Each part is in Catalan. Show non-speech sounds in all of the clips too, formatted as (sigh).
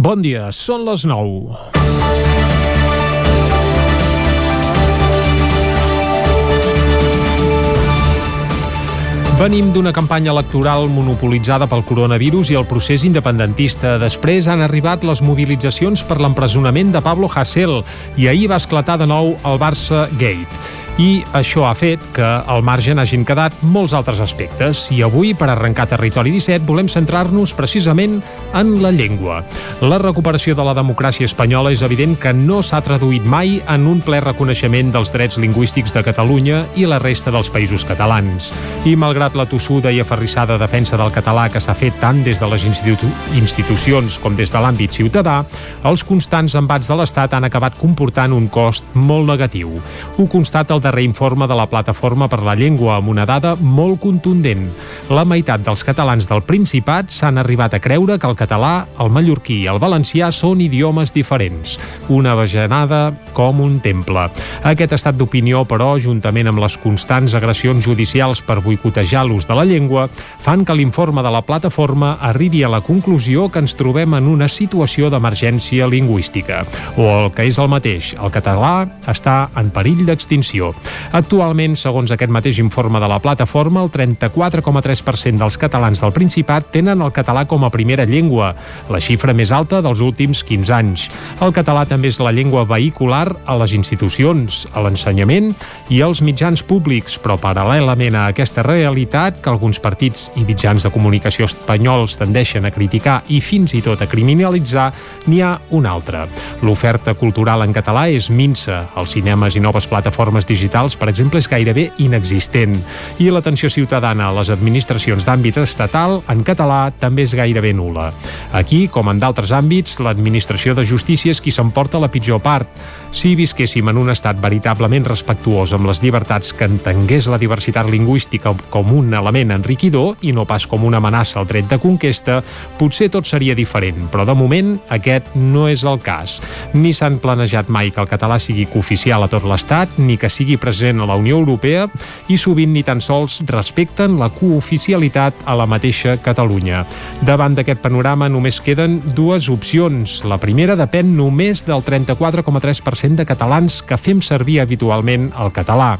Bon dia, són les 9. Venim d'una campanya electoral monopolitzada pel coronavirus i el procés independentista. Després han arribat les mobilitzacions per l'empresonament de Pablo Hasél i ahir va esclatar de nou el Barça Gate i això ha fet que al marge n'hagin quedat molts altres aspectes i avui, per arrencar Territori 17, volem centrar-nos precisament en la llengua. La recuperació de la democràcia espanyola és evident que no s'ha traduït mai en un ple reconeixement dels drets lingüístics de Catalunya i la resta dels països catalans. I malgrat la tossuda i aferrissada defensa del català que s'ha fet tant des de les institu institucions com des de l'àmbit ciutadà, els constants embats de l'Estat han acabat comportant un cost molt negatiu. Ho constata el darrer informe de la Plataforma per la Llengua amb una dada molt contundent. La meitat dels catalans del Principat s'han arribat a creure que el català, el mallorquí i el valencià són idiomes diferents. Una bajanada com un temple. Aquest estat d'opinió, però, juntament amb les constants agressions judicials per boicotejar l'ús de la llengua, fan que l'informe de la plataforma arribi a la conclusió que ens trobem en una situació d'emergència lingüística. O el que és el mateix, el català està en perill d'extinció. Actualment, segons aquest mateix informe de la plataforma, el 34,3% dels catalans del Principat tenen el català com a primera llengua, la xifra més alta dels últims 15 anys. El català també és la llengua vehicular a les institucions, a l'ensenyament i als mitjans públics, però paral·lelament a aquesta realitat que alguns partits i mitjans de comunicació espanyols tendeixen a criticar i fins i tot a criminalitzar, n'hi ha una altra. L'oferta cultural en català és minsa. Els cinemes i noves plataformes digitals digitals, per exemple, és gairebé inexistent. I l'atenció ciutadana a les administracions d'àmbit estatal en català també és gairebé nula. Aquí, com en d'altres àmbits, l'administració de justícia és qui s'emporta la pitjor part. Si visquéssim en un estat veritablement respectuós amb les llibertats que entengués la diversitat lingüística com un element enriquidor i no pas com una amenaça al dret de conquesta, potser tot seria diferent, però de moment aquest no és el cas. Ni s'han planejat mai que el català sigui cooficial a tot l'Estat, ni que sigui present a la Unió Europea i sovint ni tan sols respecten la cooficialitat a la mateixa Catalunya. Davant d'aquest panorama només queden dues opcions. La primera depèn només del 34,3% de catalans que fem servir habitualment el català.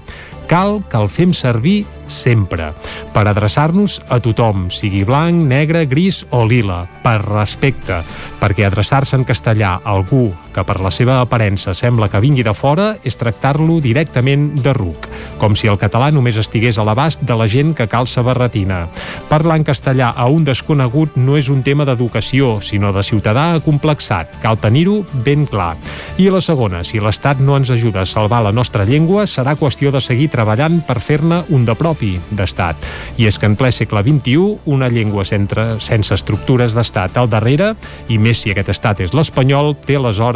Cal que el fem servir sempre, per adreçar-nos a tothom, sigui blanc, negre, gris o lila, per respecte, perquè adreçar-se en castellà a algú que per la seva aparença sembla que vingui de fora és tractar-lo directament de ruc, com si el català només estigués a l'abast de la gent que calça barretina. Parlar en castellà a un desconegut no és un tema d'educació, sinó de ciutadà acomplexat. Cal tenir-ho ben clar. I la segona, si l'Estat no ens ajuda a salvar la nostra llengua, serà qüestió de seguir treballant per fer-ne un de propi d'estat. I és que en ple segle XXI, una llengua sense, sense estructures d'estat al darrere, i més si aquest estat és l'espanyol, té les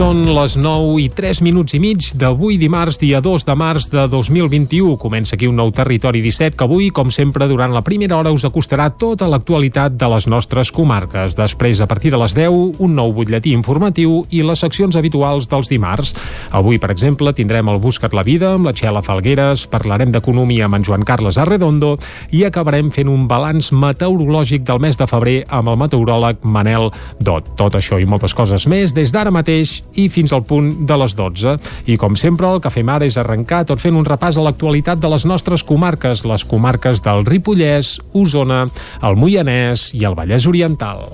Són les 9 i 3 minuts i mig d'avui dimarts, dia 2 de març de 2021. Comença aquí un nou Territori 17 que avui, com sempre, durant la primera hora us acostarà tota l'actualitat de les nostres comarques. Després, a partir de les 10, un nou butlletí informatiu i les seccions habituals dels dimarts. Avui, per exemple, tindrem el Buscat la Vida amb la Txela Falgueres, parlarem d'economia amb en Joan Carles Arredondo i acabarem fent un balanç meteorològic del mes de febrer amb el meteoròleg Manel Dot. Tot això i moltes coses més des d'ara mateix i fins al punt de les 12. I com sempre, el que fem ara és arrencar tot fent un repàs a l'actualitat de les nostres comarques, les comarques del Ripollès, Osona, el Moianès i el Vallès Oriental.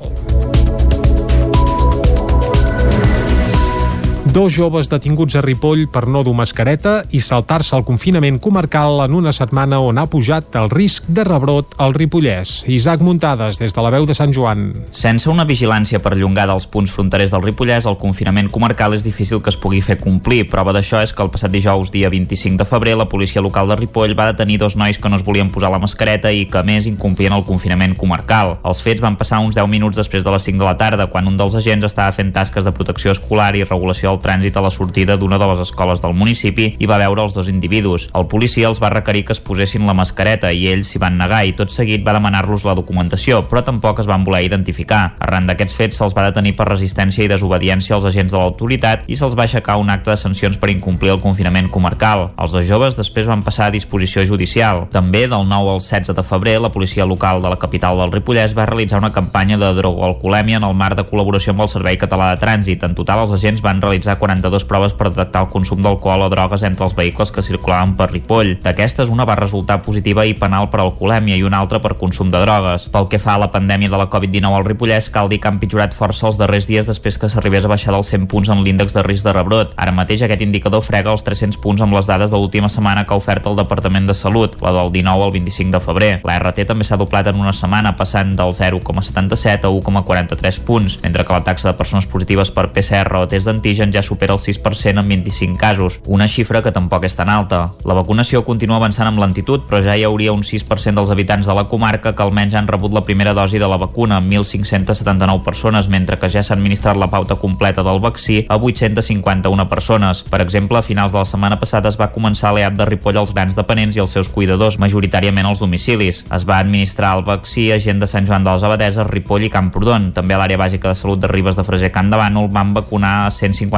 Dos joves detinguts a Ripoll per no dur mascareta i saltar-se el confinament comarcal en una setmana on ha pujat el risc de rebrot al Ripollès. Isaac Muntades, des de la veu de Sant Joan. Sense una vigilància perllongada als punts fronterers del Ripollès, el confinament comarcal és difícil que es pugui fer complir. Prova d'això és que el passat dijous, dia 25 de febrer, la policia local de Ripoll va detenir dos nois que no es volien posar la mascareta i que, més, incomplien el confinament comarcal. Els fets van passar uns 10 minuts després de les 5 de la tarda, quan un dels agents estava fent tasques de protecció escolar i regulació del trànsit a la sortida d'una de les escoles del municipi i va veure els dos individus. El policia els va requerir que es posessin la mascareta i ells s'hi van negar i tot seguit va demanar-los la documentació, però tampoc es van voler identificar. Arran d'aquests fets se'ls va detenir per resistència i desobediència als agents de l'autoritat i se'ls va aixecar un acte de sancions per incomplir el confinament comarcal. Els dos joves després van passar a disposició judicial. També del 9 al 16 de febrer la policia local de la capital del Ripollès va realitzar una campanya de drogoalcoholèmia en el marc de col·laboració amb el Servei Català de Trànsit. En total, els agents van realitzar 42 proves per detectar el consum d'alcohol o drogues entre els vehicles que circulaven per Ripoll. D'aquestes, una va resultar positiva i penal per alcoholèmia i una altra per consum de drogues. Pel que fa a la pandèmia de la Covid-19 al Ripollès, cal dir que han pitjorat força els darrers dies després que s'arribés a baixar dels 100 punts en l'índex de risc de rebrot. Ara mateix aquest indicador frega els 300 punts amb les dades de l'última setmana que ha ofert el Departament de Salut, la del 19 al 25 de febrer. La RT també s'ha doblat en una setmana, passant del 0,77 a 1,43 punts, mentre que la taxa de persones positives per PCR o test d'antigen ja supera el 6% en 25 casos, una xifra que tampoc és tan alta. La vacunació continua avançant amb lentitud, però ja hi hauria un 6% dels habitants de la comarca que almenys han rebut la primera dosi de la vacuna, 1.579 persones, mentre que ja s'ha administrat la pauta completa del vaccí a 851 persones. Per exemple, a finals de la setmana passada es va començar l'EAP de Ripoll als grans dependents i els seus cuidadors, majoritàriament als domicilis. Es va administrar el vaccí a gent de Sant Joan de les Abadeses, Ripoll i Camprodon. També a l'àrea bàsica de salut de Ribes de Freser Can de Bànol van vacunar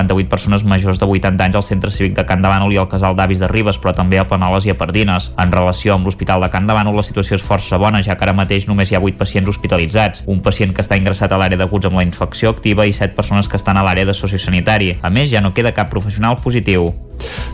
158 persones majors de 80 anys al centre cívic de Can de Bànol i al casal d'avis de Ribes, però també a Planoles i a Pardines. En relació amb l'Hospital de Can de Bànol, la situació és força bona, ja que ara mateix només hi ha 8 pacients hospitalitzats, un pacient que està ingressat a l'àrea d'aguts amb la infecció activa i 7 persones que estan a l'àrea de sociosanitari. A més, ja no queda cap professional positiu.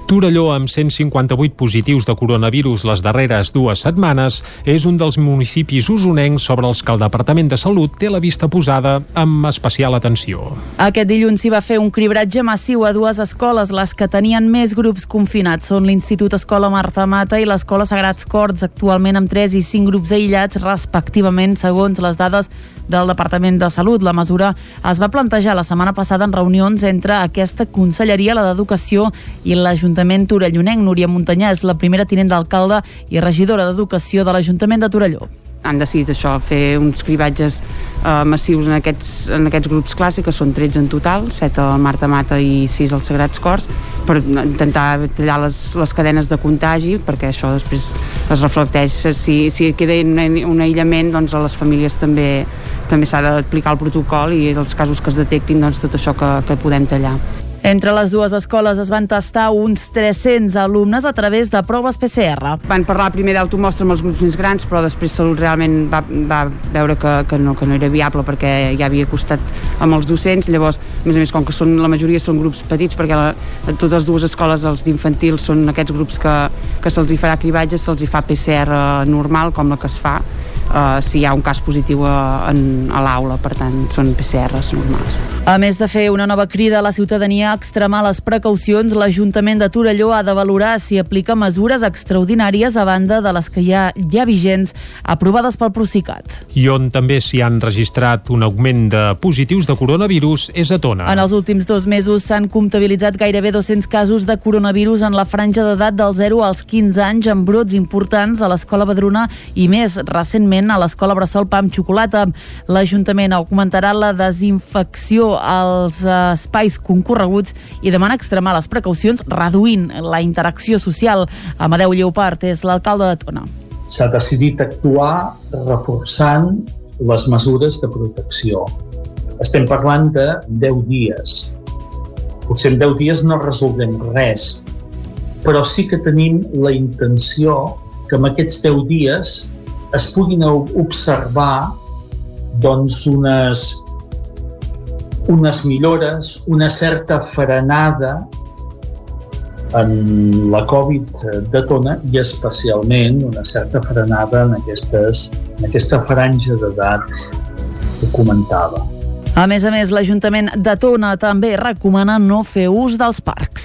Torelló, amb 158 positius de coronavirus les darreres dues setmanes, és un dels municipis usonencs sobre els que el Departament de Salut té la vista posada amb especial atenció. Aquest dilluns s'hi va fer un cribratge massiu a dues escoles, les que tenien més grups confinats. Són l'Institut Escola Marta Mata i l'Escola Sagrats Corts, actualment amb 3 i 5 grups aïllats, respectivament, segons les dades del Departament de Salut. La mesura es va plantejar la setmana passada en reunions entre aquesta conselleria, la d'Educació i l'Ajuntament Torellonenc. Núria Montanyà és la primera tinent d'alcalde i regidora d'Educació de l'Ajuntament de Torelló han decidit això, fer uns cribatges eh, massius en aquests, en aquests grups clàssics, que són 13 en total, 7 al Marta Mata i 6 als Sagrats Cors, per intentar tallar les, les cadenes de contagi, perquè això després es reflecteix. Si, si queda un, un aïllament, doncs a les famílies també també s'ha d'aplicar el protocol i els casos que es detectin, doncs tot això que, que podem tallar. Entre les dues escoles es van tastar uns 300 alumnes a través de proves PCR. Van parlar primer d'automostra amb els grups més grans, però després Salut realment va, va veure que, que, no, que no era viable perquè ja havia costat amb els docents. Llavors, a més a més, com que són, la majoria són grups petits, perquè la, totes les dues escoles, els d'infantil, són aquests grups que, que se'ls hi farà cribatge, se'ls hi fa PCR normal, com la que es fa, uh, si hi ha un cas positiu a, en, a l'aula, per tant són PCRs normals. A més de fer una nova crida a la ciutadania a extremar les precaucions, l'Ajuntament de Torelló ha de valorar si aplica mesures extraordinàries a banda de les que ja hi ha vigents aprovades pel Procicat. I on també s'hi han registrat un augment de positius de coronavirus és a Tona. En els últims dos mesos s'han comptabilitzat gairebé 200 casos de coronavirus en la franja d'edat del 0 als 15 anys amb brots importants a l'escola Badruna i més recentment a l'escola Bressol Pam Xocolata. L'Ajuntament augmentarà la desinfecció als espais concorreguts i demana extremar les precaucions reduint la interacció social. Amadeu Lleopart és l'alcalde de Tona. S'ha decidit actuar reforçant les mesures de protecció. Estem parlant de 10 dies. Potser en 10 dies no resolvem res, però sí que tenim la intenció que en aquests 10 dies es puguin observar doncs unes, unes millores, una certa frenada en la Covid de Tona i especialment una certa frenada en, aquestes, en aquesta franja d'edats que comentava. A més a més, l'Ajuntament de Tona també recomana no fer ús dels parcs.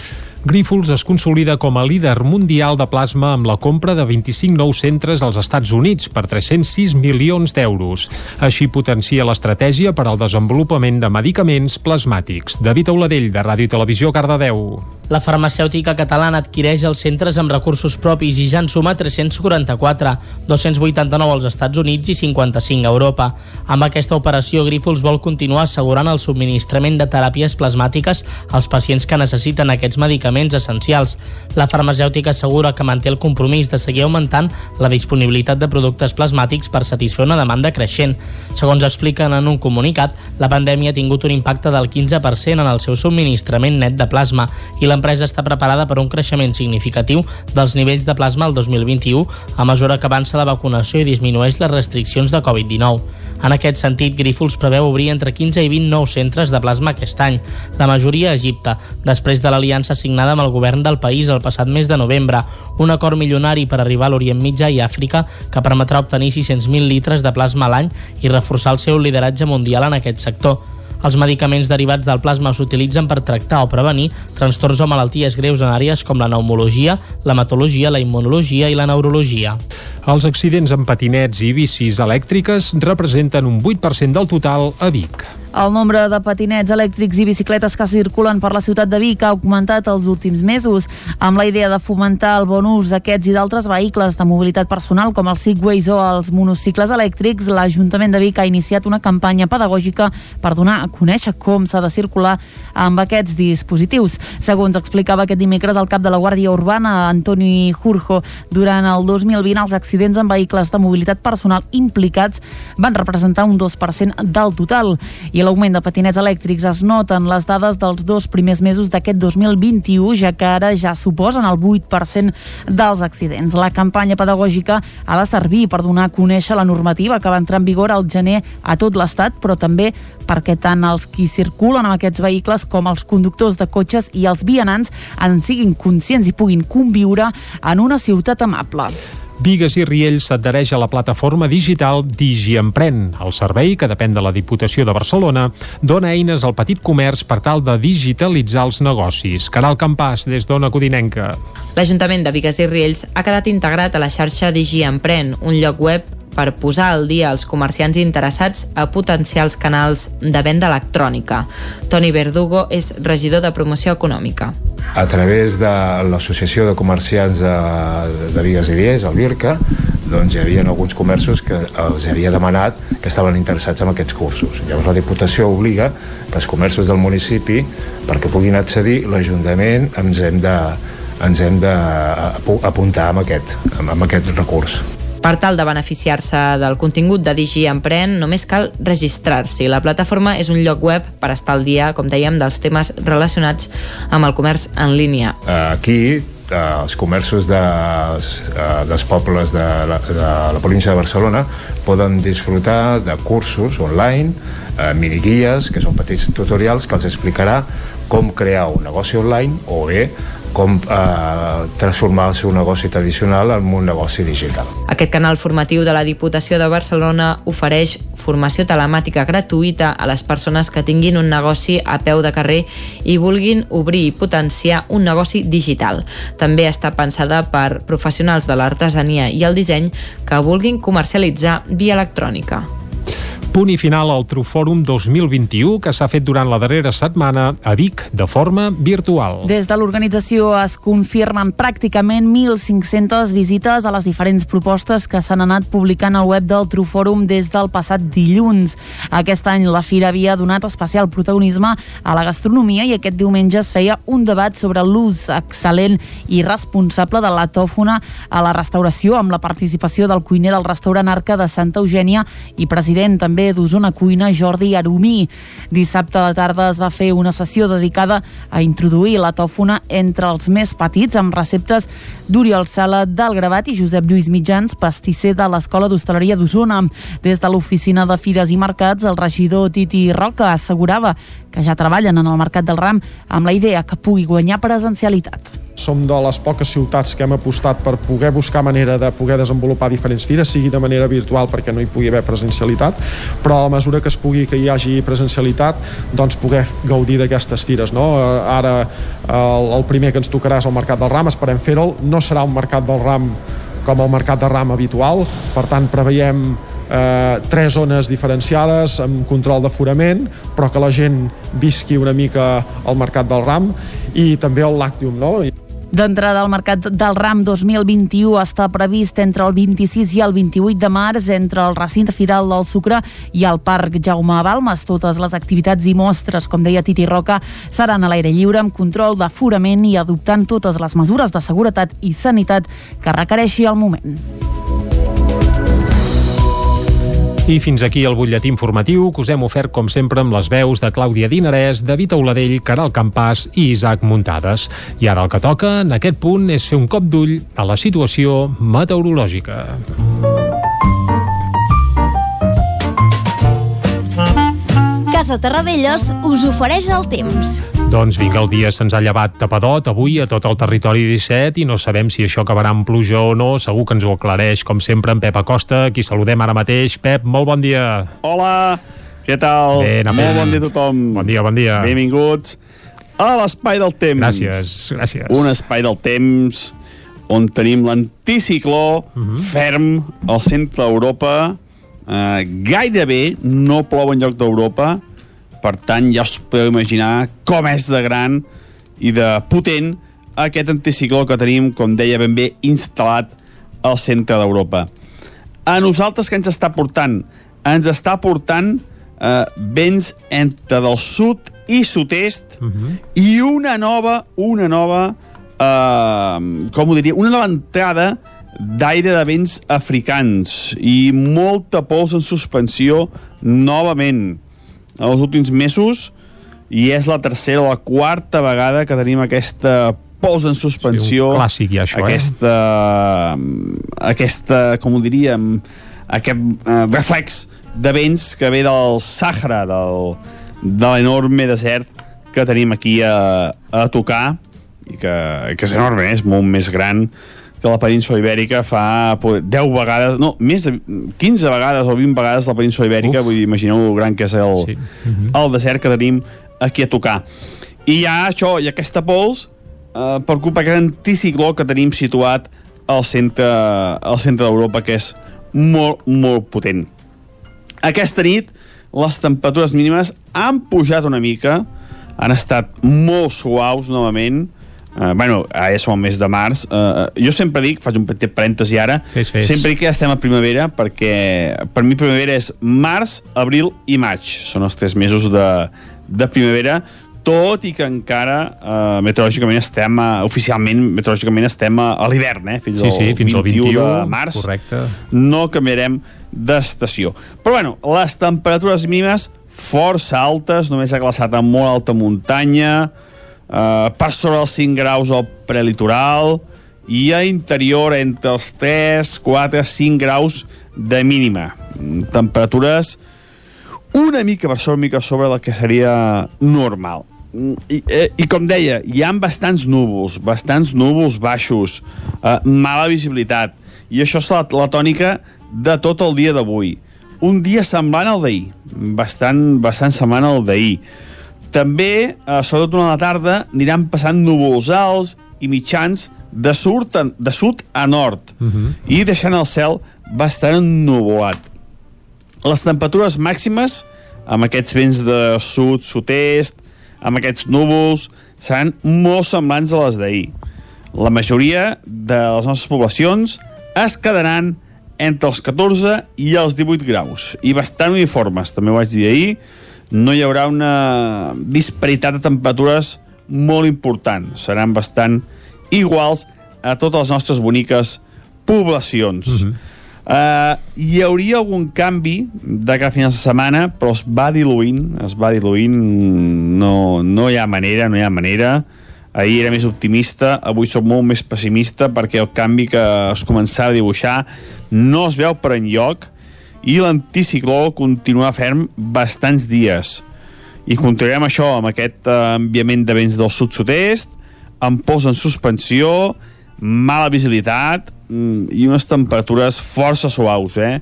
Grífols es consolida com a líder mundial de plasma amb la compra de 25 nous centres als Estats Units per 306 milions d'euros. Així potencia l'estratègia per al desenvolupament de medicaments plasmàtics. David Auladell, de Ràdio i Televisió, Cardedeu. La farmacèutica catalana adquireix els centres amb recursos propis i ja en suma 344, 289 als Estats Units i 55 a Europa. Amb aquesta operació, Grífols vol continuar assegurant el subministrament de teràpies plasmàtiques als pacients que necessiten aquests medicaments essencials. La farmacèutica assegura que manté el compromís de seguir augmentant la disponibilitat de productes plasmàtics per satisfer una demanda creixent. Segons expliquen en un comunicat, la pandèmia ha tingut un impacte del 15% en el seu subministrament net de plasma i l'empresa està preparada per un creixement significatiu dels nivells de plasma el 2021 a mesura que avança la vacunació i disminueix les restriccions de Covid-19. En aquest sentit, Grífols preveu obrir entre 15 i 20 nous centres de plasma aquest any, la majoria a Egipte, després de l'aliança signada amb el govern del país el passat mes de novembre, un acord milionari per arribar a l'Orient Mitjà i Àfrica que permetrà obtenir 600.000 litres de plasma a l'any i reforçar el seu lideratge mundial en aquest sector. Els medicaments derivats del plasma s'utilitzen per tractar o prevenir trastorns o malalties greus en àrees com la pneumologia, l'hematologia, la immunologia i la neurologia. Els accidents amb patinets i bicis elèctriques representen un 8% del total a Vic. El nombre de patinets elèctrics i bicicletes que circulen per la ciutat de Vic ha augmentat els últims mesos, amb la idea de fomentar el bon ús d'aquests i d'altres vehicles de mobilitat personal com els Segways o els monocicles elèctrics. L'Ajuntament de Vic ha iniciat una campanya pedagògica per donar a conèixer com s'ha de circular amb aquests dispositius. Segons explicava aquest dimecres el cap de la Guàrdia Urbana, Antoni Jurjo, durant el 2020 els accidents amb vehicles de mobilitat personal implicats van representar un 2% del total. I i l'augment de patinets elèctrics es nota en les dades dels dos primers mesos d'aquest 2021, ja que ara ja suposen el 8% dels accidents. La campanya pedagògica ha de servir per donar a conèixer la normativa que va entrar en vigor al gener a tot l'Estat, però també perquè tant els qui circulen amb aquests vehicles com els conductors de cotxes i els vianants en siguin conscients i puguin conviure en una ciutat amable. Vigues i Riells s'adhereix a la plataforma digital DigiEmpren. El servei, que depèn de la Diputació de Barcelona, dona eines al petit comerç per tal de digitalitzar els negocis. Caral Campàs, des d'Ona Codinenca. L'Ajuntament de Vigues i Riells ha quedat integrat a la xarxa DigiEmpren, un lloc web per posar al dia els comerciants interessats a potencials canals de venda electrònica. Toni Verdugo és regidor de promoció econòmica. A través de l'Associació de Comerciants de, de Vigues i Vies, el VIRCA, doncs hi havia alguns comerços que els havia demanat que estaven interessats en aquests cursos. Llavors la Diputació obliga que els comerços del municipi, perquè puguin accedir, l'Ajuntament ens hem de, ens hem d'apuntar amb aquest, amb aquest recurs. Per tal de beneficiar-se del contingut de Digi Empren, només cal registrar-s'hi. La plataforma és un lloc web per estar al dia, com dèiem, dels temes relacionats amb el comerç en línia. Aquí eh, els comerços de, eh, dels pobles de la, de la província de Barcelona poden disfrutar de cursos online, eh, miniguies, que són petits tutorials que els explicarà com crear un negoci online o bé com eh, transformar el seu negoci tradicional en un negoci digital. Aquest canal formatiu de la Diputació de Barcelona ofereix formació telemàtica gratuïta a les persones que tinguin un negoci a peu de carrer i vulguin obrir i potenciar un negoci digital. També està pensada per professionals de l'artesania i el disseny que vulguin comercialitzar via electrònica. Punt i final al Trufòrum 2021 que s'ha fet durant la darrera setmana a Vic de forma virtual. Des de l'organització es confirmen pràcticament 1.500 visites a les diferents propostes que s'han anat publicant al web del Trufòrum des del passat dilluns. Aquest any la fira havia donat especial protagonisme a la gastronomia i aquest diumenge es feia un debat sobre l'ús excel·lent i responsable de la tòfona a la restauració amb la participació del cuiner del restaurant Arca de Santa Eugènia i president també també d'Osona Cuina, Jordi Arumí. Dissabte a la tarda es va fer una sessió dedicada a introduir la tòfona entre els més petits amb receptes d'Oriol Sala del Gravat i Josep Lluís Mitjans, pastisser de l'Escola d'Hostaleria d'Osona. Des de l'oficina de Fires i Mercats, el regidor Titi Roca assegurava que ja treballen en el Mercat del Ram amb la idea que pugui guanyar presencialitat. Som de les poques ciutats que hem apostat per poder buscar manera de poder desenvolupar diferents fires, sigui de manera virtual perquè no hi pugui haver presencialitat, però a mesura que es pugui que hi hagi presencialitat, doncs poder gaudir d'aquestes fires. No? Ara el, el primer que ens tocarà és el Mercat del Ram, esperem fer-ho, no serà un Mercat del Ram com el Mercat de Ram habitual, per tant preveiem eh, tres zones diferenciades amb control d'aforament, però que la gent visqui una mica al mercat del RAM i també el Lactium, no? D'entrada al mercat del RAM 2021 està previst entre el 26 i el 28 de març entre el recinte firal del Sucre i el Parc Jaume Balmes. Totes les activitats i mostres, com deia Titi Roca, seran a l'aire lliure amb control d'aforament i adoptant totes les mesures de seguretat i sanitat que requereixi el moment. I fins aquí el butlletí informatiu que us hem ofert, com sempre, amb les veus de Clàudia Dinarès, David Auladell, Caral Campàs i Isaac Muntades. I ara el que toca, en aquest punt, és fer un cop d'ull a la situació meteorològica. Casa Terradellos us ofereix el temps. Doncs vinga, el dia se'ns ha llevat tapadot avui a tot el territori 17 i no sabem si això acabarà amb pluja o no. Segur que ens ho aclareix, com sempre, en Pep Acosta, qui saludem ara mateix. Pep, molt bon dia. Hola, què tal? Bé, anem molt bon dia a tothom. Bon dia, bon dia. Benvinguts a l'Espai del Temps. Gràcies, gràcies. Un espai del temps on tenim l'anticicló Mhm. ferm al centre d'Europa. Eh, gairebé no plou en lloc d'Europa, per tant ja us podeu imaginar com és de gran i de potent aquest anticicló que tenim, com deia ben bé, instal·lat al centre d'Europa. A nosaltres que ens està portant? Ens està portant eh, vents entre del sud i sud-est i una nova, una nova, eh, com ho diria, una nova entrada d'aire de vents africans i molta pols en suspensió novament en els últims mesos i és la tercera o la quarta vegada que tenim aquesta pols en suspensió Sí, un clàssic ja, això, eh? aquesta, aquesta com ho diríem aquest eh, reflex de vents que ve del Sàhara del, de l'enorme desert que tenim aquí a, a tocar i que, que és enorme, eh? és molt més gran que la península ibèrica fa poder, 10 vegades, no, més de 15 vegades o 20 vegades la península ibèrica, Uf. vull dir, imagineu el gran que és el, sí. el desert que tenim aquí a tocar. I hi ha això, i aquesta pols eh, per culpa d'aquest anticicló que tenim situat al centre, al centre d'Europa, que és molt, molt potent. Aquesta nit les temperatures mínimes han pujat una mica, han estat molt suaus novament, Uh, bueno, ara som al mes de març uh, jo sempre dic, faig un petit parèntesi ara Fes, fes. sempre dic que ja estem a primavera perquè per mi primavera és març, abril i maig són els tres mesos de, de primavera tot i que encara uh, meteorològicament estem a, oficialment meteorològicament estem a, a l'hivern eh? fins, Sí, sí, fins al 21, de març correcte. no canviarem d'estació però bueno, les temperatures mínimes força altes, només ha glaçat a molt alta muntanya Uh, per sobre els 5 graus al prelitoral i a interior entre els 3, 4, 5 graus de mínima. Mm, Temperatures una mica per sobre, mica sobre del que seria normal. Mm, I, eh, I com deia, hi ha bastants núvols, bastants núvols baixos, eh, mala visibilitat, i això és la, la tònica de tot el dia d'avui. Un dia semblant al d'ahir, bastant, bastant semblant al d'ahir. També, eh, sobretot durant la tarda, aniran passant núvols alts i mitjans de sud a, de sud a nord uh -huh. i deixant el cel bastant ennuvolat. Les temperatures màximes, amb aquests vents de sud, sud-est, amb aquests núvols, seran molt semblants a les d'ahir. La majoria de les nostres poblacions es quedaran entre els 14 i els 18 graus, i bastant uniformes, també ho vaig dir ahir, no hi haurà una disparitat de temperatures molt important. Seran bastant iguals a totes les nostres boniques poblacions. Uh -huh. uh, hi hauria algun canvi de cara a finals de setmana, però es va diluint, es va diluint, no, no hi ha manera, no hi ha manera. Ahir era més optimista, avui soc molt més pessimista perquè el canvi que es començava a dibuixar no es veu per enlloc, i l'anticicló continua ferm bastants dies. I continuarem això amb aquest eh, enviament de vents del sud-sud-est, amb pols en suspensió, mala visibilitat mm, i unes temperatures força suaus, eh?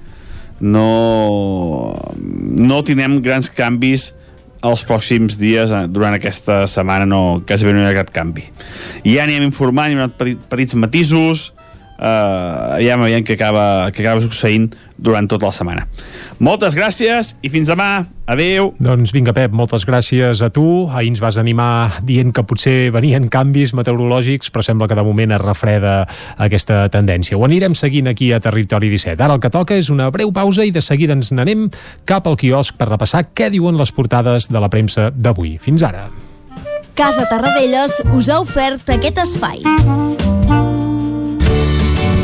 No, no tindrem grans canvis els pròxims dies, eh, durant aquesta setmana no, quasi no hi ha cap canvi. Ja anem informant, hi ha petit, petits matisos, eh, aviam, aviam què acaba, què acaba succeint durant tota la setmana. Moltes gràcies i fins demà. Adeu. Doncs vinga, Pep, moltes gràcies a tu. Ahir ens vas animar dient que potser venien canvis meteorològics, però sembla que de moment es refreda aquesta tendència. Ho anirem seguint aquí a Territori 17. Ara el que toca és una breu pausa i de seguida ens n'anem cap al quiosc per repassar què diuen les portades de la premsa d'avui. Fins ara. Casa Tarradellas us ha ofert aquest espai.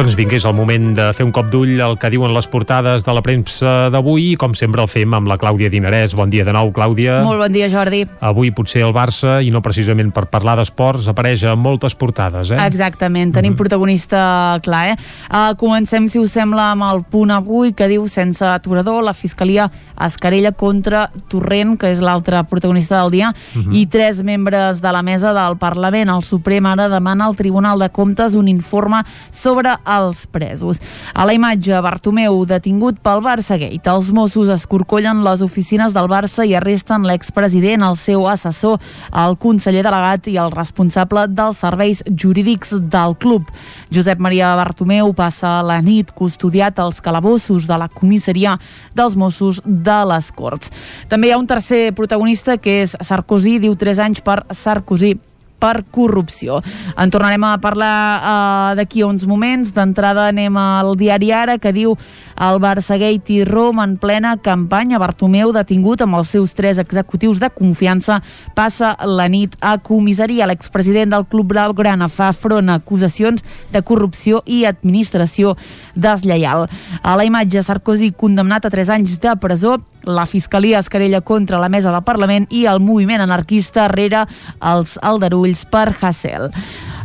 Doncs vinga, és el moment de fer un cop d'ull al que diuen les portades de la premsa d'avui i com sempre el fem amb la Clàudia Dinarès. Bon dia de nou, Clàudia. Molt bon dia, Jordi. Avui potser el Barça, i no precisament per parlar d'esports, apareix a moltes portades, eh? Exactament, tenim protagonista clar, eh? Uh, comencem, si us sembla, amb el punt avui que diu sense aturador, la Fiscalia es querella contra Torrent, que és l'altre protagonista del dia, Mhm. i tres membres de la mesa del Parlament. El Suprem ara demana al Tribunal de Comptes un informe sobre els presos. A la imatge, Bartomeu detingut pel Barça Gate. Els Mossos escorcollen les oficines del Barça i arresten l'expresident, el seu assessor, el conseller delegat i el responsable dels serveis jurídics del club. Josep Maria Bartomeu passa la nit custodiat als calabossos de la comissaria dels Mossos de les Corts. També hi ha un tercer protagonista que és Sarkozy, diu 3 anys per Sarkozy per corrupció. En tornarem a parlar uh, d'aquí a uns moments. D'entrada anem al diari Ara, que diu el Barça Gate i Roma en plena campanya. Bartomeu, detingut amb els seus tres executius de confiança, passa la nit a comissaria. L'expresident del Club Blaugrana fa front a acusacions de corrupció i administració deslleial. A la imatge, Sarkozy condemnat a 3 anys de presó la Fiscalia es querella contra la mesa del Parlament i el moviment anarquista rere els aldarulls per Hassel.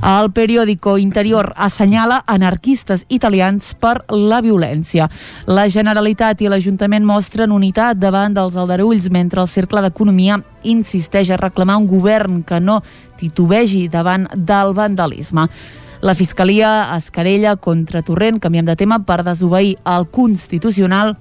El periòdico Interior assenyala anarquistes italians per la violència. La Generalitat i l'Ajuntament mostren unitat davant dels aldarulls mentre el Cercle d'Economia insisteix a reclamar un govern que no titubegi davant del vandalisme. La Fiscalia es querella contra Torrent, canviem de tema, per desobeir el Constitucional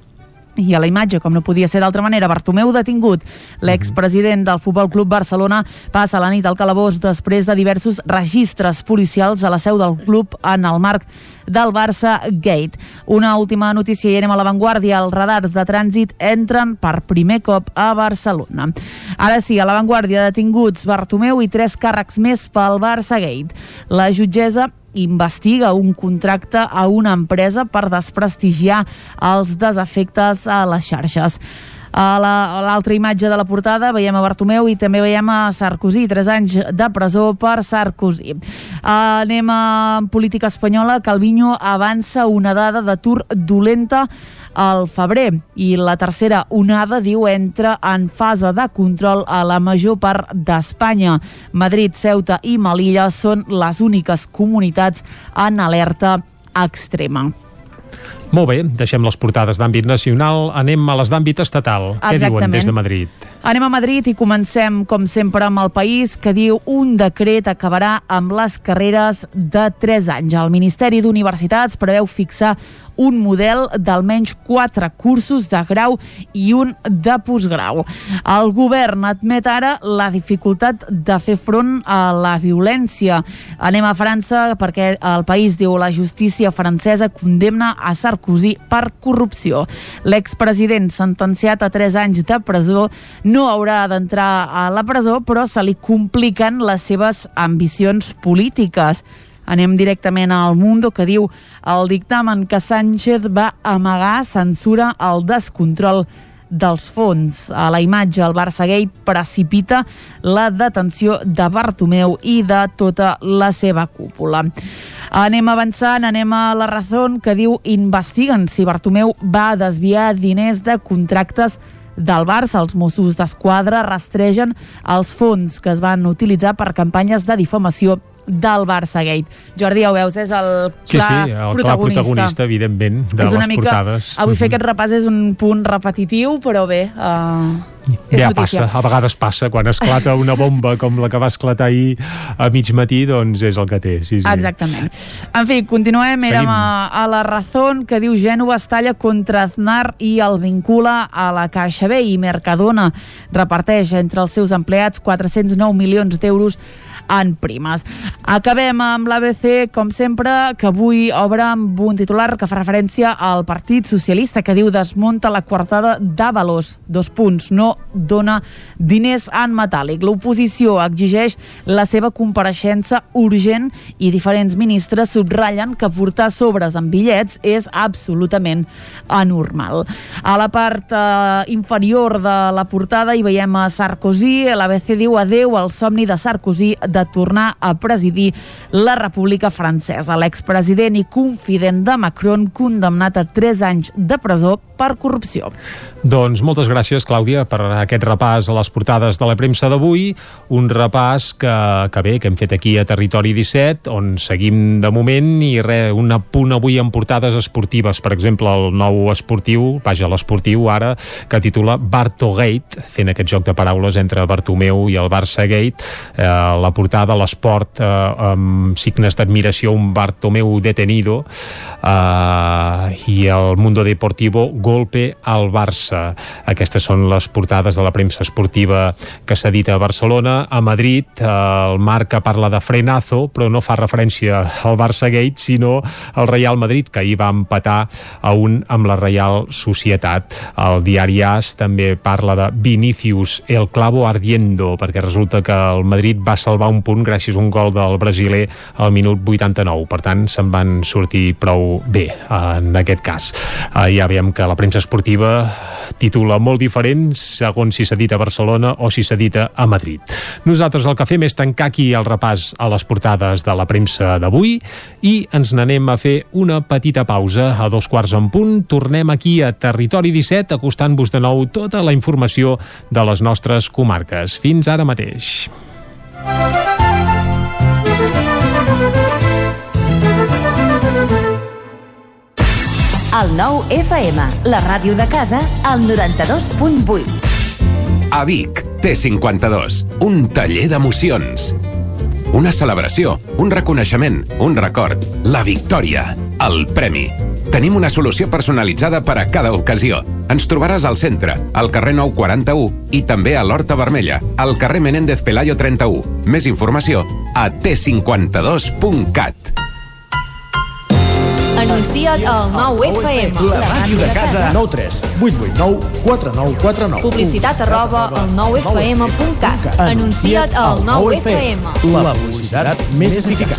i a la imatge, com no podia ser d'altra manera, Bartomeu detingut. L'expresident del Futbol Club Barcelona passa la nit al calabós després de diversos registres policials a la seu del club en el marc del Barça Gate. Una última notícia i anem a l'avantguàrdia. Els radars de trànsit entren per primer cop a Barcelona. Ara sí, a l'avantguàrdia detinguts Bartomeu i tres càrrecs més pel Barça Gate. La jutgessa investiga un contracte a una empresa per desprestigiar els desefectes a les xarxes. A la- l'altra imatge de la portada veiem a Bartomeu i també veiem a Sarkozy, 3 anys de presó per Sarkozy. Uh, anem a política espanyola. Calviño avança una dada d'atur dolenta al febrer i la tercera onada, diu, entra en fase de control a la major part d'Espanya. Madrid, Ceuta i Melilla són les úniques comunitats en alerta extrema. Molt bé, deixem les portades d'àmbit nacional, anem a les d'àmbit estatal. Què diuen Exactament. des de Madrid? Anem a Madrid i comencem, com sempre, amb el país que diu un decret acabarà amb les carreres de 3 anys. El Ministeri d'Universitats preveu fixar un model d'almenys 4 cursos de grau i un de postgrau. El govern admet ara la dificultat de fer front a la violència. Anem a França perquè el país diu la justícia francesa condemna a Sarkozy per corrupció. L'expresident sentenciat a 3 anys de presó no haurà d'entrar a la presó, però se li compliquen les seves ambicions polítiques. Anem directament al Mundo, que diu el dictamen que Sánchez va amagar censura el descontrol dels fons. A la imatge, el Barça Gate precipita la detenció de Bartomeu i de tota la seva cúpula. Anem avançant, anem a la raó que diu investiguen si Bartomeu va desviar diners de contractes del Barça. Els Mossos d'Esquadra rastregen els fons que es van utilitzar per campanyes de difamació del Barça Gate. Jordi, ja ho veus, és el clar, sí, sí, el protagonista. clar protagonista, evidentment, de és una les mica, portades. Avui fer aquest repàs és un punt repetitiu, però bé, uh, és ja notícia. passa, a vegades passa, quan esclata una bomba com la que va esclatar ahir a mig matí, doncs és el que té. Sí, sí. Exactament. En fi, continuem, érem a, a la Razón, que diu Gènova es talla contra Aznar i el vincula a la Caixa B i Mercadona reparteix entre els seus empleats 409 milions d'euros en primes. Acabem amb l'ABC, com sempre, que avui obre amb un titular que fa referència al Partit Socialista, que diu desmunta la coartada d'Avalos. Dos punts. No dona diners en metàl·lic. L'oposició exigeix la seva compareixença urgent i diferents ministres subratllen que portar sobres amb bitllets és absolutament anormal. A la part eh, inferior de la portada hi veiem a Sarkozy. L'ABC diu adeu al somni de Sarkozy de tornar a presidir la República Francesa. L'expresident i confident de Macron condemnat a 3 anys de presó per corrupció. Doncs moltes gràcies, Clàudia, per aquest repàs a les portades de la premsa d'avui. Un repàs que, que bé, que hem fet aquí a Territori 17, on seguim de moment, i re, un punt avui en portades esportives. Per exemple, el nou esportiu, vaja, l'esportiu ara, que titula Bartogate, fent aquest joc de paraules entre Bartomeu i el Barça Gate. Eh, la portada, l'esport, eh, amb signes d'admiració, un Bartomeu detenido, eh, i el Mundo Deportivo, golpe al Barça. Aquestes són les portades de la premsa esportiva que s'ha dit a Barcelona. A Madrid, eh, el Marca parla de frenazo, però no fa referència al Barça Gate, sinó al Real Madrid, que ahir va empatar a un amb la Real Societat. El diari AS també parla de Vinicius, el clavo ardiendo, perquè resulta que el Madrid va salvar un punt gràcies a un gol del brasiler al minut 89. Per tant, se'n van sortir prou bé en aquest cas. Eh, ja veiem que la premsa esportiva titula molt diferent segons si s'ha dit a Barcelona o si s'ha dit a Madrid. Nosaltres el que fem és tancar aquí el repàs a les portades de la premsa d'avui i ens n'anem a fer una petita pausa a dos quarts en punt. Tornem aquí a Territori 17 acostant-vos de nou tota la informació de les nostres comarques. Fins ara mateix. El nou FM, la ràdio de casa, al 92.8. A Vic, T52, un taller d'emocions. Una celebració, un reconeixement, un record, la victòria, el premi. Tenim una solució personalitzada per a cada ocasió. Ens trobaràs al centre, al carrer 941 i també a l'Horta Vermella, al carrer Menéndez Pelayo 31. Més informació a t52.cat. Anuncia't al 9 FM. La màquina de casa. 9 3 8 8 9 4 9 4 9. Publicitat arroba al 9fm.cat. Anuncia't al 9 FM. La publicitat més eficaç.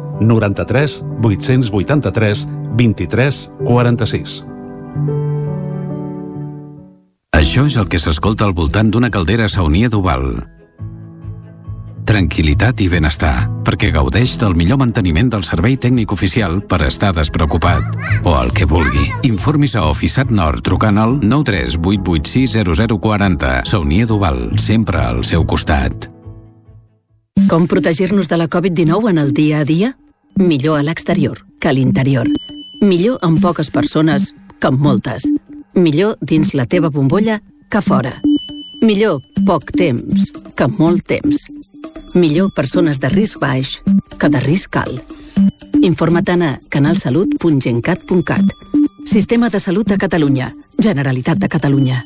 93 883 23 46. Això és el que s'escolta al voltant d'una caldera saunia d'Oval. Tranquilitat i benestar, perquè gaudeix del millor manteniment del servei tècnic oficial per estar despreocupat. O el que vulgui. Informis a Oficiat Nord trucant al 938860040. Saunia d'Oval, sempre al seu costat. Com protegir-nos de la Covid-19 en el dia a dia? Millor a l'exterior que a l'interior. Millor amb poques persones que amb moltes. Millor dins la teva bombolla que fora. Millor poc temps que molt temps. Millor persones de risc baix que de risc alt. Informa't a canalsalut.gencat.cat. Sistema de Salut de Catalunya. Generalitat de Catalunya.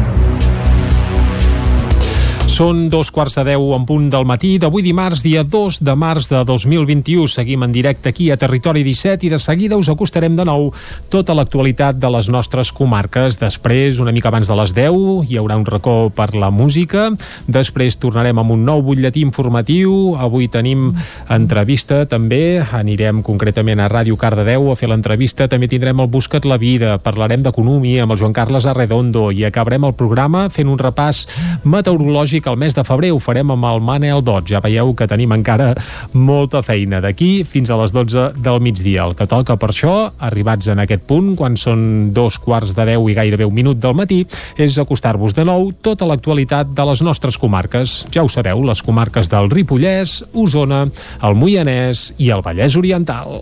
Són dos quarts de deu en punt del matí d'avui dimarts, dia 2 de març de 2021. Seguim en directe aquí a Territori 17 i de seguida us acostarem de nou tota l'actualitat de les nostres comarques. Després, una mica abans de les 10, hi haurà un racó per la música. Després tornarem amb un nou butlletí informatiu. Avui tenim entrevista també. Anirem concretament a Ràdio Cardedeu a fer l'entrevista. També tindrem el Buscat la Vida. Parlarem d'economia amb el Joan Carles Arredondo i acabarem el programa fent un repàs meteorològic al mes de febrer. Ho farem amb el Manel Dot. Ja veieu que tenim encara molta feina d'aquí fins a les 12 del migdia. El que toca per això, arribats en aquest punt, quan són dos quarts de 10 i gairebé un minut del matí, és acostar-vos de nou tota l'actualitat de les nostres comarques. Ja ho sabeu, les comarques del Ripollès, Osona, el Moianès i el Vallès Oriental.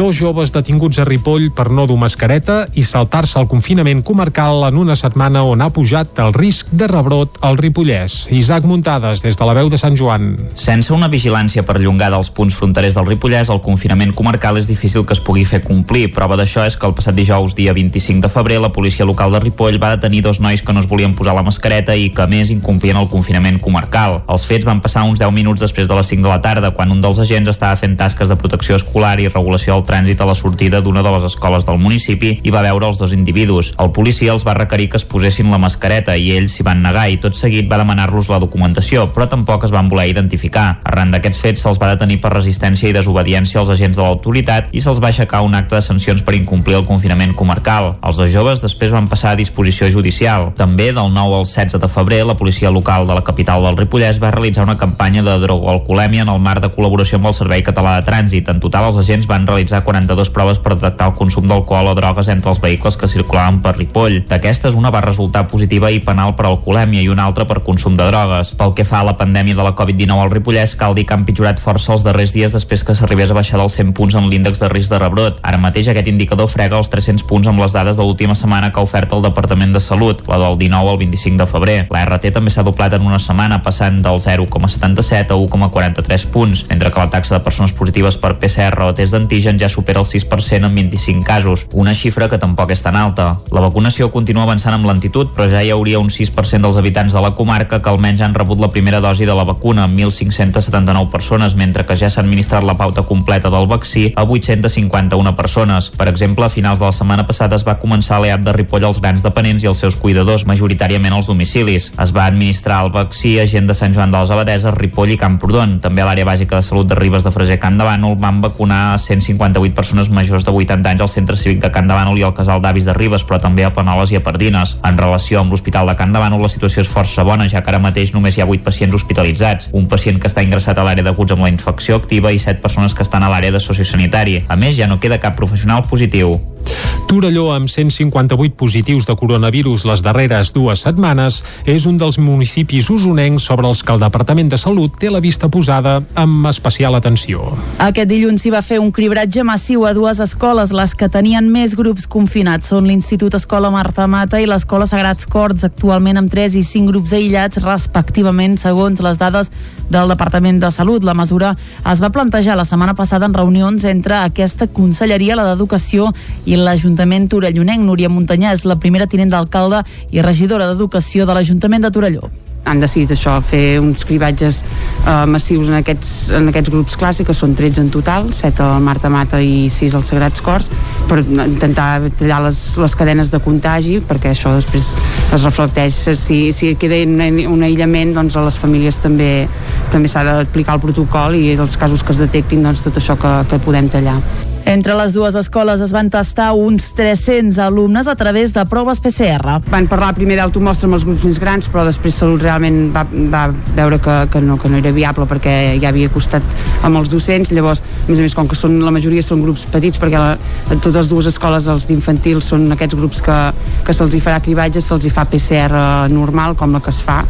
Dos joves detinguts a Ripoll per no dur mascareta i saltar-se el confinament comarcal en una setmana on ha pujat el risc de rebrot al Ripollès. Isaac Muntades, des de la veu de Sant Joan. Sense una vigilància perllongada als punts fronterers del Ripollès, el confinament comarcal és difícil que es pugui fer complir. Prova d'això és que el passat dijous, dia 25 de febrer, la policia local de Ripoll va detenir dos nois que no es volien posar la mascareta i que, més, incomplien el confinament comarcal. Els fets van passar uns 10 minuts després de les 5 de la tarda, quan un dels agents estava fent tasques de protecció escolar i regulació del trànsit a la sortida d'una de les escoles del municipi i va veure els dos individus. El policia els va requerir que es posessin la mascareta i ells s'hi van negar i tot seguit va demanar-los la documentació, però tampoc es van voler identificar. Arran d'aquests fets se'ls va detenir per resistència i desobediència als agents de l'autoritat i se'ls va aixecar un acte de sancions per incomplir el confinament comarcal. Els dos joves després van passar a disposició judicial. També del 9 al 16 de febrer la policia local de la capital del Ripollès va realitzar una campanya de drogoalcolèmia en el marc de col·laboració amb el Servei Català de Trànsit. En total els agents van realitzar 42 proves per detectar el consum d'alcohol o drogues entre els vehicles que circulaven per Ripoll. D'aquestes, una va resultar positiva i penal per alcoholèmia i una altra per consum de drogues. Pel que fa a la pandèmia de la Covid-19 al Ripollès, cal dir que han pitjorat força els darrers dies després que s'arribés a baixar dels 100 punts en l'índex de risc de rebrot. Ara mateix aquest indicador frega els 300 punts amb les dades de l'última setmana que ha ofert el Departament de Salut, la del 19 al 25 de febrer. La RT també s'ha doblat en una setmana, passant del 0,77 a 1,43 punts, mentre que la taxa de persones positives per PCR o test d'antigen ja supera el 6% en 25 casos, una xifra que tampoc és tan alta. La vacunació continua avançant amb lentitud, però ja hi hauria un 6% dels habitants de la comarca que almenys han rebut la primera dosi de la vacuna, 1.579 persones, mentre que ja s'ha administrat la pauta completa del vaccí a 851 persones. Per exemple, a finals de la setmana passada es va començar l'EAP de Ripoll als grans dependents i els seus cuidadors, majoritàriament als domicilis. Es va administrar el vaccí a gent de Sant Joan de les Abadeses, Ripoll i Camprodon. També a l'àrea bàsica de salut de Ribes de Freser Can de Bànol van vacunar 158 persones majors de 80 anys al Centre Cívic de Can de Bànol i al Casal d'Avis de Ribes, però també a Planoles i a Pardines. En relació amb l'Hospital de Can de Bànol, la situació és força bona, ja que ara mateix només hi ha 8 pacients hospitalitzats, un pacient que està ingressat a l'àrea d'aguts amb la infecció activa i 7 persones que estan a l'àrea de sociosanitari. A més, ja no queda cap professional positiu. Torelló, amb 158 positius de coronavirus les darreres dues setmanes, és un dels municipis usonencs sobre els que el Departament de Salut té la vista posada amb especial atenció. Aquest dilluns s'hi va fer un cribratge massiu a dues escoles, les que tenien més grups confinats. Són l'Institut Escola Marta Mata i l'Escola Sagrats Corts, actualment amb 3 i 5 grups aïllats, respectivament, segons les dades del Departament de Salut. La mesura es va plantejar la setmana passada en reunions entre aquesta conselleria, la d'Educació l'Ajuntament Torellonenc. Núria Muntanyà és la primera tinent d'alcalde i regidora d'Educació de l'Ajuntament de Torelló han decidit això, fer uns cribatges eh, massius en aquests, en aquests grups clàssics, que són 13 en total, 7 al Marta Mata i 6 als Sagrats Cors, per intentar tallar les, les cadenes de contagi, perquè això després es reflecteix, si, si queda un, un aïllament, doncs a les famílies també també s'ha d'aplicar el protocol i els casos que es detectin, doncs tot això que, que podem tallar. Entre les dues escoles es van tastar uns 300 alumnes a través de proves PCR. Van parlar primer d'automostra amb els grups més grans, però després Salut realment va, va veure que, que, no, que no era viable perquè ja havia costat a molts docents. Llavors, a més a més, com que són, la majoria són grups petits, perquè la, a totes les dues escoles, els d'infantil, són aquests grups que, que se'ls hi farà cribatge, se'ls hi fa PCR normal, com la que es fa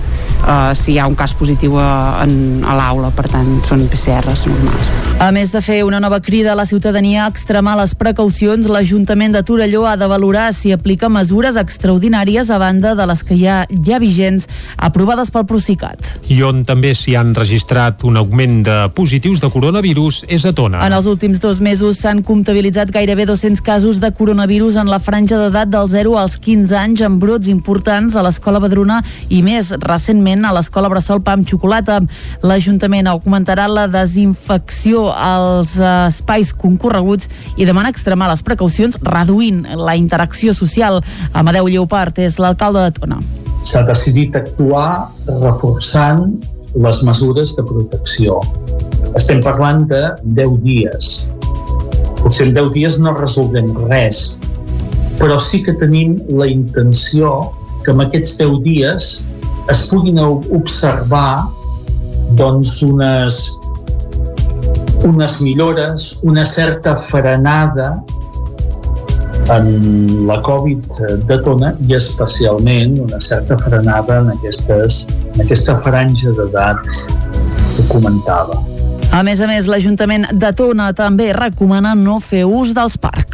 eh, si hi ha un cas positiu a, a l'aula, per tant, són PCRs normals. A més de fer una nova crida a la ciutadania a extremar les precaucions, l'Ajuntament de Torelló ha de valorar si aplica mesures extraordinàries a banda de les que ja, ja vigents aprovades pel Procicat. I on també s'hi han registrat un augment de positius de coronavirus és a Tona. En els últims dos mesos s'han comptabilitzat gairebé 200 casos de coronavirus en la franja d'edat del 0 als 15 anys amb brots importants a l'escola Badruna i més recentment a l'escola Bressol Pam Xocolata. L'Ajuntament augmentarà la desinfecció als espais concorreguts i demana extremar les precaucions reduint la interacció social. Amadeu Lleopart és l'alcalde de Tona. S'ha decidit actuar reforçant les mesures de protecció. Estem parlant de 10 dies. Potser en 10 dies no resolvem res, però sí que tenim la intenció que en aquests 10 dies es puguin observar doncs unes unes millores, una certa frenada en la Covid de Tona i especialment una certa frenada en, aquestes, en aquesta franja d'edats que comentava. A més a més, l'Ajuntament de Tona també recomana no fer ús dels parcs.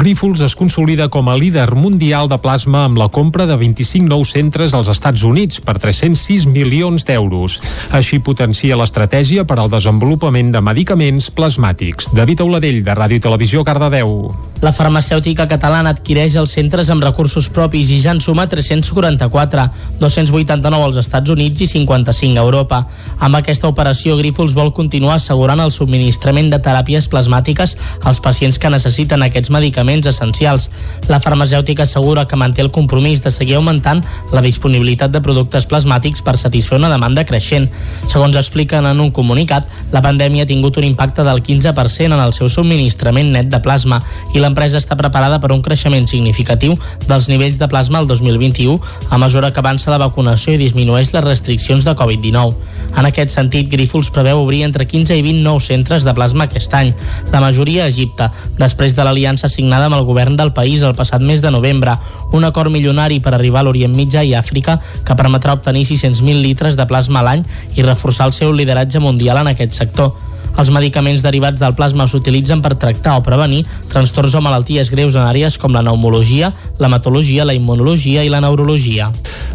Grífols es consolida com a líder mundial de plasma amb la compra de 25 nous centres als Estats Units per 306 milions d'euros. Així potencia l'estratègia per al desenvolupament de medicaments plasmàtics. David Auladell, de Ràdio i Televisió, Cardedeu. La farmacèutica catalana adquireix els centres amb recursos propis i ja en suma 344, 289 als Estats Units i 55 a Europa. Amb aquesta operació, Grífols vol continuar assegurant el subministrament de teràpies plasmàtiques als pacients que necessiten aquests medicaments medicaments essencials. La farmacèutica assegura que manté el compromís de seguir augmentant la disponibilitat de productes plasmàtics per satisfer una demanda creixent. Segons expliquen en un comunicat, la pandèmia ha tingut un impacte del 15% en el seu subministrament net de plasma i l'empresa està preparada per un creixement significatiu dels nivells de plasma el 2021 a mesura que avança la vacunació i disminueix les restriccions de Covid-19. En aquest sentit, Grífols preveu obrir entre 15 i 20 nous centres de plasma aquest any, la majoria a Egipte, després de l'aliança signada signada amb el govern del país el passat mes de novembre, un acord milionari per arribar a l'Orient Mitjà i Àfrica que permetrà obtenir 600.000 litres de plasma a l'any i reforçar el seu lideratge mundial en aquest sector. Els medicaments derivats del plasma s'utilitzen per tractar o prevenir trastorns o malalties greus en àrees com la pneumologia, l'hematologia, la immunologia i la neurologia.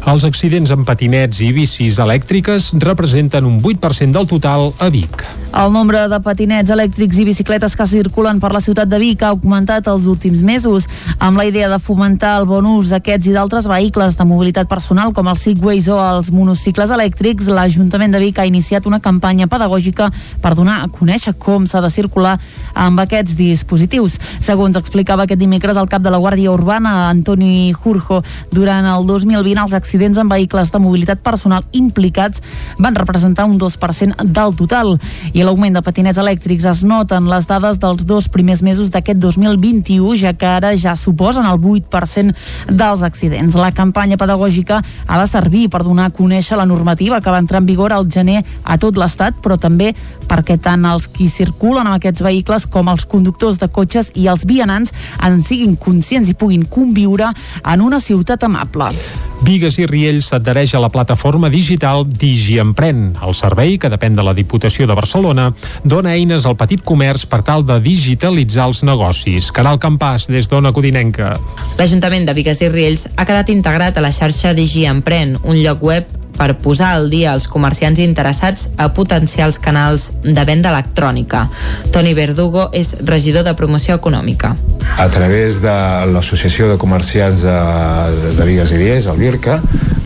Els accidents amb patinets i bicis elèctriques representen un 8% del total a Vic. El nombre de patinets elèctrics i bicicletes que circulen per la ciutat de Vic ha augmentat els últims mesos, amb la idea de fomentar el bon ús d'aquests i d'altres vehicles de mobilitat personal com els Segways o els monocicles elèctrics. L'Ajuntament de Vic ha iniciat una campanya pedagògica per donar a conèixer com s'ha de circular amb aquests dispositius. Segons explicava aquest dimecres el cap de la Guàrdia Urbana, Antoni Jurjo, durant el 2020 els accidents amb vehicles de mobilitat personal implicats van representar un 2% del total i l'augment de patinets elèctrics es nota en les dades dels dos primers mesos d'aquest 2021, ja que ara ja suposen el 8% dels accidents. La campanya pedagògica ha de servir per donar a conèixer la normativa que va entrar en vigor al gener a tot l'Estat, però també perquè tant els qui circulen amb aquests vehicles com els conductors de cotxes i els vianants en siguin conscients i puguin conviure en una ciutat amable. Vigues i Riells s'adhereix a la plataforma digital DigiEmpren. El servei, que depèn de la Diputació de Barcelona, dona eines al petit comerç per tal de digitalitzar els negocis. Caral Campàs, des d'Ona Codinenca. L'Ajuntament de Vigues i Riells ha quedat integrat a la xarxa DigiEmpren, un lloc web per posar al dia els comerciants interessats a potencials canals de venda electrònica. Toni Verdugo és regidor de promoció econòmica. A través de l'Associació de Comerciants de, de Vigues i Vies, el VIRCA,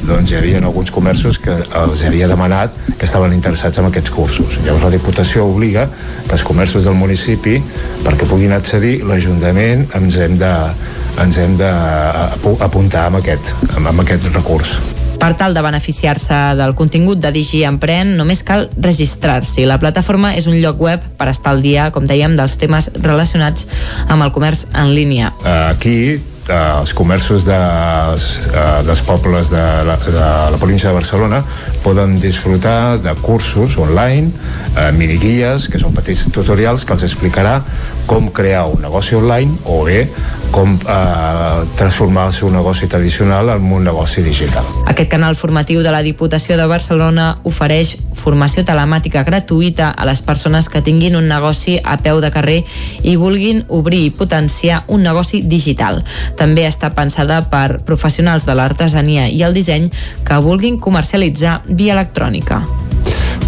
doncs hi havia alguns comerços que els havia demanat que estaven interessats en aquests cursos. Llavors la Diputació obliga que els comerços del municipi, perquè puguin accedir, l'Ajuntament ens hem de ens hem d'apuntar amb aquest, amb aquest recurs. Per tal de beneficiar-se del contingut de Digi Empren, només cal registrar-s'hi. La plataforma és un lloc web per estar al dia, com dèiem, dels temes relacionats amb el comerç en línia. Aquí eh, els comerços de, eh, dels pobles de la, de la província de Barcelona poden disfrutar de cursos online, eh, miniguies, que són petits tutorials que els explicarà com crear un negoci online o bé com eh, transformar el seu negoci tradicional en un negoci digital. Aquest canal formatiu de la Diputació de Barcelona ofereix formació telemàtica gratuïta a les persones que tinguin un negoci a peu de carrer i vulguin obrir i potenciar un negoci digital. També està pensada per professionals de l'artesania i el disseny que vulguin comercialitzar via electrònica.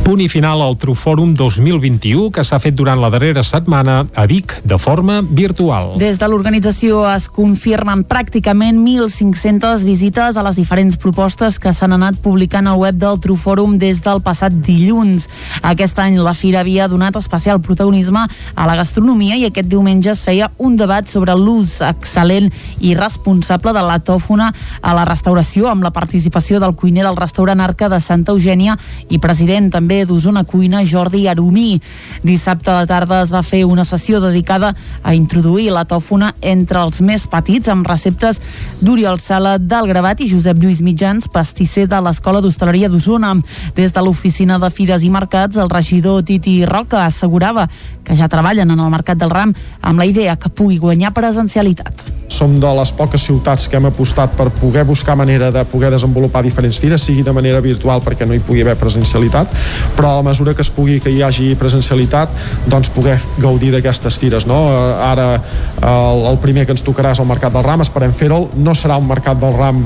Punt i final al Trufòrum 2021 que s'ha fet durant la darrera setmana a Vic de forma virtual. Des de l'organització es confirmen pràcticament 1.500 visites a les diferents propostes que s'han anat publicant al web del Trufòrum des del passat dilluns. Aquest any la fira havia donat especial protagonisme a la gastronomia i aquest diumenge es feia un debat sobre l'ús excel·lent i responsable de la tòfona a la restauració amb la participació del cuiner del restaurant Arca de Santa Eugènia i president també també d'Osona Cuina, Jordi Arumí. Dissabte a la tarda es va fer una sessió dedicada a introduir la tòfona entre els més petits amb receptes d'Oriol Sala del Gravat i Josep Lluís Mitjans, pastisser de l'Escola d'Hostaleria d'Osona. Des de l'oficina de Fires i Mercats, el regidor Titi Roca assegurava que ja treballen en el Mercat del Ram amb la idea que pugui guanyar presencialitat. Som de les poques ciutats que hem apostat per poder buscar manera de poder desenvolupar diferents fires, sigui de manera virtual perquè no hi pugui haver presencialitat, però a mesura que es pugui que hi hagi presencialitat doncs poder gaudir d'aquestes fires no? ara el, el primer que ens tocarà és el Mercat del Ram esperem fer-ho, no serà un Mercat del Ram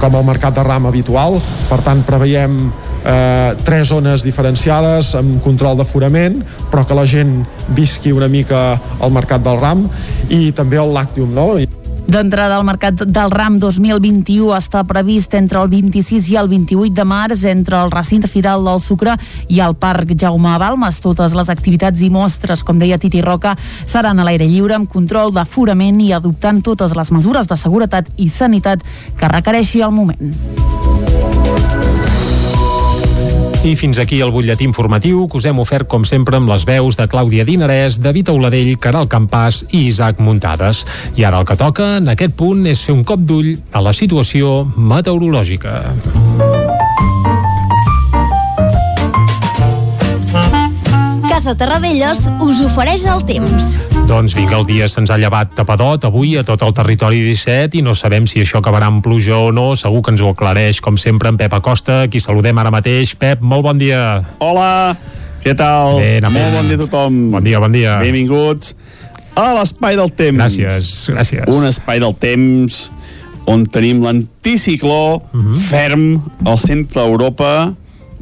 com el Mercat de Ram habitual per tant preveiem eh, tres zones diferenciades amb control d'aforament però que la gent visqui una mica al Mercat del Ram i també el Lactium no? D'entrada al Mercat del Ram 2021 està previst entre el 26 i el 28 de març entre el recinte firal del Sucre i el Parc Jaume Balmes. Totes les activitats i mostres, com deia Titi Roca, seran a l'aire lliure amb control d'aforament i adoptant totes les mesures de seguretat i sanitat que requereixi el moment. I fins aquí el butlletí informatiu que us hem ofert com sempre amb les veus de Clàudia Dinarès, David Auladell, Caral Campàs i Isaac Muntades. I ara el que toca en aquest punt és fer un cop d'ull a la situació meteorològica. Casa Terradellos us ofereix el temps. Doncs vinga, el dia se'ns ha llevat tapadot avui a tot el territori 17 i no sabem si això acabarà amb pluja o no. Segur que ens ho aclareix, com sempre, en Pep Acosta, qui saludem ara mateix. Pep, molt bon dia. Hola, què tal? Bé, molt bon dia a tothom. Bon dia, bon dia. Benvinguts a l'espai del temps. Gràcies, gràcies. Un espai del temps on tenim l'anticicló uh Mhm. -huh. ferm al centre d'Europa.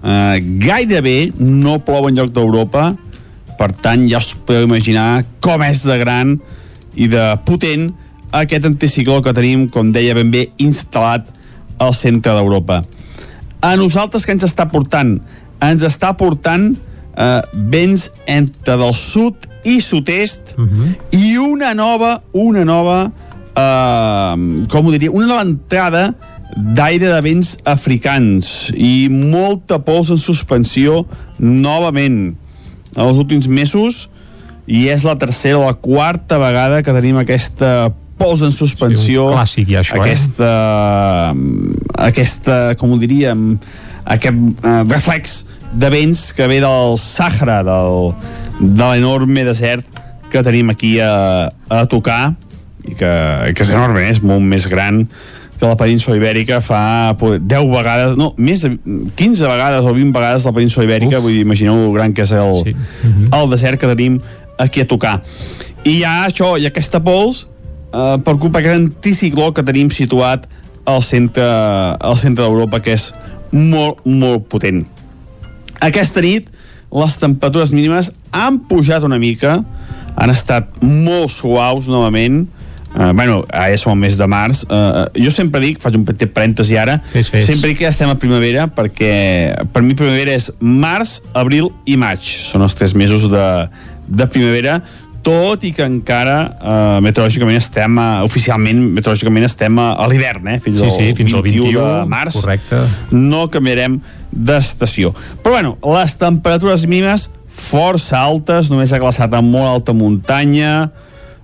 Eh, gairebé no plou en lloc d'Europa, per tant ja us podeu imaginar com és de gran i de potent aquest anticicló que tenim, com deia ben bé, instal·lat al centre d'Europa. A nosaltres que ens està portant? Ens està portant eh, vents entre del sud i sud-est uh -huh. i una nova, una nova, eh, com ho diria, una nova entrada d'aire de vents africans i molta pols en suspensió novament en els últims mesos i és la tercera o la quarta vegada que tenim aquesta pols en suspensió Sí, clàssic ja, això, eh? aquesta, aquesta com ho diríem aquest uh, reflex de vents que ve del Sàhara del, de l'enorme desert que tenim aquí a, a tocar i que, que és enorme, eh? és molt més gran que la península ibèrica fa poder, 10 vegades, no, més de 15 vegades o 20 vegades la península ibèrica, Uf. vull dir, imagineu el gran que és el, sí. el desert que tenim aquí a tocar. I hi ha això, i aquesta pols eh, per culpa d'aquest anticicló que tenim situat al centre, al centre d'Europa, que és molt, molt potent. Aquesta nit les temperatures mínimes han pujat una mica, han estat molt suaus novament, Uh, bueno, ara som al mes de març uh, jo sempre dic, faig un petit parèntesi ara fes, fes. sempre dic que ja estem a primavera perquè per mi primavera és març, abril i maig són els tres mesos de, de primavera tot i que encara uh, meteorològicament estem uh, oficialment meteorològicament estem a, a l'hivern eh? fins, Sí, al sí, fins al 21 21, de març correcte. no canviarem d'estació però bueno, les temperatures mínimes força altes, només ha glaçat a molt alta muntanya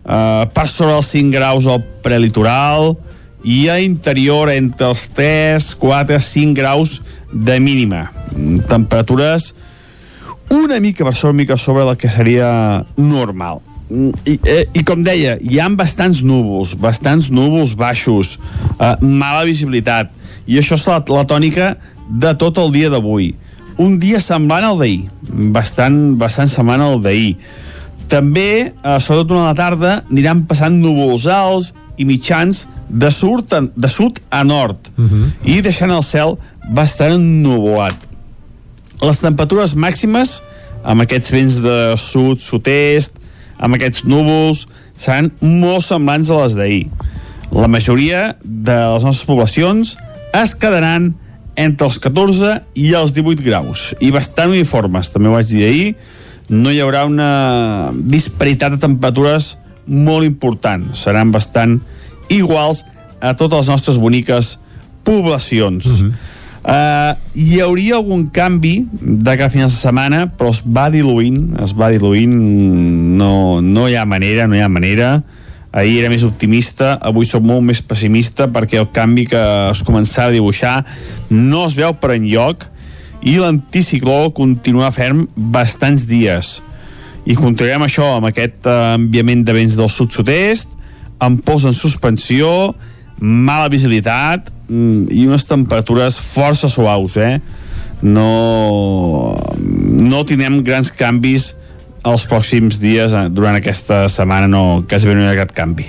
eh, per sobre els 5 graus al prelitoral i a interior entre els 3, 4, 5 graus de mínima Mm, temperatures una mica per sobre, mica sobre del que seria normal. Mm, I, eh, I com deia, hi han bastants núvols, bastants núvols baixos, eh, mala visibilitat, i això és la, la tònica de tot el dia d'avui. Un dia semblant al d'ahir, bastant, bastant semblant al d'ahir. També, eh, sobretot durant la tarda, aniran passant núvols alts i mitjans de sud a, de sud a nord i deixant el cel bastant ennuvolat. Les temperatures màximes, amb aquests vents de sud, sud-est, amb aquests núvols, seran molt semblants a les d'ahir. La majoria de les nostres poblacions es quedaran entre els 14 i els 18 graus, i bastant uniformes, també ho vaig dir ahir, no hi haurà una disparitat de temperatures molt important, seran bastant iguals a totes les nostres boniques poblacions. Uh -huh. Uh, hi hauria algun canvi de cara a finals de setmana, però es va diluint, es va diluint, no, no hi ha manera, no hi ha manera. Ahir era més optimista, avui soc molt més pessimista perquè el canvi que es començava a dibuixar no es veu per enlloc i l'anticicló continua ferm bastants dies. I continuarem això amb aquest eh, enviament de vents del sud-sud-est, amb pous en suspensió, mala visibilitat mm, i unes temperatures força suaus, eh? No, no tindrem grans canvis els pròxims dies, eh, durant aquesta setmana no, quasi no hi ha cap canvi.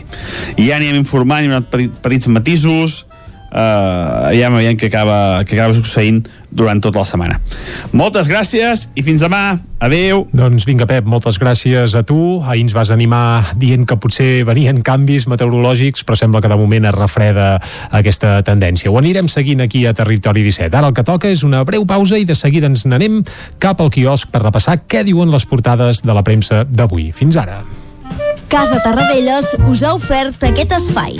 I ja anirem informant, hi petit- petits matisos, uh, ja veiem què acaba, què acaba succeint durant tota la setmana. Moltes gràcies i fins demà. Adeu. Doncs vinga, Pep, moltes gràcies a tu. Ahir ens vas animar dient que potser venien canvis meteorològics, però sembla que de moment es refreda aquesta tendència. Ho anirem seguint aquí a Territori 17. Ara el que toca és una breu pausa i de seguida ens n'anem cap al quiosc per repassar què diuen les portades de la premsa d'avui. Fins ara. Casa Tarradellas us ha ofert aquest espai.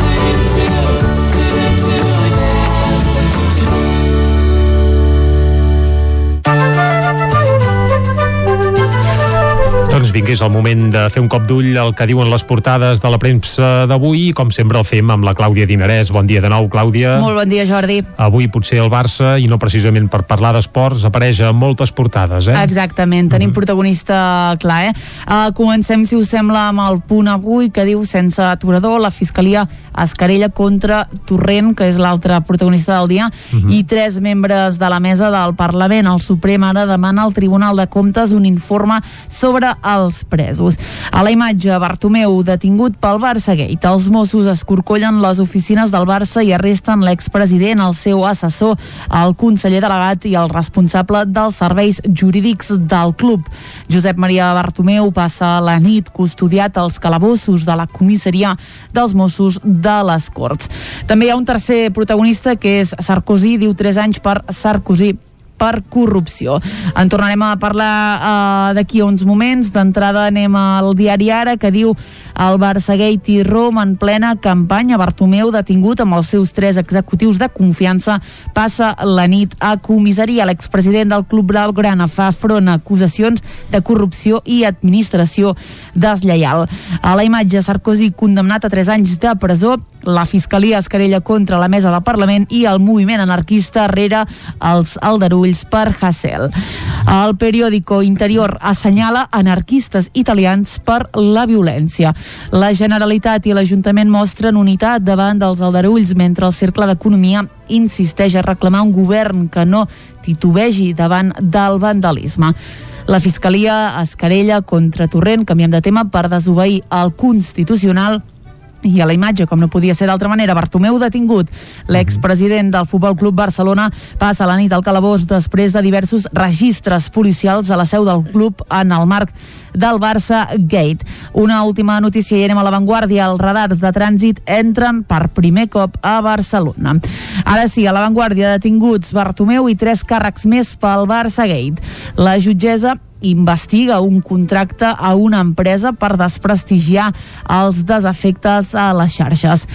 Doncs vinga, és el moment de fer un cop d'ull al que diuen les portades de la premsa d'avui i com sempre el fem amb la Clàudia Dinarès. Bon dia de nou, Clàudia. Molt bon dia, Jordi. Avui potser el Barça, i no precisament per parlar d'esports, apareix a moltes portades, eh? Exactament, tenim protagonista clar, eh? Uh, comencem, si us sembla, amb el punt avui que diu sense aturador, la Fiscalia es querella contra Torrent, que és l'altre protagonista del dia, i tres membres de la mesa del Parlament. El Suprem ara demana al Tribunal de Comptes un informe sobre els presos. A la imatge, Bartomeu detingut pel Barça Gate. Els Mossos escorcollen les oficines del Barça i arresten l'expresident, el seu assessor, el conseller delegat i el responsable dels serveis jurídics del club. Josep Maria Bartomeu passa la nit custodiat als calabossos de la comissaria dels Mossos de les Corts. També hi ha un tercer protagonista que és Sarkozy, diu 3 anys per Sarkozy per corrupció. En tornarem a parlar uh, d'aquí a uns moments. D'entrada anem al diari Ara, que diu el Barça Gate i Roma en plena campanya. Bartomeu, detingut amb els seus tres executius de confiança, passa la nit a comissaria. L'expresident del Club Blaugrana fa front a acusacions de corrupció i administració deslleial. A la imatge, Sarkozy condemnat a 3 anys de presó la Fiscalia es querella contra la mesa del Parlament i el moviment anarquista rere els aldarulls per Hassel. El periòdico Interior assenyala anarquistes italians per la violència. La Generalitat i l'Ajuntament mostren unitat davant dels aldarulls mentre el Cercle d'Economia insisteix a reclamar un govern que no titubegi davant del vandalisme. La Fiscalia es querella contra Torrent, canviem de tema, per desobeir el Constitucional i a la imatge, com no podia ser d'altra manera, Bartomeu detingut. L'expresident del Futbol Club Barcelona passa la nit al calabós després de diversos registres policials a la seu del club en el marc del Barça Gate. Una última notícia i anem a l'avantguàrdia. Els radars de trànsit entren per primer cop a Barcelona. Ara sí, a l'avantguàrdia detinguts Bartomeu i tres càrrecs més pel Barça Gate. La jutgessa investiga un contracte a una empresa per desprestigiar els desefectes a les xarxes.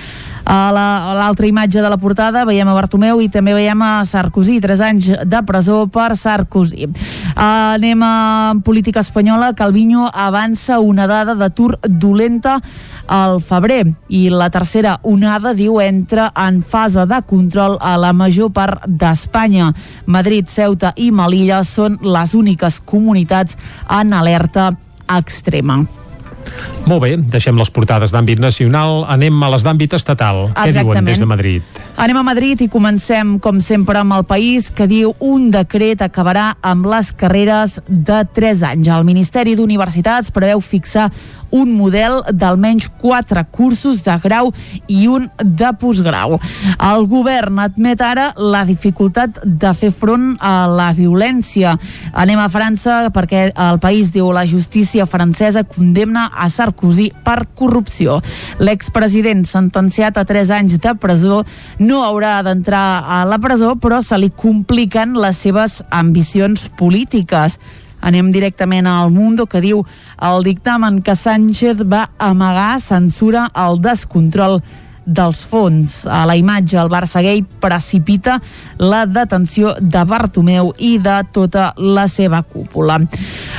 A l'altra la, imatge de la portada veiem a Bartomeu i també veiem a Sarkozy, 3 anys de presó per Sarkozy. Uh, anem a política espanyola. Calviño avança una dada d'atur dolenta al febrer i la tercera onada, diu, entra en fase de control a la major part d'Espanya. Madrid, Ceuta i Melilla són les úniques comunitats en alerta extrema. Molt bé, deixem les portades d'àmbit nacional, anem a les d'àmbit estatal. Exactament. Què diuen des de Madrid? Anem a Madrid i comencem, com sempre, amb el país que diu un decret acabarà amb les carreres de 3 anys. El Ministeri d'Universitats preveu fixar un model d'almenys quatre cursos de grau i un de postgrau. El govern admet ara la dificultat de fer front a la violència. Anem a França perquè el país diu la justícia francesa condemna a Sarkozy per corrupció. L'expresident sentenciat a 3 anys de presó no haurà d'entrar a la presó però se li compliquen les seves ambicions polítiques. Anem directament al Mundo, que diu el dictamen que Sánchez va amagar censura el descontrol dels fons. A la imatge, el Barça Gate precipita la detenció de Bartomeu i de tota la seva cúpula.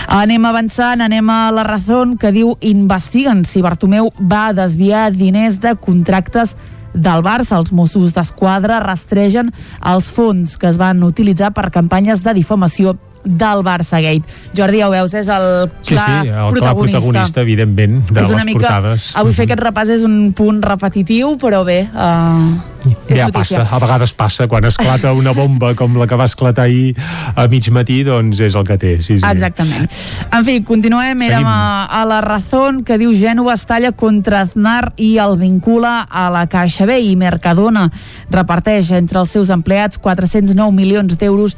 Anem avançant, anem a la raó que diu investiguen si Bartomeu va desviar diners de contractes del Barça. Els Mossos d'Esquadra rastregen els fons que es van utilitzar per campanyes de difamació del Barça Gate. Jordi, ja ho veus, és el clar, sí, sí, el protagonista. clar protagonista, evidentment, de és una les mica, portades. Avui fer aquest repàs és un punt repetitiu, però bé, uh, ja passa, a vegades passa, quan esclata una bomba com la que va esclatar ahir a mig matí, doncs és el que té. Sí, sí. Exactament. En fi, continuem, érem a, a la Razón, que diu Gènova es talla contra Aznar i el vincula a la Caixa B i Mercadona reparteix entre els seus empleats 409 milions d'euros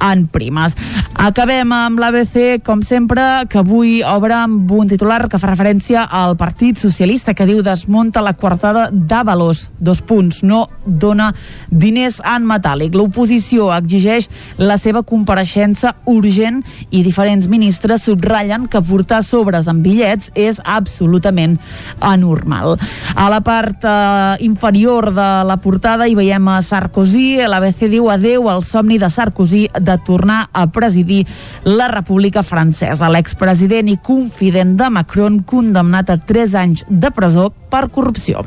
en primes. Acabem amb l'ABC, com sempre, que avui obre amb un titular que fa referència al Partit Socialista, que diu desmunta la quartada de valors. Dos punts. No dona diners en metàl·lic. L'oposició exigeix la seva compareixença urgent i diferents ministres subratllen que portar sobres amb bitllets és absolutament anormal. A la part eh, inferior de la portada hi veiem a Sarkozy, l'ABC diu adeu al somni de Sarkozy de tornar a presidir la República Francesa. L'expresident i confident de Macron condemnat a 3 anys de presó per corrupció.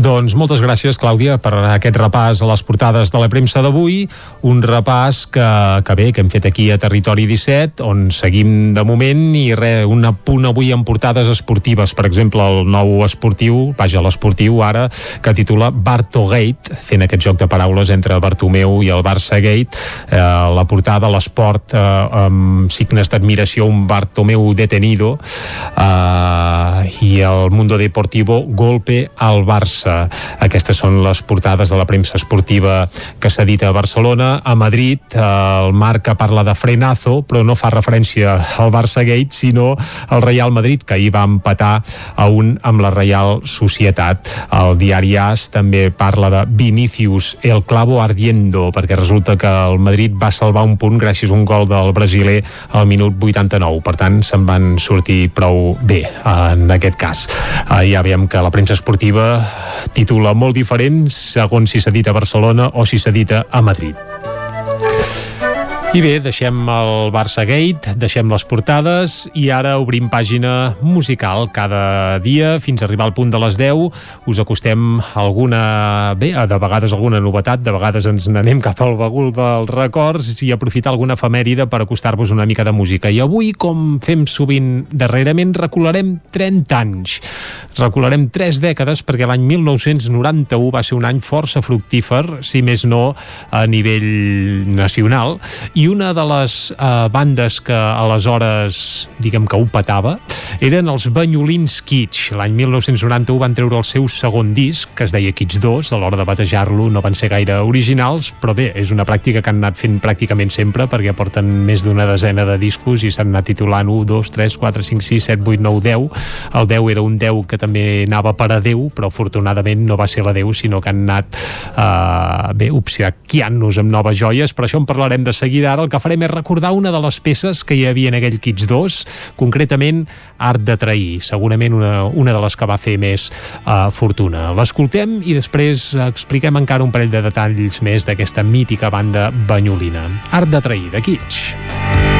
Doncs moltes gràcies, Clàudia, per aquest repàs a les portades de la premsa d'avui. Un repàs que, que bé, que hem fet aquí a Territori 17, on seguim de moment i res, un punt avui en portades esportives. Per exemple, el nou esportiu, vaja, l'esportiu ara, que titula Bartogate, fent aquest joc de paraules entre Bartomeu i el Barça Gate. Eh, la portada, l'esport, eh, amb signes d'admiració, un Bartomeu detenido, eh, i el Mundo Deportivo, golpe al Barça. Aquestes són les portades de la premsa esportiva que s'ha dit a Barcelona. A Madrid, eh, el Marca parla de frenazo, però no fa referència al Barça Gate, sinó al Real Madrid, que ahir va empatar a un amb la Real Societat. El diari AS també parla de Vinicius, el clavo ardiendo, perquè resulta que el Madrid va salvar un punt gràcies a un gol del brasiler al minut 89. Per tant, se'n van sortir prou bé en aquest cas. Eh, ja veiem que la premsa esportiva titula molt diferent segons si s'ha dit a Barcelona o si s'ha dit a Madrid. I bé, deixem el Barça Gate, deixem les portades i ara obrim pàgina musical. Cada dia, fins a arribar al punt de les 10, us acostem alguna... Bé, de vegades alguna novetat, de vegades ens n'anem cap al bagul dels records i aprofitar alguna efemèride per acostar-vos una mica de música. I avui, com fem sovint darrerament, recularem 30 anys. Recularem tres dècades perquè l'any 1991 va ser un any força fructífer, si més no a nivell nacional, una de les eh, bandes que aleshores, diguem que ho petava, eren els Banyolins Kitsch. L'any 1991 van treure el seu segon disc, que es deia Kitsch 2, a l'hora de batejar-lo no van ser gaire originals, però bé, és una pràctica que han anat fent pràcticament sempre perquè porten més d'una desena de discos i s'han anat titulant 1, 2, 3, 4, 5, 6, 7, 8, 9, 10. El 10 era un 10 que també anava per a Déu, però afortunadament no va ser la Déu, sinó que han anat eh, bé, obsequiant-nos amb noves joies, però això en parlarem de seguida. Ara el que farem és recordar una de les peces que hi havia en aquell Kids 2, concretament Art de Trair, segurament una, una de les que va fer més eh, fortuna. L'escoltem i després expliquem encara un parell de detalls més d'aquesta mítica banda banyolina. Art de Trair, de Kitsch.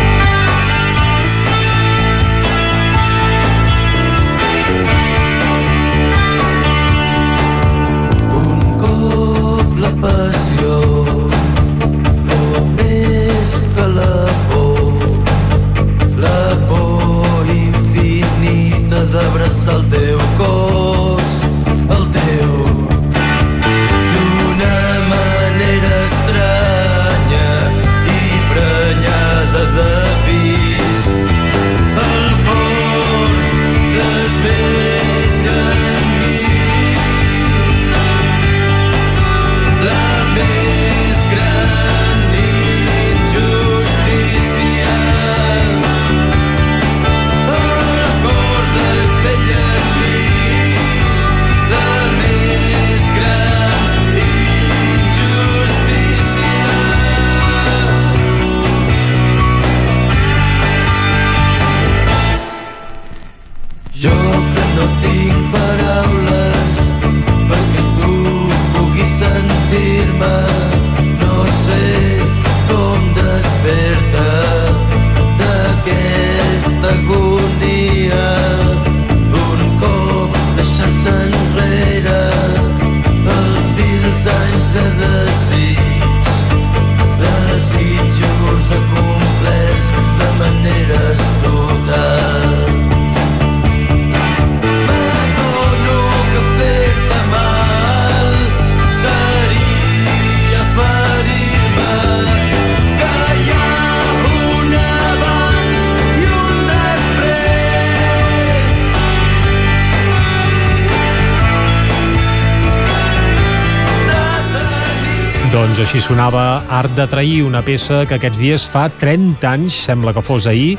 Doncs així sonava Art de Trair, una peça que aquests dies fa 30 anys, sembla que fos ahir,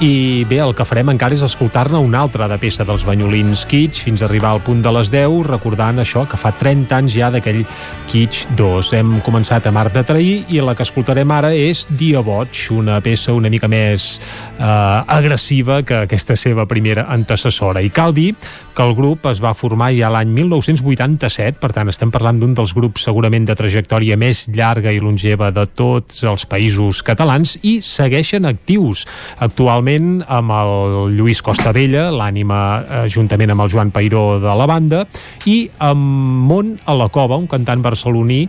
i bé, el que farem encara és escoltar-ne una altra de peça dels Banyolins Kitsch fins a arribar al punt de les 10, recordant això, que fa 30 anys ja d'aquell Kitsch 2. Hem començat amb Art de Trair i la que escoltarem ara és Dia Boig, una peça una mica més eh, agressiva que aquesta seva primera antecessora. I cal dir que el grup es va formar ja l'any 1987, per tant estem parlant d'un dels grups segurament de trajectòria més llarga i longeva de tots els països catalans i segueixen actius. Actualment amb el Lluís Costabella, l'ànima eh, juntament amb el Joan Pairó de la banda i amb Mont a la Cova, un cantant barceloní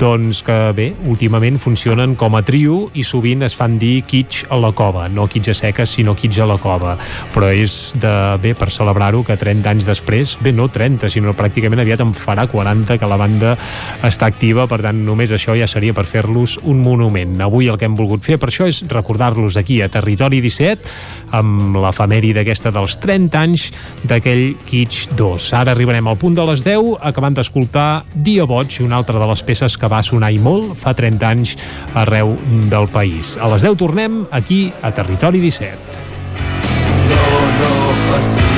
doncs que bé, últimament funcionen com a trio i sovint es fan dir Kitsch a la Cova, no Kitsch a seca sinó Kitsch a la Cova, però és de, bé, per celebrar-ho que 30 anys després, bé, no 30, sinó pràcticament aviat en farà 40 que la banda està activa, per tant només això ja seria per fer-los un monument. Avui el que hem volgut fer per això és recordar-los aquí a Territori 17 amb l'efemèri d'aquesta dels 30 anys d'aquell Kitsch 2. Ara arribarem al punt de les 10 acabant d'escoltar Dia Boig, una altra de les peces que va sonar i molt fa 30 anys arreu del país. A les 10 tornem aquí a Territori 17. No, no facis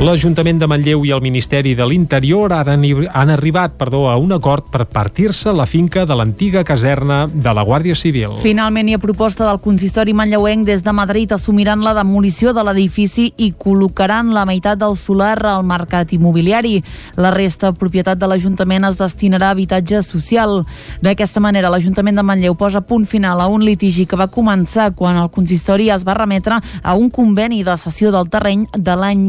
L'Ajuntament de Manlleu i el Ministeri de l'Interior han, han arribat perdó, a un acord per partir-se la finca de l'antiga caserna de la Guàrdia Civil. Finalment hi ha proposta del consistori manlleuenc des de Madrid assumiran la demolició de l'edifici i col·locaran la meitat del solar al mercat immobiliari. La resta, propietat de l'Ajuntament, es destinarà a habitatge social. D'aquesta manera, l'Ajuntament de Manlleu posa punt final a un litigi que va començar quan el consistori es va remetre a un conveni de cessió del terreny de l'any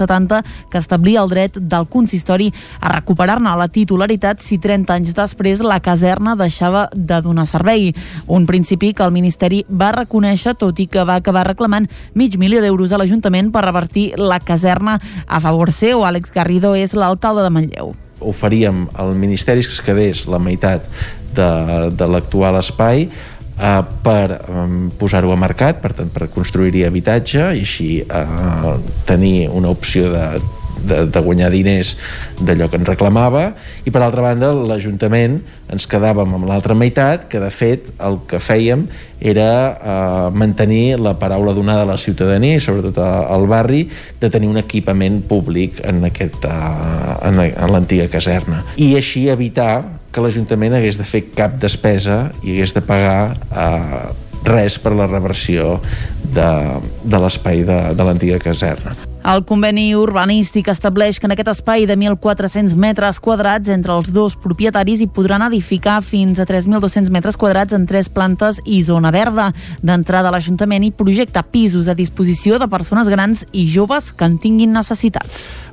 1970 que establia el dret del consistori a recuperar-ne la titularitat si 30 anys després la caserna deixava de donar servei. Un principi que el Ministeri va reconèixer, tot i que va acabar reclamant mig milió d'euros a l'Ajuntament per revertir la caserna a favor seu. Àlex Garrido és l'alcalde de Manlleu oferíem al Ministeri que es quedés la meitat de, de l'actual espai eh, per eh, posar-ho a mercat, per tant per construir-hi habitatge i així eh, tenir una opció de, de, de guanyar diners d'allò que ens reclamava. I per altra banda l'Ajuntament ens quedàvem amb l'altra meitat que de fet el que fèiem era eh, mantenir la paraula donada a la ciutadania i sobretot al barri de tenir un equipament públic en, aquest, eh, en, en l'antiga caserna. I així evitar que l'Ajuntament hagués de fer cap despesa i hagués de pagar eh, res per la reversió de, de l'espai de, de l'antiga caserna. El conveni urbanístic estableix que en aquest espai de 1.400 metres quadrats entre els dos propietaris hi podran edificar fins a 3.200 metres quadrats en tres plantes i zona verda. D'entrada, l'Ajuntament hi projecta pisos a disposició de persones grans i joves que en tinguin necessitat.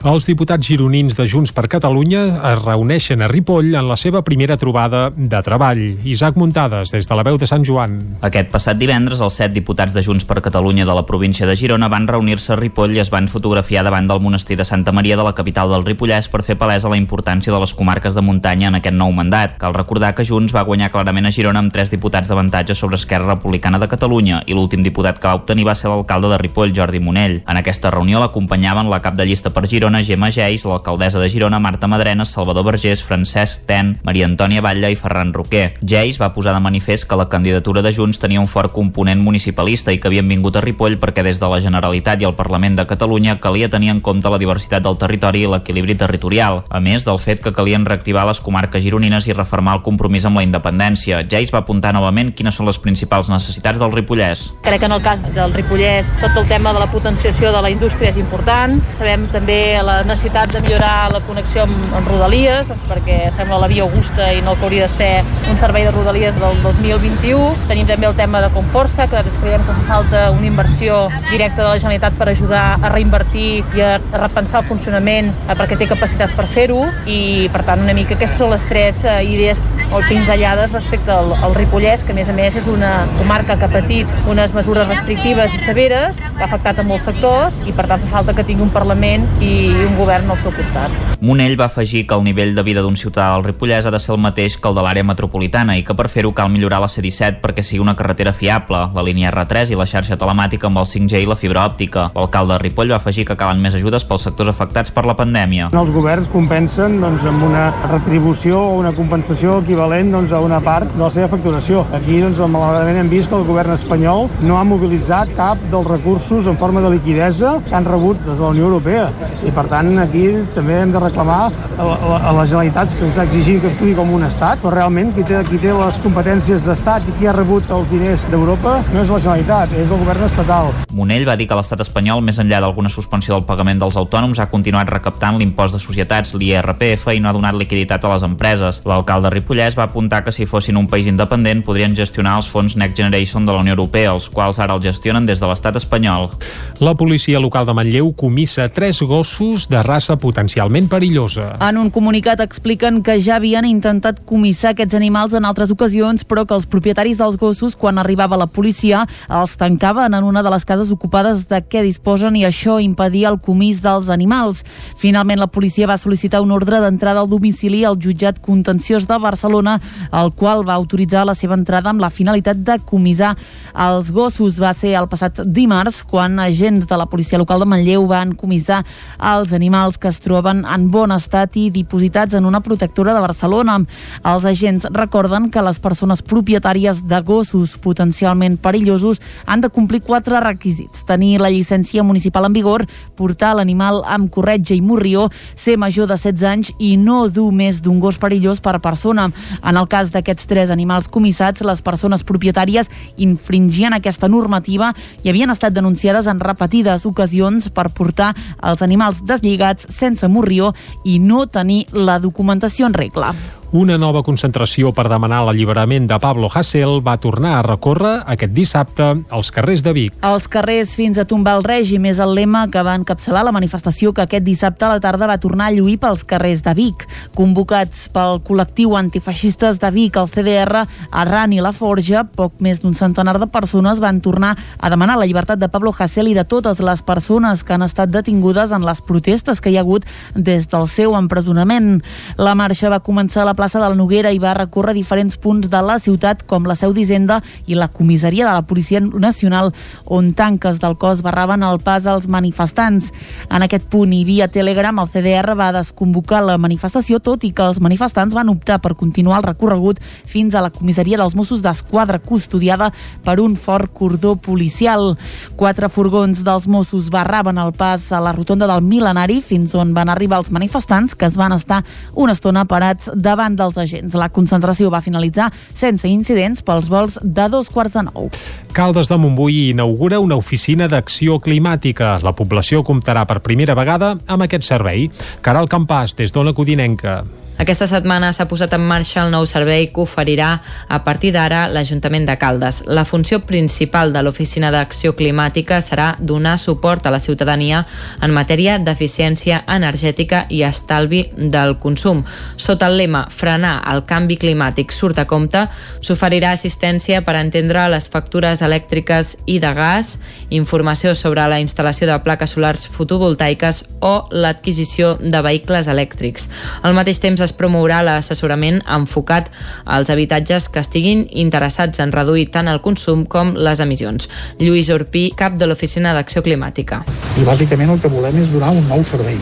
Els diputats gironins de Junts per Catalunya es reuneixen a Ripoll en la seva primera trobada de treball. Isaac Muntades, des de la veu de Sant Joan. Aquest passat divendres, els set diputats de Junts per Catalunya de la província de Girona van reunir-se a Ripoll i es van fotografiar davant del monestir de Santa Maria de la capital del Ripollès per fer palesa la importància de les comarques de muntanya en aquest nou mandat. Cal recordar que Junts va guanyar clarament a Girona amb tres diputats d'avantatge sobre Esquerra Republicana de Catalunya i l'últim diputat que va obtenir va ser l'alcalde de Ripoll, Jordi Monell. En aquesta reunió l'acompanyaven la cap de llista per Girona, Gemma Geis, l'alcaldessa de Girona, Marta Madrena, Salvador Vergés, Francesc Ten, Maria Antònia Batlle i Ferran Roquer. Geis va posar de manifest que la candidatura de Junts tenia un fort component municipalista i que havien vingut a Ripoll perquè des de la Generalitat i el Parlament de Catalunya calia calia tenir en compte la diversitat del territori i l'equilibri territorial, a més del fet que calien reactivar les comarques gironines i reformar el compromís amb la independència. Geis va apuntar novament quines són les principals necessitats del Ripollès. Crec que en el cas del Ripollès tot el tema de la potenciació de la indústria és important. Sabem també la necessitat de millorar la connexió amb, amb Rodalies, doncs perquè sembla la via augusta i no el que hauria de ser un servei de Rodalies del 2021. Tenim també el tema de Conforça, que nosaltres creiem que falta una inversió directa de la Generalitat per ajudar a reinvertir i a repensar el funcionament eh, perquè té capacitats per fer-ho i per tant una mica aquestes són les tres eh, idees molt pinzellades respecte al, al Ripollès que a més a més és una comarca que ha patit unes mesures restrictives i severes que ha afectat a molts sectors i per tant fa falta que tingui un Parlament i un govern al seu costat. Monell va afegir que el nivell de vida d'un ciutadà del Ripollès ha de ser el mateix que el de l'àrea metropolitana i que per fer-ho cal millorar la C-17 perquè sigui una carretera fiable, la línia R3 i la xarxa telemàtica amb el 5G i la fibra òptica. L'alcalde de Ripoll va afegir que cal calen més ajudes pels sectors afectats per la pandèmia. Els governs compensen doncs, amb una retribució o una compensació equivalent doncs, a una part de la seva facturació. Aquí, doncs, malauradament, hem vist que el govern espanyol no ha mobilitzat cap dels recursos en forma de liquidesa que han rebut des de la Unió Europea. I, per tant, aquí també hem de reclamar a, la, a les Generalitats que està exigint que actuï com un estat, però realment qui té, qui té les competències d'estat i qui ha rebut els diners d'Europa no és la Generalitat, és el govern estatal. Monell va dir que l'estat espanyol, més enllà d'alguna suspensió del pagament dels autònoms ha continuat recaptant l'impost de societats, l'IRPF, i no ha donat liquiditat a les empreses. L'alcalde Ripollès va apuntar que si fossin un país independent podrien gestionar els fons Next Generation de la Unió Europea, els quals ara el gestionen des de l'estat espanyol. La policia local de Manlleu comissa tres gossos de raça potencialment perillosa. En un comunicat expliquen que ja havien intentat comissar aquests animals en altres ocasions, però que els propietaris dels gossos, quan arribava la policia, els tancaven en una de les cases ocupades de què disposen i això impedir el comís dels animals. Finalment, la policia va sol·licitar un ordre d'entrada al domicili al jutjat contenciós de Barcelona, el qual va autoritzar la seva entrada amb la finalitat de comissar els gossos. Va ser el passat dimarts quan agents de la policia local de Manlleu van comissar els animals que es troben en bon estat i dipositats en una protectora de Barcelona. Els agents recorden que les persones propietàries de gossos potencialment perillosos han de complir quatre requisits. Tenir la llicència municipal en vigor, portar l'animal amb corretja i morrió, ser major de 16 anys i no dur més d'un gos perillós per persona. En el cas d'aquests tres animals comissats, les persones propietàries infringien aquesta normativa i havien estat denunciades en repetides ocasions per portar els animals deslligats sense morrió i no tenir la documentació en regla. Una nova concentració per demanar l'alliberament de Pablo Hasél va tornar a recórrer aquest dissabte als carrers de Vic. Els carrers fins a tombar el règim és el lema que va encapçalar la manifestació que aquest dissabte a la tarda va tornar a lluir pels carrers de Vic. Convocats pel col·lectiu antifeixistes de Vic, el CDR, Arran i La Forja, poc més d'un centenar de persones van tornar a demanar la llibertat de Pablo Hasél i de totes les persones que han estat detingudes en les protestes que hi ha hagut des del seu empresonament. La marxa va començar a la plaça de la Noguera i va recórrer diferents punts de la ciutat com la Seu d'Hisenda i la comissaria de la Policia Nacional on tanques del cos barraven el pas als manifestants. En aquest punt i via Telegram el CDR va desconvocar la manifestació tot i que els manifestants van optar per continuar el recorregut fins a la comissaria dels Mossos d'Esquadra custodiada per un fort cordó policial. Quatre furgons dels Mossos barraven el pas a la rotonda del Milenari fins on van arribar els manifestants que es van estar una estona parats davant dels agents. La concentració va finalitzar sense incidents pels vols de dos quarts de nou. Caldes de Montbui inaugura una oficina d'acció climàtica. La població comptarà per primera vegada amb aquest servei. Caral Campàs, des d'Ona Codinenca. Aquesta setmana s'ha posat en marxa el nou servei que oferirà a partir d'ara l'Ajuntament de Caldes. La funció principal de l'Oficina d'Acció Climàtica serà donar suport a la ciutadania en matèria d'eficiència energètica i estalvi del consum. Sota el lema Frenar el canvi climàtic surt a compte, s'oferirà assistència per entendre les factures elèctriques i de gas, informació sobre la instal·lació de plaques solars fotovoltaiques o l'adquisició de vehicles elèctrics. Al mateix temps es promourà l'assessorament enfocat als habitatges que estiguin interessats en reduir tant el consum com les emissions. Lluís Orpí, cap de l'Oficina d'Acció Climàtica. I bàsicament el que volem és donar un nou servei,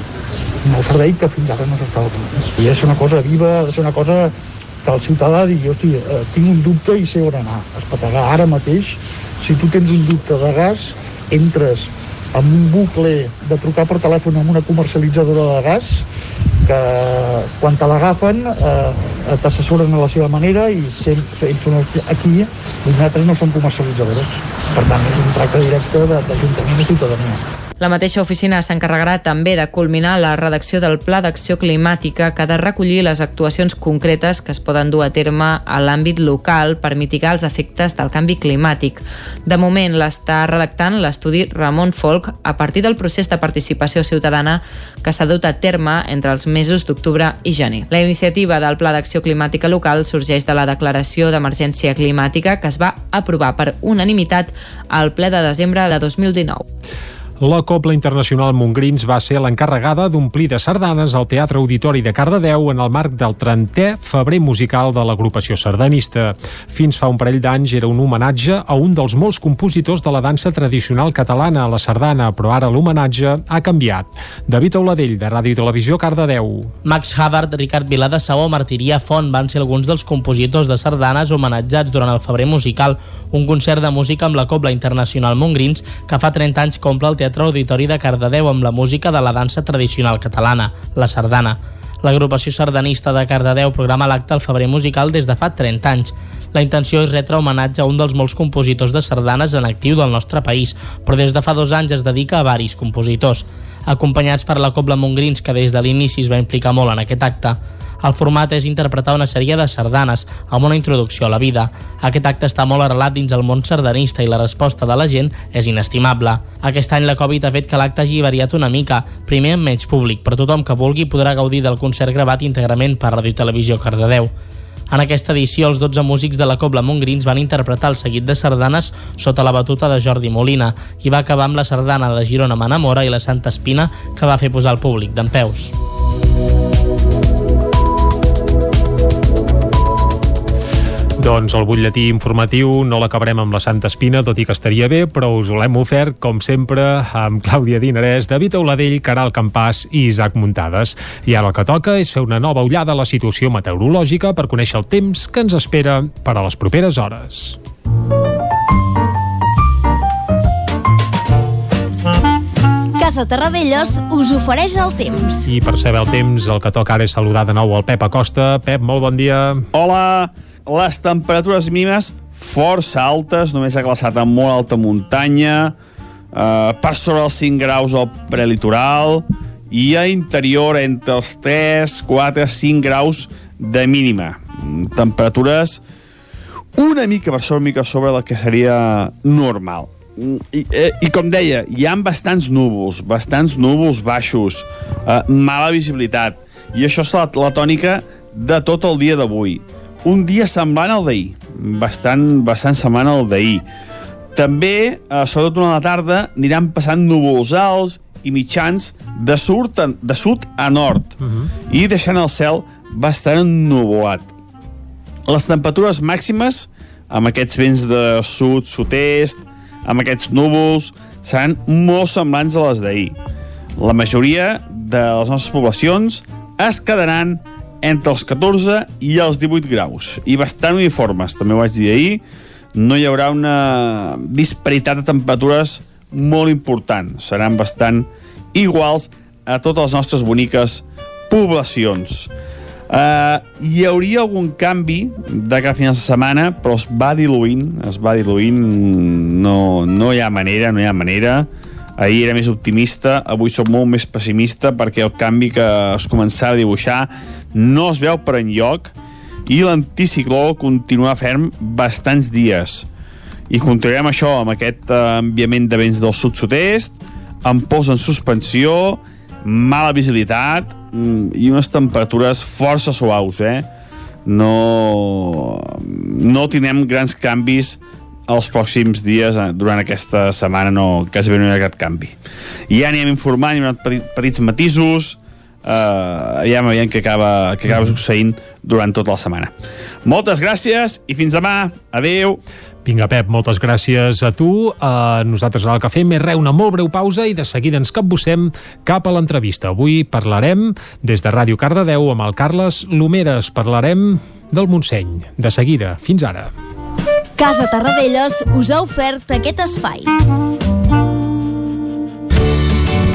un nou servei que fins ara no s'estava donant. I és una cosa viva, és una cosa que el ciutadà digui, hosti, eh, tinc un dubte i sé on anar. Espetegar ara mateix, si tu tens un dubte de gas, entres amb un bucle de trucar per telèfon amb una comercialitzadora de gas que quan te l'agafen eh, t'assessoren a la seva manera i sem- ells són aquí i nosaltres no som comercialitzadores per tant és un tracte directe de- d'Ajuntament i ciutadania La mateixa oficina s'encarregarà també de culminar la redacció del Pla d'Acció Climàtica que ha de recollir les actuacions concretes que es poden dur a terme a l'àmbit local per mitigar els efectes del canvi climàtic. De moment l'està redactant l'estudi Ramon Folk a partir del procés de participació ciutadana que s'ha dut a terme entre els mesos d'octubre i gener. La iniciativa del Pla d'Acció Climàtica local sorgeix de la declaració d'emergència climàtica que es va aprovar per unanimitat al ple de desembre de 2019. La Cobla Internacional Montgrins va ser l'encarregada d'omplir de sardanes al Teatre Auditori de Cardedeu en el marc del 30è febrer musical de l'agrupació sardanista. Fins fa un parell d'anys era un homenatge a un dels molts compositors de la dansa tradicional catalana, la sardana, però ara l'homenatge ha canviat. David Auladell, de Ràdio i Televisió, Cardedeu. Max Havard, Ricard Sau o Martiria Font van ser alguns dels compositors de sardanes homenatjats durant el febrer musical, un concert de música amb la Cobla Internacional Montgrins que fa 30 anys comple el Teatre Auditori de Cardedeu amb la música de la dansa tradicional catalana, la sardana. L'agrupació sardanista de Cardedeu programa l'acte al febrer musical des de fa 30 anys. La intenció és retre homenatge a un dels molts compositors de sardanes en actiu del nostre país, però des de fa dos anys es dedica a varis compositors. Acompanyats per la Cobla Montgrins, que des de l'inici es va implicar molt en aquest acte, el format és interpretar una sèrie de sardanes amb una introducció a la vida. Aquest acte està molt arrelat dins el món sardanista i la resposta de la gent és inestimable. Aquest any la Covid ha fet que l'acte hagi variat una mica, primer amb menys públic, però tothom que vulgui podrà gaudir del concert gravat íntegrament per Ràdio i Televisió Cardedeu. En aquesta edició, els 12 músics de la Cobla Montgrins van interpretar el seguit de sardanes sota la batuta de Jordi Molina i va acabar amb la sardana de Girona m'enamora i la Santa Espina que va fer posar el públic d'en peus. Doncs el butlletí informatiu no l'acabarem amb la Santa Espina, tot i que estaria bé, però us l'hem ofert, com sempre, amb Clàudia Dinarès, David Auladell, Caral Campàs i Isaac Muntades. I ara el que toca és fer una nova ullada a la situació meteorològica per conèixer el temps que ens espera per a les properes hores. Casa Terradellos us ofereix el temps. I per saber el temps, el que toca ara és saludar de nou el Pep Acosta. Pep, molt bon dia. Hola! Les temperatures mínimes força altes, només ha glaçat a molt alta muntanya, eh, per sobre els 5 graus al prelitoral, i a interior entre els 3, 4, 5 graus de mínima. Temperatures una mica per sobre, mica sobre el que seria normal. I, eh, i com deia, hi han bastants núvols, bastants núvols baixos, eh, mala visibilitat, i això és la, la tònica de tot el dia d'avui. Un dia semblant al d'ahir, bastant, bastant semblant al d'ahir. També, eh, sobretot durant la tarda, aniran passant núvols alts i mitjans de sud, a, de sud a nord uh -huh. i deixant el cel bastant ennuvolat. Les temperatures màximes, amb aquests vents de sud, sud-est, amb aquests núvols, seran molt semblants a les d'ahir. La majoria de les nostres poblacions es quedaran entre els 14 i els 18 graus, i bastant uniformes, també ho vaig dir ahir, no hi haurà una disparitat de temperatures molt important, seran bastant iguals a totes les nostres boniques poblacions. Uh, hi hauria algun canvi de cap final de setmana, però es va diluint, es va diluint, no, no hi ha manera, no hi ha manera. Ahir era més optimista, avui soc molt més pessimista perquè el canvi que es començava a dibuixar no es veu per enlloc i l'anticicló continua ferm bastants dies. I continuarem això amb aquest eh, enviament de vents del sud-sud-est, amb pols en suspensió, mala visibilitat mm, i unes temperatures força suaus, eh? No, no tindrem grans canvis els pròxims dies, eh, durant aquesta setmana no, quasi no hi ha cap canvi. Ja anirem informant, hi petit, petits matisos, eh, ja veiem què acaba, què acaba succeint durant tota la setmana. Moltes gràcies i fins demà. Adeu. Vinga, Pep, moltes gràcies a tu. Uh, nosaltres ara el que fem és re, una molt breu pausa i de seguida ens capbussem cap a l'entrevista. Avui parlarem des de Ràdio Cardedeu amb el Carles Lomeres. Parlarem del Montseny. De seguida. Fins ara. Casa Tarradellas us ha ofert aquest espai.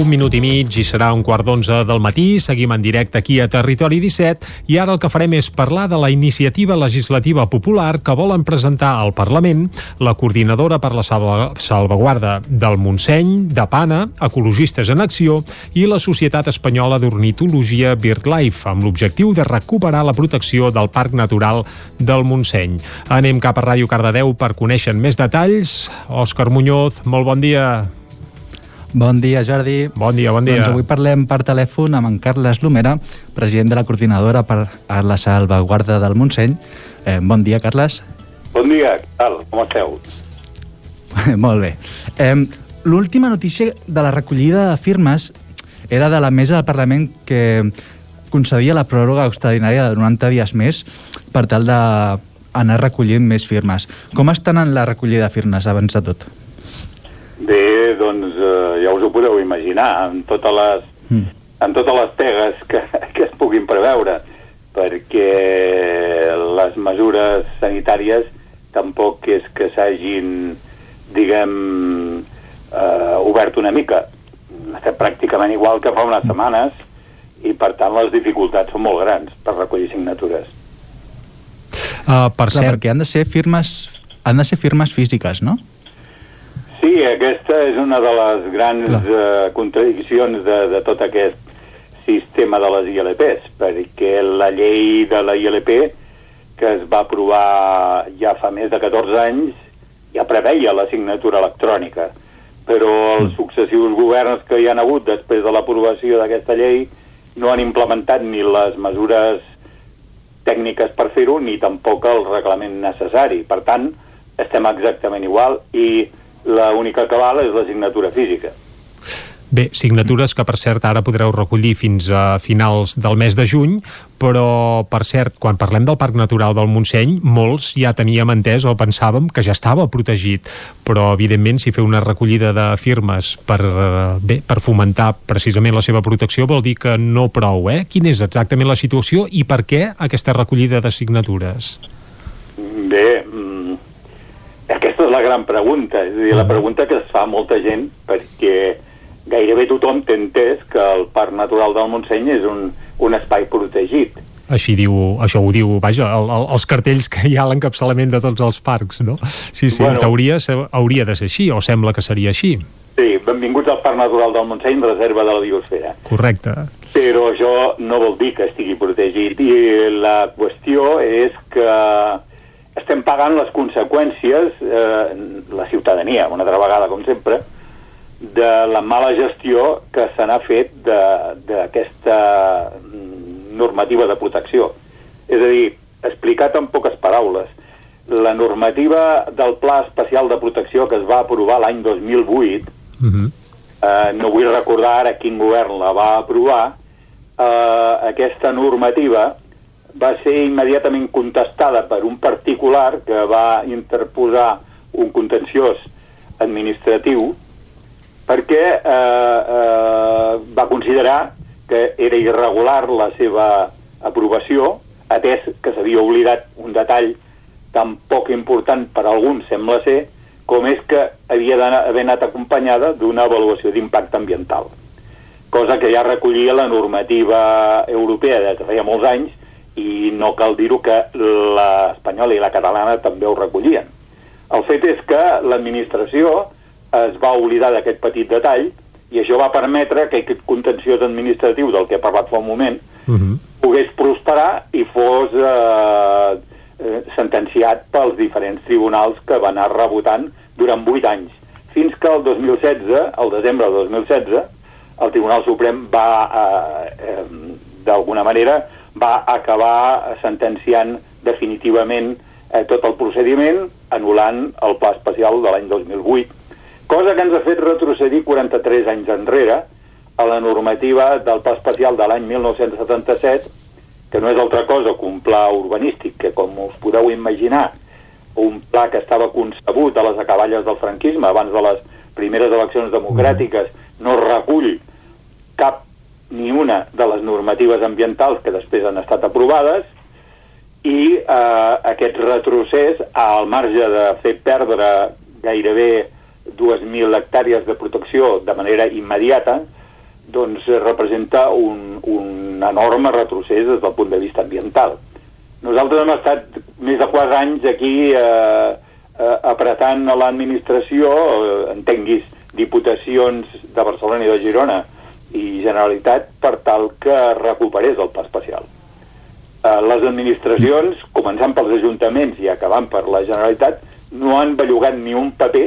Un minut i mig i serà un quart d'onze del matí. Seguim en directe aquí a Territori 17 i ara el que farem és parlar de la iniciativa legislativa popular que volen presentar al Parlament la coordinadora per la salva salvaguarda del Montseny, de Pana, Ecologistes en Acció i la Societat Espanyola d'Ornitologia BirdLife amb l'objectiu de recuperar la protecció del Parc Natural del Montseny. Anem cap a Ràdio Cardedeu per conèixer més detalls. Òscar Muñoz, molt bon dia. Bon dia, Jordi. Bon dia, bon dia. Doncs avui parlem per telèfon amb en Carles Lomera, president de la coordinadora per a la salvaguarda del Montseny. Eh, bon dia, Carles. Bon dia, què tal? Com esteu? (laughs) Molt bé. Eh, L'última notícia de la recollida de firmes era de la mesa del Parlament que concedia la pròrroga extraordinària de 90 dies més per tal d'anar recollint més firmes. Com estan en la recollida de firmes, abans de tot? Bé, doncs eh, ja us ho podeu imaginar, amb totes les, Mm. amb totes les pegues que, (laughs) que es puguin preveure, perquè les mesures sanitàries tampoc és que s'hagin, diguem, eh, obert una mica. estem pràcticament igual que fa unes setmanes i per tant les dificultats són molt grans per recollir signatures. Uh, per Clar, cert, perquè han de ser firmes han de ser firmes físiques, no? Sí, aquesta és una de les grans eh, contradiccions de, de tot aquest sistema de les ILPs, perquè la llei de la ILP, que es va aprovar ja fa més de 14 anys, ja preveia la signatura electrònica, però els successius governs que hi han hagut després de l'aprovació d'aquesta llei no han implementat ni les mesures tècniques per fer-ho ni tampoc el reglament necessari. Per tant, estem exactament igual i l'única que val és la signatura física. Bé, signatures que per cert ara podreu recollir fins a finals del mes de juny, però per cert, quan parlem del Parc Natural del Montseny, molts ja teníem entès o pensàvem que ja estava protegit, però evidentment si fer una recollida de firmes per, eh, bé, per fomentar precisament la seva protecció vol dir que no prou, eh? Quina és exactament la situació i per què aquesta recollida de signatures? Bé, aquesta és la gran pregunta, és a dir, la pregunta que es fa molta gent perquè gairebé tothom té entès que el Parc Natural del Montseny és un, un espai protegit. Així diu, això ho diu, vaja, el, el, els cartells que hi ha a l'encapçalament de tots els parcs, no? Sí, sí, Bueno. en teoria hauria de ser així, o sembla que seria així. Sí, benvinguts al Parc Natural del Montseny, reserva de la biosfera. Correcte. Però això no vol dir que estigui protegit i la qüestió és que estem pagant les conseqüències, eh, la ciutadania, una altra vegada, com sempre, de la mala gestió que se n'ha fet de- d'aquesta normativa de protecció. És a dir, explicat en poques paraules, la normativa del Pla Especial de Protecció que es va aprovar l'any 2008 Uh -huh. eh, no vull recordar ara quin govern la va aprovar, eh, aquesta normativa va ser immediatament contestada per un particular que va interposar un contenciós administratiu perquè eh, eh, va considerar que era irregular la seva aprovació, atès que s'havia oblidat un detall tan poc important per a alguns, sembla ser, com és que havia d'haver anat acompanyada d'una avaluació d'impacte ambiental, cosa que ja recollia la normativa europea de feia molts anys i no cal dir-ho que l'espanyola i la catalana també ho recollien. El fet és que l'administració es va oblidar d'aquest petit detall i això va permetre que aquest contenciós administratiu del que he parlat fa un moment Uh -huh. pogués prosperar i fos eh, eh, sentenciat pels diferents tribunals que van anar rebotant durant 8 anys. Fins que el 2016, el desembre del 2016, el Tribunal Suprem va, eh, eh, d'alguna manera, va acabar sentenciant definitivament eh, tot el procediment, anul·lant el pla especial de l'any 2008, cosa que ens ha fet retrocedir 43 anys enrere a la normativa del pla especial de l'any 1977, que no és altra cosa que un pla urbanístic, que com us podeu imaginar, un pla que estava concebut a les acaballes del franquisme, abans de les primeres eleccions democràtiques, no recull cap ni una de les normatives ambientals que després han estat aprovades i eh, aquest retrocés, al marge de fer perdre gairebé 2.000 hectàrees de protecció de manera immediata, doncs representa un, un enorme retrocés des del punt de vista ambiental. Nosaltres hem estat més de 4 anys aquí eh, eh, apretant a l'administració, eh, entenguis diputacions de Barcelona i de Girona i Generalitat per tal que recuperés el pla especial. Eh, les administracions, començant pels ajuntaments i acabant per la Generalitat, no han bellugat ni un paper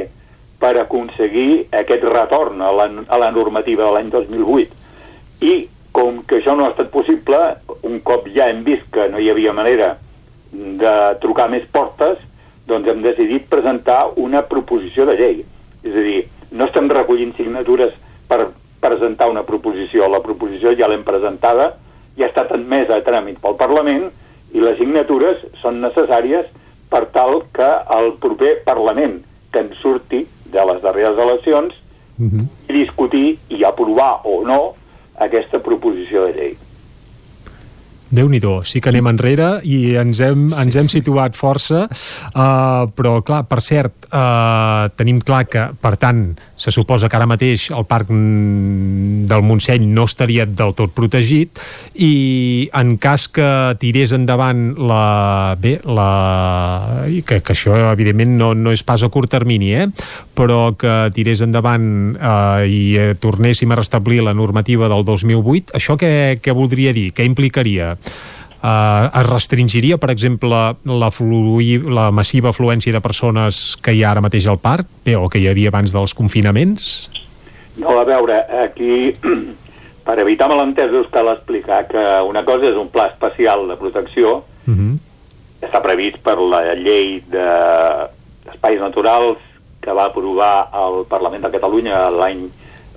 per aconseguir aquest retorn a la, a la normativa de l'any 2008. I com que això no ha estat possible, un cop ja hem vist que no hi havia manera de trucar més portes, doncs hem decidit presentar una proposició de llei. És a dir, no estem recollint signatures per presentar una proposició. La proposició ja l'hem presentada, ja ha estat admesa a tràmit pel Parlament i les signatures són necessàries per tal que el proper Parlament que en surti de les darreres eleccions Uh -huh. i discutir i aprovar o no aquesta proposició de llei. Déu nhi sí que anem enrere i ens hem, ens hem situat força, uh, però clar, per cert, uh, tenim clar que, per tant, se suposa que ara mateix el parc del Montseny no estaria del tot protegit i en cas que tirés endavant la... bé, la... que, que això evidentment no, no és pas a curt termini, eh? però que tirés endavant eh, i eh, tornéssim a restablir la normativa del 2008, això què, què voldria dir? Què implicaria? Uh, es restringiria, per exemple, la, flui, la massiva afluència de persones que hi ha ara mateix al parc, bé, o que hi havia abans dels confinaments? No, a veure, aquí, (clears throat) per evitar malentesos, cal explicar que una cosa és un pla especial de protecció, uh -huh. està previst per la llei d'espais de, naturals que va aprovar el Parlament de Catalunya l'any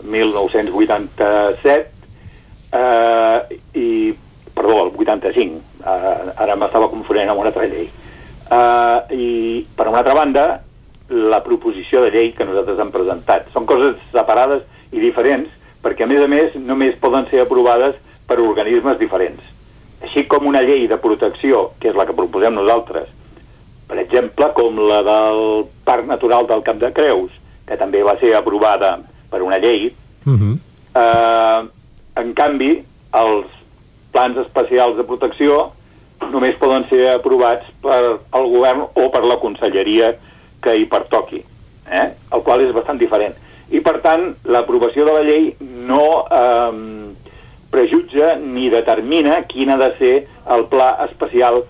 1987, eh, i perdó, el 85, uh, ara m'estava confonent amb una altra llei. Uh, I, per una altra banda, la proposició de llei que nosaltres hem presentat. Són coses separades i diferents, perquè, a més a més, només poden ser aprovades per organismes diferents. Així com una llei de protecció, que és la que proposem nosaltres, per exemple, com la del Parc Natural del Camp de Creus, que també va ser aprovada per una llei, uh -huh. eh, en canvi, els plans especials de protecció només poden ser aprovats per el govern o per la conselleria que hi pertoqui, eh? el qual és bastant diferent. I, per tant, l'aprovació de la llei no eh, prejutja ni determina quin ha de ser el pla especial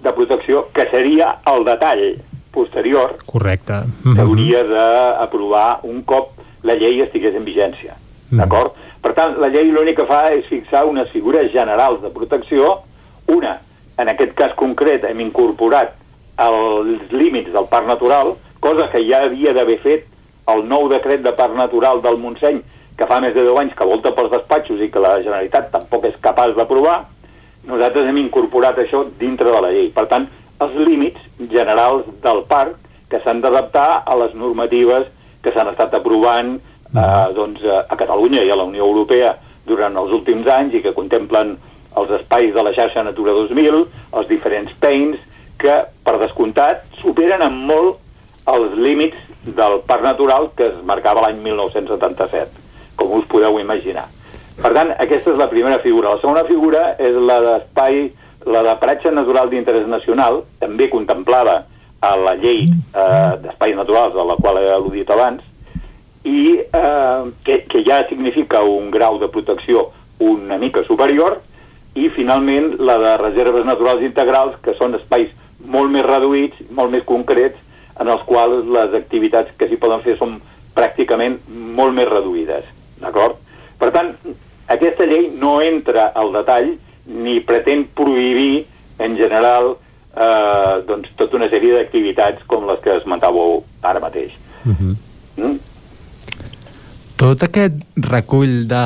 de protecció, que seria el detall posterior Correcte. que hauria d'aprovar un cop la llei estigués en vigència. Mm. Per tant, la llei l'únic que fa és fixar unes figures generals de protecció. Una, en aquest cas concret, hem incorporat els límits del parc natural, cosa que ja havia d'haver fet el nou decret de parc natural del Montseny, que fa més de 10 anys que volta pels despatxos i que la Generalitat tampoc és capaç d'aprovar, nosaltres hem incorporat això dintre de la llei. Per tant, els límits generals del parc que s'han d'adaptar a les normatives que s'han estat aprovant eh, doncs, eh, a Catalunya i a la Unió Europea durant els últims anys i que contemplen els espais de la xarxa Natura 2000, els diferents PAINs, que, per descomptat, superen en molt els límits del parc natural que es marcava l'any 1977, com us podeu imaginar. Per tant, aquesta és la primera figura. La segona figura és la d'espai, la de paratge natural d'interès nacional, també contemplada a la llei eh, d'espais naturals, a la qual he al·ludit abans, i eh, que, que ja significa un grau de protecció una mica superior i finalment la de reserves naturals integrals que són espais molt més reduïts, molt més concrets en els quals les activitats que s'hi poden fer són pràcticament molt més reduïdes, d'acord? Per tant, aquesta llei no entra al detall ni pretén prohibir en general eh, doncs, tota una sèrie d'activitats com les que esmentàveu ara mateix. Uh -huh. mm? Tot aquest recull de,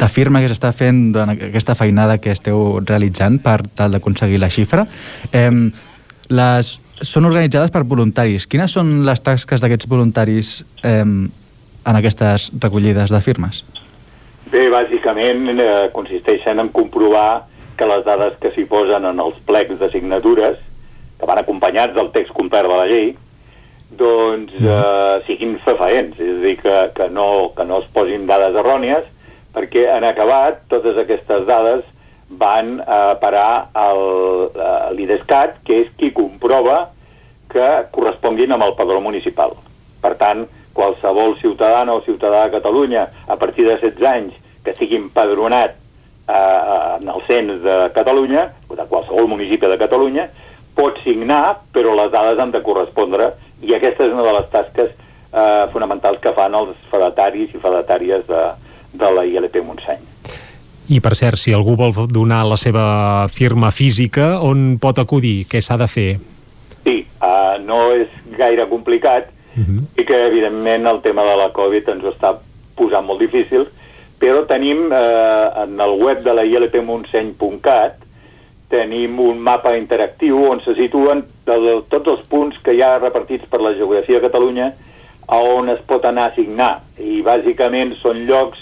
de firma que s'està fent durant aquesta feinada que esteu realitzant per tal d'aconseguir la xifra, eh, les, són organitzades per voluntaris. Quines són les tasques d'aquests voluntaris eh, en aquestes recollides de firmes? Bé, bàsicament eh, consisteixen en comprovar que les dades que s'hi posen en els plecs de signatures, que van acompanyats del text complet de la llei, doncs eh, siguin fefaents, és a dir, que, que, no, que no es posin dades errònies, perquè en acabat totes aquestes dades van a parar a l'IDESCAT, que és qui comprova que corresponguin amb el padró municipal. Per tant, qualsevol ciutadà o ciutadà de Catalunya a partir de 16 anys que estigui empadronat eh, en el cens de Catalunya, o de qualsevol municipi de Catalunya, pot signar, però les dades han de correspondre i aquesta és una de les tasques eh, fonamentals que fan els fedataris i fedatàries de, de la ILP Montseny. I per cert, si algú vol donar la seva firma física, on pot acudir? Què s'ha de fer? Sí, uh, no és gaire complicat uh -huh. i que evidentment el tema de la Covid ens ho està posant molt difícil, però tenim eh, en el web de la ilpmontseny.cat tenim un mapa interactiu on se situen tots els punts que hi ha repartits per la geografia de Catalunya a on es pot anar a signar. I bàsicament són llocs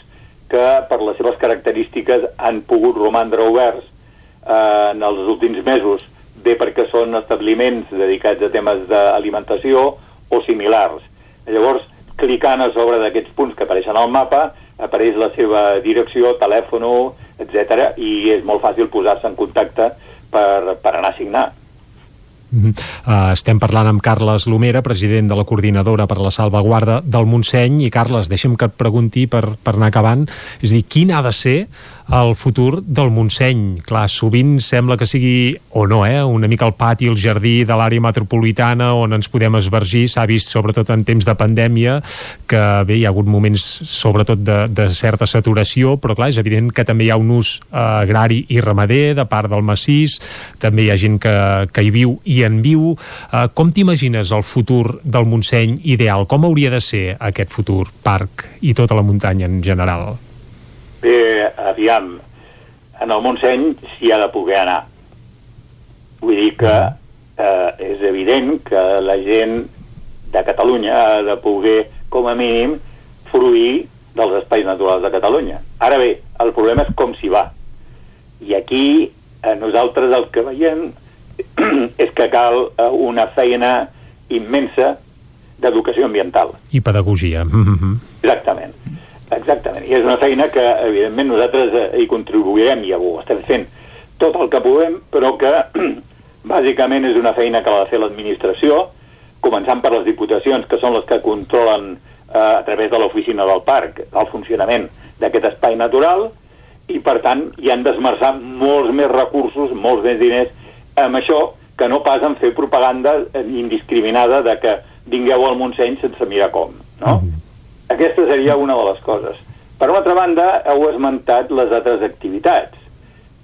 que per les seves característiques han pogut romandre oberts eh, en els últims mesos, bé perquè són establiments dedicats a temes d'alimentació o similars. Llavors, clicant a sobre d'aquests punts que apareixen al mapa, apareix la seva direcció, telèfon, etc i és molt fàcil posar-se en contacte per, per anar a signar. Mm -hmm. uh, estem parlant amb Carles Lomera, president de la Coordinadora per la Salvaguarda del Montseny, i Carles, deixa'm que et pregunti per, per anar acabant, és a dir, quin ha de ser el futur del Montseny. Clar, sovint sembla que sigui, o no, eh, una mica el pati, el jardí de l'àrea metropolitana on ens podem esvergir. S'ha vist, sobretot en temps de pandèmia, que bé, hi ha hagut moments, sobretot de, de certa saturació, però clar, és evident que també hi ha un ús eh, agrari i ramader de part del massís, també hi ha gent que, que hi viu i en viu. Eh, com t'imagines el futur del Montseny ideal? Com hauria de ser aquest futur parc i tota la muntanya en general? Bé, aviam, en el Montseny s'hi ha de poder anar. Vull dir que eh, és evident que la gent de Catalunya ha de poder, com a mínim, fruir dels espais naturals de Catalunya. Ara bé, el problema és com s'hi va. I aquí eh, nosaltres el que veiem (clears throat) és que cal eh, una feina immensa d'educació ambiental. I pedagogia. Mm (laughs) -hmm. Exactament. Exactament. I és una feina que, evidentment, nosaltres eh, hi contribuirem i ja ho estem fent tot el que puguem, però que (clears throat) bàsicament és una feina que l'ha de fer l'administració, començant per les diputacions, que són les que controlen eh, a través de l'oficina del parc el funcionament d'aquest espai natural, i per tant hi han d'esmerçar molts més recursos, molts més diners amb això que no pas en fer propaganda indiscriminada de que vingueu al Montseny sense mirar com, no? Mm -hmm. Aquesta seria una de les coses. Per una altra banda, heu esmentat les altres activitats.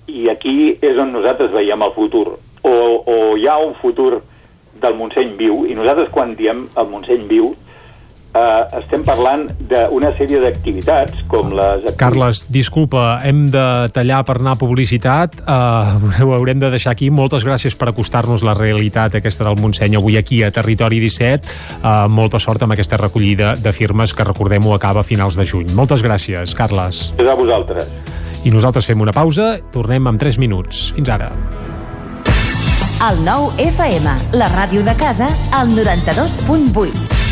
I aquí és on nosaltres veiem el futur. O, o hi ha un futur del Montseny viu, i nosaltres quan diem el Montseny viu, eh, estem parlant d'una sèrie d'activitats com les... Carles, disculpa, hem de tallar per anar a publicitat, eh, (laughs) ho haurem de deixar aquí. Moltes gràcies per acostar-nos la realitat aquesta del Montseny avui aquí a Territori 17. Eh, molta sort amb aquesta recollida de firmes que recordem-ho acaba a finals de juny. Moltes gràcies, Carles. És a vosaltres. I nosaltres fem una pausa, tornem en 3 minuts. Fins ara. El nou FM, la ràdio de casa, al 92.8.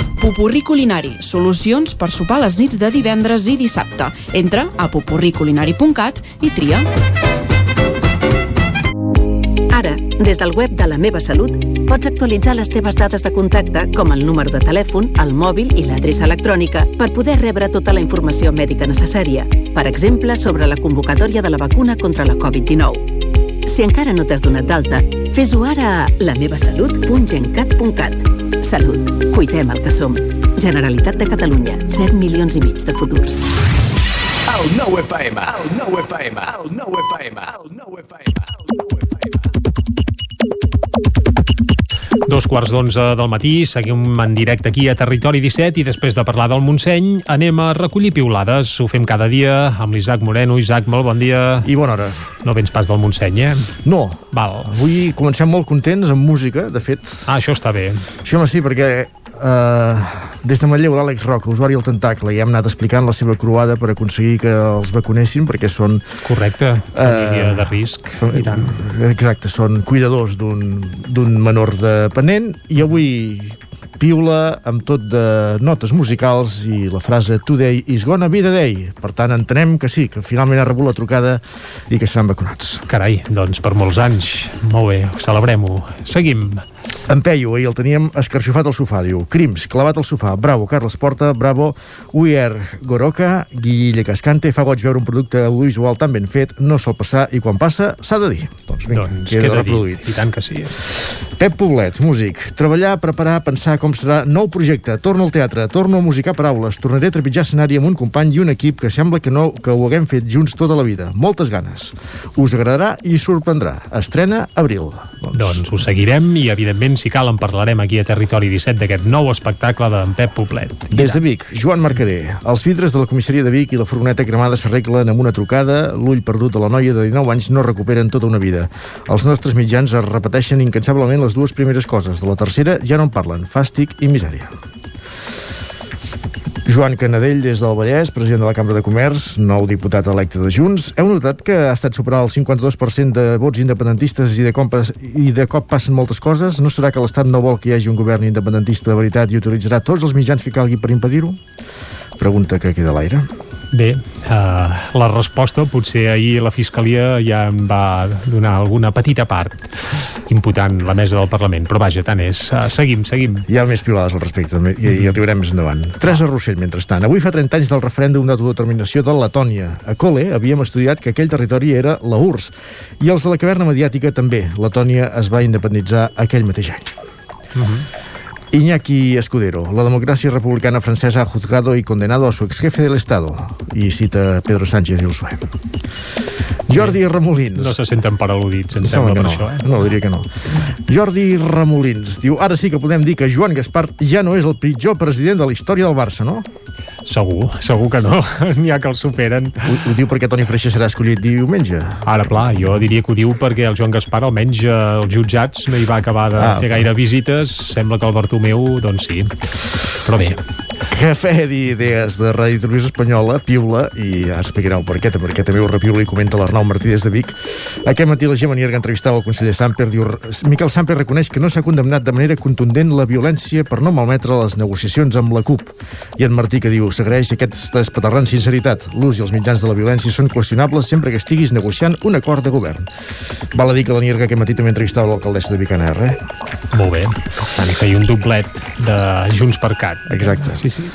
Pupurri Culinari, solucions per sopar les nits de divendres i dissabte. Entra a pupurriculinari.cat i tria. Ara, des del web de La Meva Salut, pots actualitzar les teves dades de contacte, com el número de telèfon, el mòbil i l'adreça electrònica, per poder rebre tota la informació mèdica necessària, per exemple, sobre la convocatòria de la vacuna contra la Covid-19. Si encara no t'has donat d'alta, fes-ho ara a lamevasalut.gencat.cat. Salut. Cuidem el que som. Generalitat de Catalunya. 7 milions i mig de futurs. El nou FM, el nou FM, el nou FM, el nou FM. Dos quarts d'onze del matí, seguim en directe aquí a Territori 17 i després de parlar del Montseny anem a recollir piulades. Ho fem cada dia amb l'Isaac Moreno. Isaac, molt bon dia. I bona hora. No vens pas del Montseny, eh? No. Val. Avui comencem molt contents amb música, de fet. Ah, això està bé. Sí, home, sí, perquè eh, des de Manlleu l'Àlex Roca, usuari del Tentacle, ja hem anat explicant la seva croada per aconseguir que els vacunessin, perquè són... Correcte, família de risc, i tant. Exacte, són cuidadors d'un d'un menor dependent, i avui piula amb tot de notes musicals i la frase Today is gonna be the day. Per tant, entenem que sí, que finalment ha rebut la trucada i que seran vacunats. Carai, doncs per molts anys. Molt bé, celebrem-ho. Seguim. En Peyu, ahir el teníem escarxofat al sofà, diu. Crims, clavat al sofà. Bravo, Carles Porta, bravo. Uier Goroca, Guille Cascante, fa goig veure un producte audiovisual tan ben fet, no sol passar, i quan passa, s'ha de dir. Doncs vinga, doncs queda, queda reproduït. dit, i tant que sí. Pep Poblet, músic. Treballar, preparar, pensar com serà nou projecte. Torno al teatre, torno a musicar paraules, tornaré a trepitjar escenari amb un company i un equip que sembla que no que ho haguem fet junts tota la vida. Moltes ganes. Us agradarà i sorprendrà. Estrena abril. Doncs, doncs ho seguirem i, evidentment, si cal, en parlarem aquí a Territori 17 d'aquest nou espectacle d'en Pep Poblet. Des de Vic, Joan Mercader. Els vidres de la comissaria de Vic i la furgoneta cremada s'arreglen amb una trucada. L'ull perdut de la noia de 19 anys no recuperen tota una vida. Els nostres mitjans es repeteixen incansablement les dues primeres coses. De la tercera ja no en parlen. Fàstic i misèria. Joan Canadell, des del Vallès, president de la Cambra de Comerç, nou diputat electe de Junts. Heu notat que ha estat superar el 52% de vots independentistes i de, cop, i de cop passen moltes coses? No serà que l'Estat no vol que hi hagi un govern independentista de veritat i utilitzarà tots els mitjans que calgui per impedir-ho? Pregunta que queda a l'aire. Bé, uh, la resposta potser ahir la Fiscalia ja em va donar alguna petita part imputant la mesa del Parlament, però vaja, tant és. Uh, seguim, seguim. Hi ha més piulades al respecte també, i, i arribarem més endavant. Teresa Rossell, mentrestant. Avui fa 30 anys del referèndum d'autodeterminació de Letònia. A Cole havíem estudiat que aquell territori era la URSS, i els de la caverna mediàtica també. Letònia es va independitzar aquell mateix any. Uh -huh. Iñaki Escudero, la democracia republicana francesa ha juzgado y condenado a su ex jefe del Estado. I cita Pedro Sánchez i el PSOE. Jordi Remolins. No se senten per al·ludits, em Sembla que per no. això. Eh? No, diria que no. Jordi Remolins diu, ara sí que podem dir que Joan Gaspar ja no és el pitjor president de la història del Barça, no? Segur, segur que no. (laughs) N'hi ha que el superen. Ho, ho diu perquè Toni Freixa serà escollit diumenge. Ara, pla, jo diria que ho diu perquè el Joan Gaspar, almenys eh, els jutjats, no hi va acabar de Ah, fer gaire visites. Sembla que el Bartomeu, doncs sí. Però bé, Cafè d'idees de Ràdio Televisió Espanyola, piula, i ja explicareu per què, perquè també ho repiula i comenta l'Arnau Martí des de Vic. Aquest matí la Gemma Nierga entrevistava el conseller Samper, diu, Miquel Samper reconeix que no s'ha condemnat de manera contundent la violència per no malmetre les negociacions amb la CUP. I en Martí que diu, s'agraeix aquesta espaterrant sinceritat. L'ús i els mitjans de la violència són qüestionables sempre que estiguis negociant un acord de govern. Val a dir que la Nierga aquest matí també entrevistava l'alcaldessa de Vic, Anna R. molt bé. Tant feia un doblet de Junts per Cat. Exacte. Sí, sí.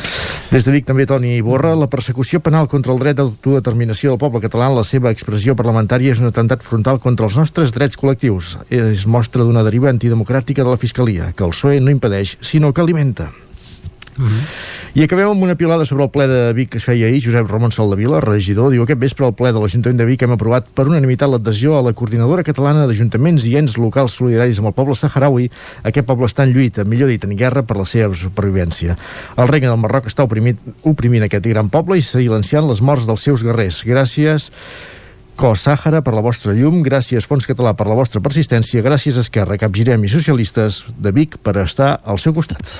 Des de Vic també Toni Borra, la persecució penal contra el dret d'autodeterminació del poble català en la seva expressió parlamentària és un atemptat frontal contra els nostres drets col·lectius. És mostra d'una deriva antidemocràtica de la Fiscalia, que el PSOE no impedeix, sinó que alimenta. I acabem amb una pilada sobre el ple de Vic que es feia ahir. Josep Ramon Saldavila, regidor, diu aquest vespre al ple de l'Ajuntament de Vic hem aprovat per unanimitat l'adhesió a la Coordinadora Catalana d'Ajuntaments i Ens Locals Solidaris amb el poble saharaui. Aquest poble està en lluita, millor dit, en guerra per la seva supervivència. El regne del Marroc està oprimit, oprimint aquest gran poble i silenciant les morts dels seus guerrers. Gràcies Cos Sàhara per la vostra llum, gràcies Fons Català per la vostra persistència, gràcies Esquerra, Capgirem i Socialistes de Vic per estar al seu costat.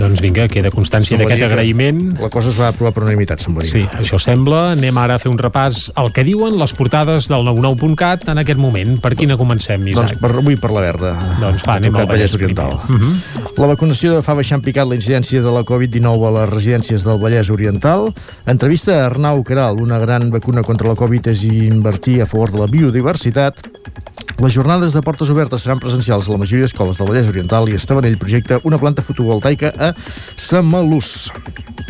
Doncs vinga, queda constància d'aquest agraïment. La cosa es va aprovar per unanimitat, sembla. Sí, això sembla. Anem ara a fer un repàs al que diuen les portades del 99.cat en aquest moment. Per quina comencem, Isaac? Doncs per, avui per la verda. Doncs va, anem al Vallès Oriental. primer. Mhm. La vacunació fa baixar en picat la incidència de la Covid-19 a les residències del Vallès Oriental. Entrevista a Arnau Caral, una gran vacuna contra la Covid és, inver... Martí a favor de la biodiversitat. Les jornades de portes obertes seran presencials a la majoria d'escoles del Vallès Oriental i Estavanell projecta una planta fotovoltaica a Samalús.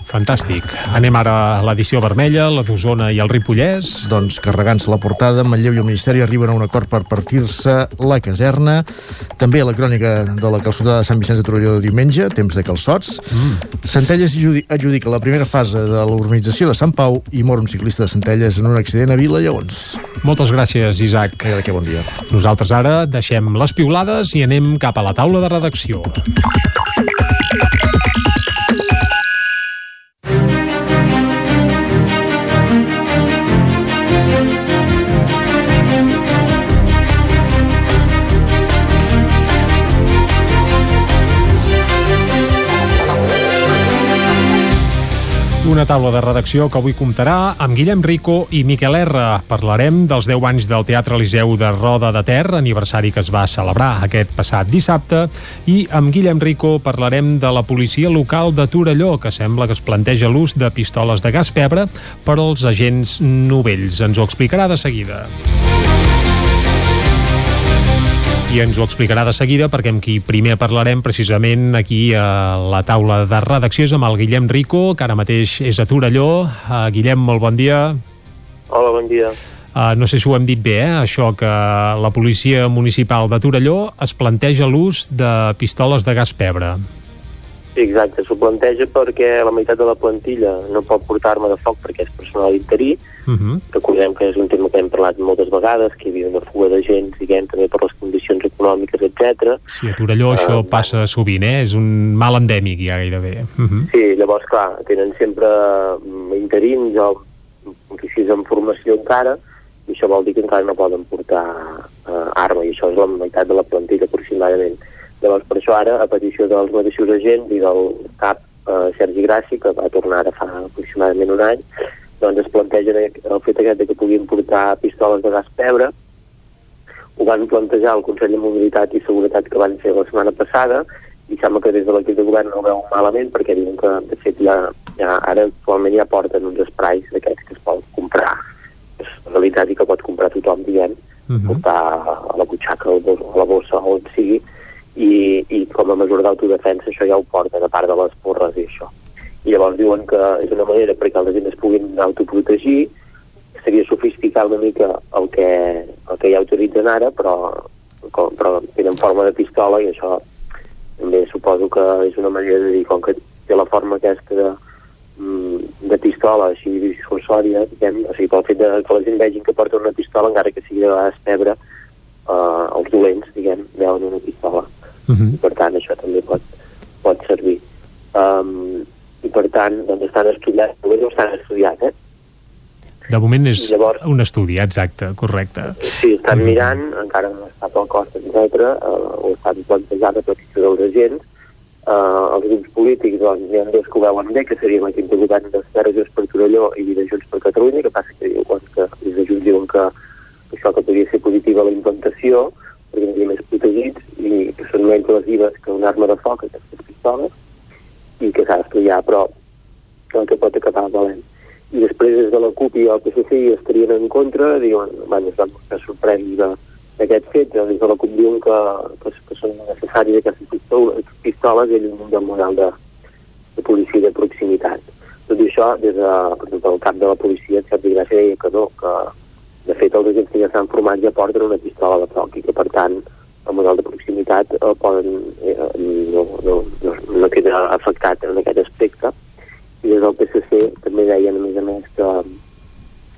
Fantàstic. Anem ara a l'edició vermella, la d'Osona i el Ripollès. Doncs carregant-se la portada, Manlleu i el Ministeri arriben a un acord per partir-se la caserna. També la crònica de la calçotada de Sant Vicenç de Torelló de diumenge, temps de calçots. Mm. Centelles adjudica la primera fase de l'urbanització de Sant Pau i mor un ciclista de Centelles en un accident a Vila Lleons. Moltes gràcies, Isaac. Eh, que bon dia. Nosaltres ara deixem les piulades i anem cap a la taula de redacció. Una taula de redacció que avui comptarà amb Guillem Rico i Miquel R. Parlarem dels 10 anys del Teatre Eliseu de Roda de Ter, aniversari que es va celebrar aquest passat dissabte, i amb Guillem Rico parlarem de la policia local de Torelló, que sembla que es planteja l'ús de pistoles de gas pebre per als agents novells. Ens ho explicarà de seguida. I ens ho explicarà de seguida perquè amb qui primer parlarem precisament aquí a la taula de redacció és amb el Guillem Rico, que ara mateix és a Torelló. Uh, Guillem, molt bon dia. Hola, bon dia. Uh, no sé si ho hem dit bé, eh? això que la policia municipal de Torelló es planteja l'ús de pistoles de gas pebre. Sí, exacte, s'ho planteja perquè la meitat de la plantilla no pot portar arma de foc perquè és personal interí. Uh -huh. Recordem que és un tema que hem parlat moltes vegades, que hi havia una fuga de gent, diguem, també per les condicions econòmiques, etc. Sí, a Torelló uh, això passa sovint, eh? És un mal endèmic ja gairebé. Uh -huh. Sí, llavors, clar, tenen sempre interins o oficis en formació encara, i això vol dir que encara no poden portar uh, arma, i això és la meitat de la plantilla aproximadament. Llavors, per això ara, a petició dels mateixos agents i del cap eh, Sergi Gràcia, que va tornar ara fa aproximadament un any, doncs es plantegen el fet aquest que puguin portar pistoles de gas pebre. Ho van plantejar el Consell de Mobilitat i Seguretat que van fer la setmana passada i sembla que des de l'equip de govern no ho veuen malament perquè diuen que, de fet, ja, ja ara actualment ja porten uns esprais d'aquests que es poden comprar. És realitat i que pot comprar tothom, diguem, uh -huh. portar a la butxaca o a la bossa o on sigui, i, i com a mesura d'autodefensa això ja ho porten a part de les porres i això. I llavors diuen que és una manera perquè els agents es puguin autoprotegir seria sofisticar una mica el que, el que ja utilitzen ara però, però tenen forma de pistola i això també suposo que és una manera de dir com que té la forma aquesta de, mm, de pistola així dissuasòria diguem, o sigui pel fet de que la gent vegin que porta una pistola encara que sigui de vegades pebre eh, els dolents diguem, veuen una pistola uh -huh. i per tant això també pot, pot servir um, i per tant doncs estan estudiant només ho estan estudiant eh? De moment és llavors, un estudi, exacte, correcte. Sí, estan mm. mirant, encara no està pel cost, etc. Uh, ho estan plantejant a petició dels agents. Uh, els grups polítics doncs, hi ha dos que ho veuen bé, que serien l'equip de govern d'Esquerra Junts per Torelló i de Junts per Catalunya, que passa que diuen que des de Junts diuen que, que això que podria ser positiva la implantació, perquè ens més protegits i que són menys lesives que una arma de foc, aquestes pistoles, i que s'ha d'estudiar, però que pot acabar valent. I després des de la CUP i el PSC hi estarien en contra, diuen, bueno, es van mostrar sorpresos d'aquest fet, des de la CUP diuen que, que, que són necessàries aquestes pistoles, pistoles i lluny del model de, de policia de proximitat. Tot i això, des de, per exemple, el cap de la policia, Sergi Gràcia, deia que no, que de fet els agents que ja estan formats ja porten una pistola de foc i que per tant el model de proximitat eh, poden, eh, no, no, no, no queda afectat en aquest aspecte. I des del PSC també deien a més a més que,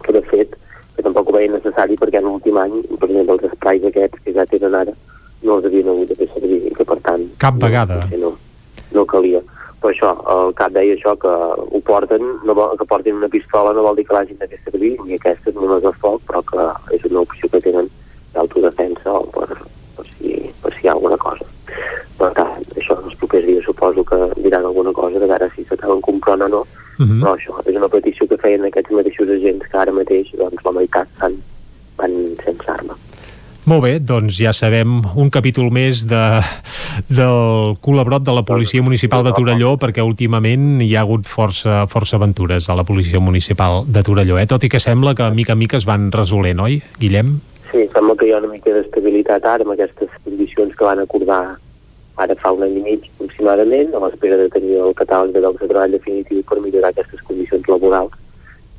que de fet que tampoc ho veien necessari perquè en l'últim any per exemple els esprais aquests que ja tenen ara no els havien hagut de fer servir i que per tant cap vegada. no, no calia per això, el cap deia això, que ho porten, no vol, que portin una pistola no vol dir que l'hagin de fer servir, ni aquesta no és de foc, però que és una opció que tenen d'autodefensa o per, per, si, per si hi ha alguna cosa. Per tant, això els propers dies suposo que diran alguna cosa de veure si s'acaben comprant o no, uh -huh. però això és una petició que feien aquests mateixos agents que ara mateix doncs, la meitat van, van sense arma. Molt bé, doncs ja sabem un capítol més de, del col·labrot de la Policia Municipal de Torelló perquè últimament hi ha hagut força, força aventures a la Policia Municipal de Torelló, eh? tot i que sembla que mica en mica es van resolent, oi, Guillem? Sí, sembla que hi ha una mica d'estabilitat ara amb aquestes condicions que van acordar ara fa un any i mig aproximadament, a l'espera de tenir el catàleg de llocs de treball definitiu per millorar aquestes condicions laborals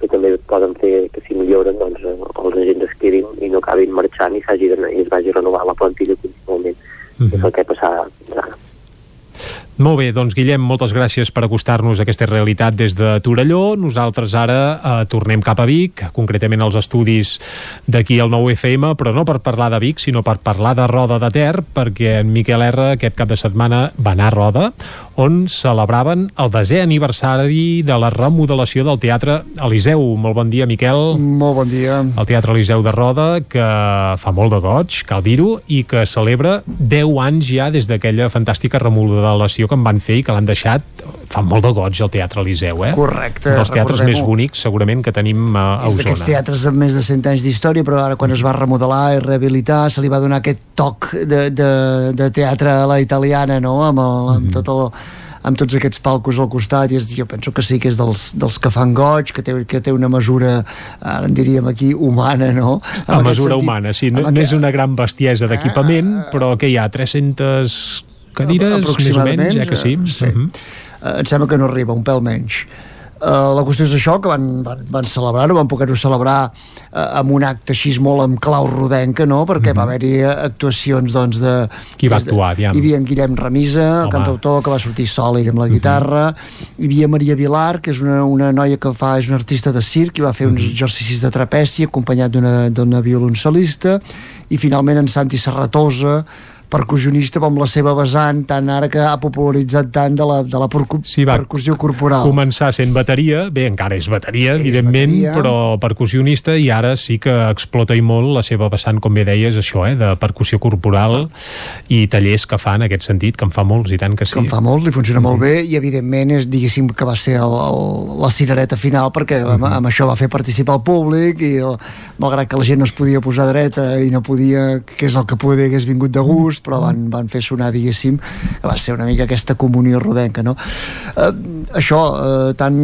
que també poden fer que si milloren doncs, eh, els agents es quedin i no acabin marxant i, i es vagi a renovar la plantilla continuament. Mm -hmm. És el que passarà ara. Molt bé, doncs Guillem, moltes gràcies per acostar-nos a aquesta realitat des de Torelló. Nosaltres ara eh, tornem cap a Vic, concretament als estudis d'aquí al 9FM, però no per parlar de Vic, sinó per parlar de Roda de Ter, perquè en Miquel R aquest cap de setmana va anar a Roda, on celebraven el desè aniversari de la remodelació del Teatre Eliseu. Molt bon dia, Miquel. Molt bon dia. El Teatre Eliseu de Roda, que fa molt de goig, cal dir-ho, i que celebra 10 anys ja des d'aquella fantàstica remodelació que en van fer i que l'han deixat fa molt de goig al Teatre Eliseu, eh? Correcte. Un dels teatres més bonics, segurament, que tenim a, a És Osona. d'aquests teatres amb més de 100 anys d'història, però ara quan es va remodelar i rehabilitar se li va donar aquest toc de, de, de teatre a la italiana, no?, amb, el, amb Mhm. tot el amb tots aquests palcos al costat i és, jo penso que sí que és dels, dels que fan goig que té, que té una mesura ara en diríem aquí humana no? A mesura sentit, humana, sí. No, no és una gran bestiesa d'equipament, però que hi ha 300 cadires, més o menys, eh que sí? eh, sí. Mhm. Eh, em sembla que no arriba, un pèl menys. Uh, la qüestió és això, que van, van, van celebrar-ho, van poder-ho celebrar uh, amb un acte així molt amb clau rodenca, no? perquè va haver-hi actuacions doncs, de... Mhm. Qui va actuar, aviam? Hi havia en Guillem Remisa, el Home. cantautor que va sortir sol amb la guitarra, hi havia Maria Vilar, que és una, una noia que fa, és una artista de circ, i va fer uns exercicis de trapeci acompanyat d'una violoncel·lista, i finalment en Santi Serratosa, percussionista amb la seva vessant tant ara que ha popularitzat tant de la, de la percu Sí, va percussió corporal començar sent bateria, bé, encara és bateria, evidentment, bateria. però percussionista, i ara sí que explota i molt la seva vessant, com bé deies, això, eh, de percussió corporal i tallers que fa en aquest sentit, que en fa molts, i tant que sí. que en fa molts, li funciona molt bé i evidentment és, diguéssim, que va ser el, el, la cirereta final perquè amb, amb això va fer participar el públic i el, malgrat que la gent no es podia posar dreta i no podia, que és el que poder hagués vingut de gust, però van, van fer sonar, diguéssim, que va ser una mica aquesta comunió rodenca, no? Eh, això, eh, tant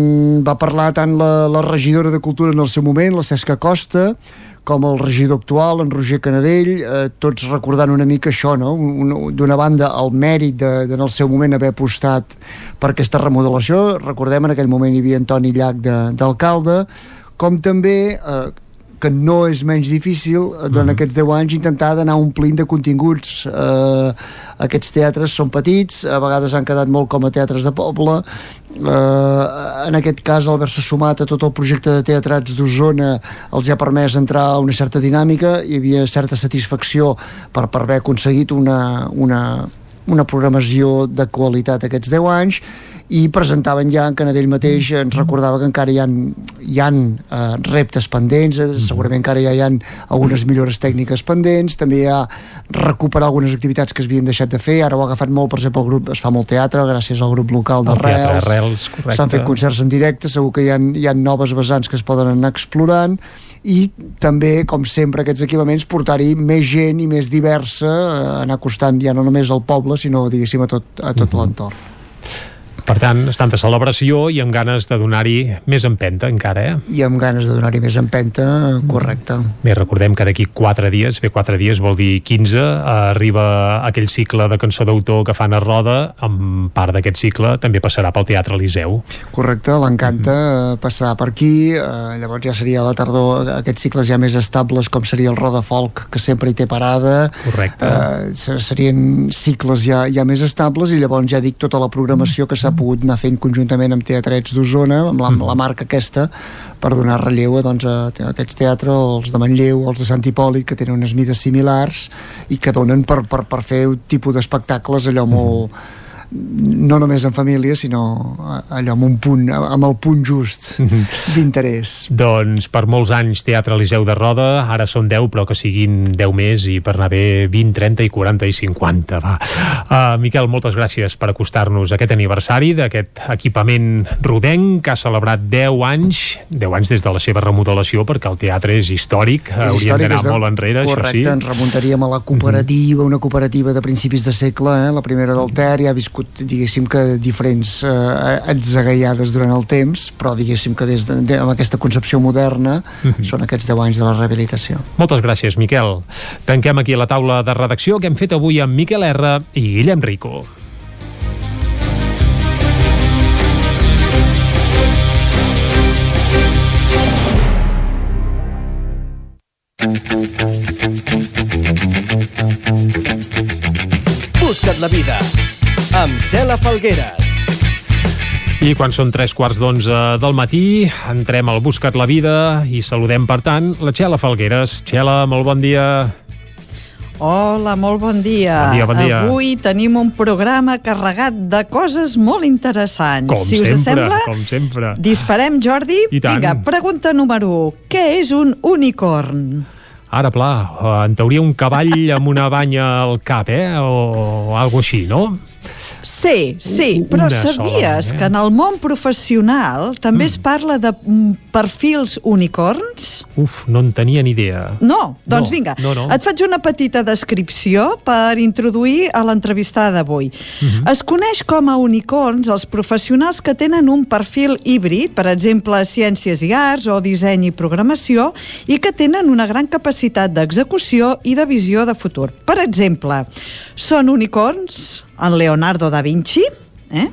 va parlar tant la, la regidora de Cultura en el seu moment, la Cesca Costa, com el regidor actual, en Roger Canadell, eh, tots recordant una mica això, no? Un- D'una banda, el mèrit de, de, en el seu moment haver apostat per aquesta remodelació. Recordem, en aquell moment hi havia Antoni Llach de- d'alcalde, com també eh, que no és menys difícil eh, durant aquests 10 anys intentar d'anar omplint de continguts. Eh, aquests teatres són petits a vegades han quedat molt com a teatres de poble. Eh, en aquest cas haver-se sumat a tot el projecte de teatrats d'Osona els ha permès entrar a una certa dinàmica. Hi havia certa satisfacció per, per haver aconseguit una, una, una programació de qualitat aquests 10 anys i presentaven ja en Canadell mateix ens recordava que encara hi ha, hi ha eh, reptes pendents eh, segurament encara ja hi ha algunes millores tècniques pendents també hi ha recuperar algunes activitats que es havien deixat de fer ara ho ha agafat molt, per exemple el grup es fa molt teatre gràcies al grup local Arrels, correcte. s'han fet concerts en directe segur que hi ha, hi ha noves vessants que es poden anar explorant i també, com sempre, aquests equipaments portar-hi més gent i més diversa eh, anar acostant ja no només al poble sinó, diguéssim, a tot, a tot Mhm. l'entorn Per tant, és tanta celebració i amb ganes de donar-hi més empenta encara, eh? i amb ganes de donar-hi més empenta, correcte. Bé, recordem que d'aquí 4 dies, bé, 4 dies vol dir 15, eh, arriba aquell cicle de cançó d'autor que fan a Roda, amb part d'aquest cicle també passarà pel Teatre Eliseu. Correcte, l'encanta Mhm. eh, passar per aquí, eh, llavors ja seria la tardor aquests cicles ja més estables com seria el Roda Folk, que sempre hi té parada. Correcte. Eh, se- serien cicles ja, ja més estables i llavors ja dic tota la programació que s'ha pogut anar fent conjuntament amb Teatrets d'Osona, amb la, amb la marca aquesta, per donar relleu a, doncs, a, a aquests teatres, els de Manlleu, els de Sant Hipòlit, que tenen unes mides similars i que donen per, per, per fer un tipus d'espectacles allò molt no només en família, sinó allò amb un punt, amb el punt just d'interès. Doncs per molts anys Teatre Liceu de Roda, ara són 10, però que siguin 10 més i per anar bé 20, 30 i 40 i 50, va. Uh, Miquel, moltes gràcies per acostar-nos a aquest aniversari d'aquest equipament rodenc que ha celebrat 10 anys, 10 anys des de la seva remodelació, perquè el teatre és històric, és hauríem d'anar de... molt enrere, Correcte, això sí. ens remuntaríem a la cooperativa, una cooperativa de principis de segle, eh? la primera del Ter, i ha viscut, diguéssim que, diferents eh, atzagaiades durant el temps, però diguéssim que des de, de, amb aquesta concepció moderna Mhm. són aquests 10 anys de la rehabilitació. Moltes gràcies, Miquel. Tanquem aquí la taula de redacció que hem fet avui amb Miquel R i Guillem Rico. Busca't la vida amb Cela Falgueres. I quan són tres quarts d'onze del matí, entrem al Buscat la Vida i saludem, per tant, la Txela Falgueres. Txela, molt bon dia. Hola, molt bon dia. Bon dia, bon dia. Avui tenim un programa carregat de coses molt interessants. Com si us sempre, sembla, com sempre. disparem, Jordi. I tant. Vinga, pregunta número 1. Què és un unicorn? Ara, pla, en teoria un cavall amb una banya al cap, eh? O, o alguna així, no? Sí, sí, però una sola, sabies eh? que en el món professional també es parla de mm, perfils unicorns? Uf, no en tenia ni idea. No, doncs No, vinga, no, no. et faig una petita descripció per introduir a l'entrevistada d'avui. Mhm. Es coneix com a unicorns els professionals que tenen un perfil híbrid, per exemple, ciències i arts o disseny i programació, i que tenen una gran capacitat d'execució i de visió de futur. Per exemple, són unicorns en Leonardo da Vinci, Eh?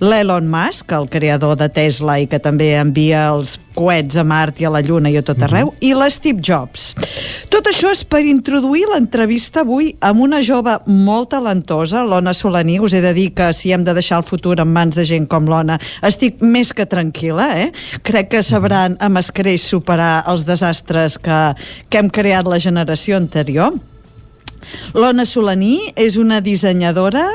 L'Elon Musk, el creador de Tesla i que també envia els coets a Mart i a la Lluna i a tot arreu, i l'Steve Jobs. Tot això és per introduir l'entrevista avui amb una jove molt talentosa, l'Ona Solaní. Us he de dir que si hem de deixar el futur en mans de gent com l'Ona, estic més que tranquil·la. Eh? Crec que sabran amb escreix superar els desastres que, que hem creat la generació anterior. L'Ona Solaní és una dissenyadora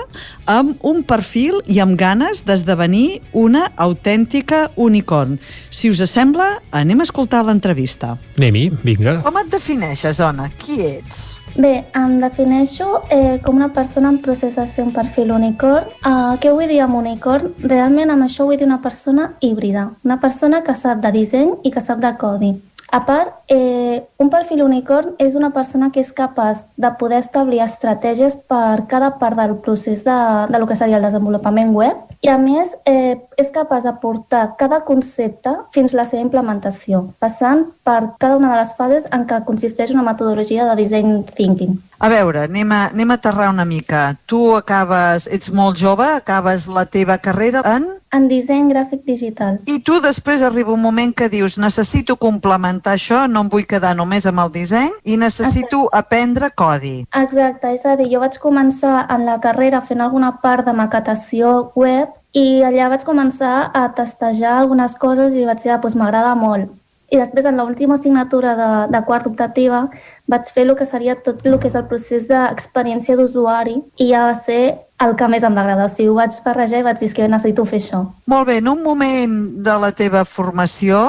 amb un perfil i amb ganes d'esdevenir una autèntica unicorn. Si us sembla, anem a escoltar l'entrevista. Anem-hi, vinga. Com et defineixes, Ona? Qui ets? Bé, em defineixo eh, com una persona en procés de ser un perfil unicorn. Uh, què vull dir amb unicorn? Realment amb això vull dir una persona híbrida, una persona que sap de disseny i que sap de codi. A part, eh, un perfil unicorn és una persona que és capaç de poder establir estratègies per cada part del procés de, de lo que seria el desenvolupament web i, a més, eh, és capaç de portar cada concepte fins a la seva implementació, passant per cada una de les fases en què consisteix una metodologia de design thinking. A veure, anem a, anem a aterrar una mica. Tu acabes, ets molt jove, acabes la teva carrera en... En disseny gràfic digital. I tu després arriba un moment que dius necessito complementar això, no em vull quedar només amb el disseny i necessito aprendre codi. Exacte, és a dir, jo vaig començar en la carrera fent alguna part de maquetació web i allà vaig començar a testejar algunes coses i vaig dir, ah, doncs m'agrada molt. I després, en l'última assignatura de, de quart optativa, vaig fer el que seria tot el que és el procés d'experiència d'usuari i ja va ser el que més em va agradar. O sigui, ho vaig barrejar i vaig dir que necessito fer això. Molt bé, en un moment de la teva formació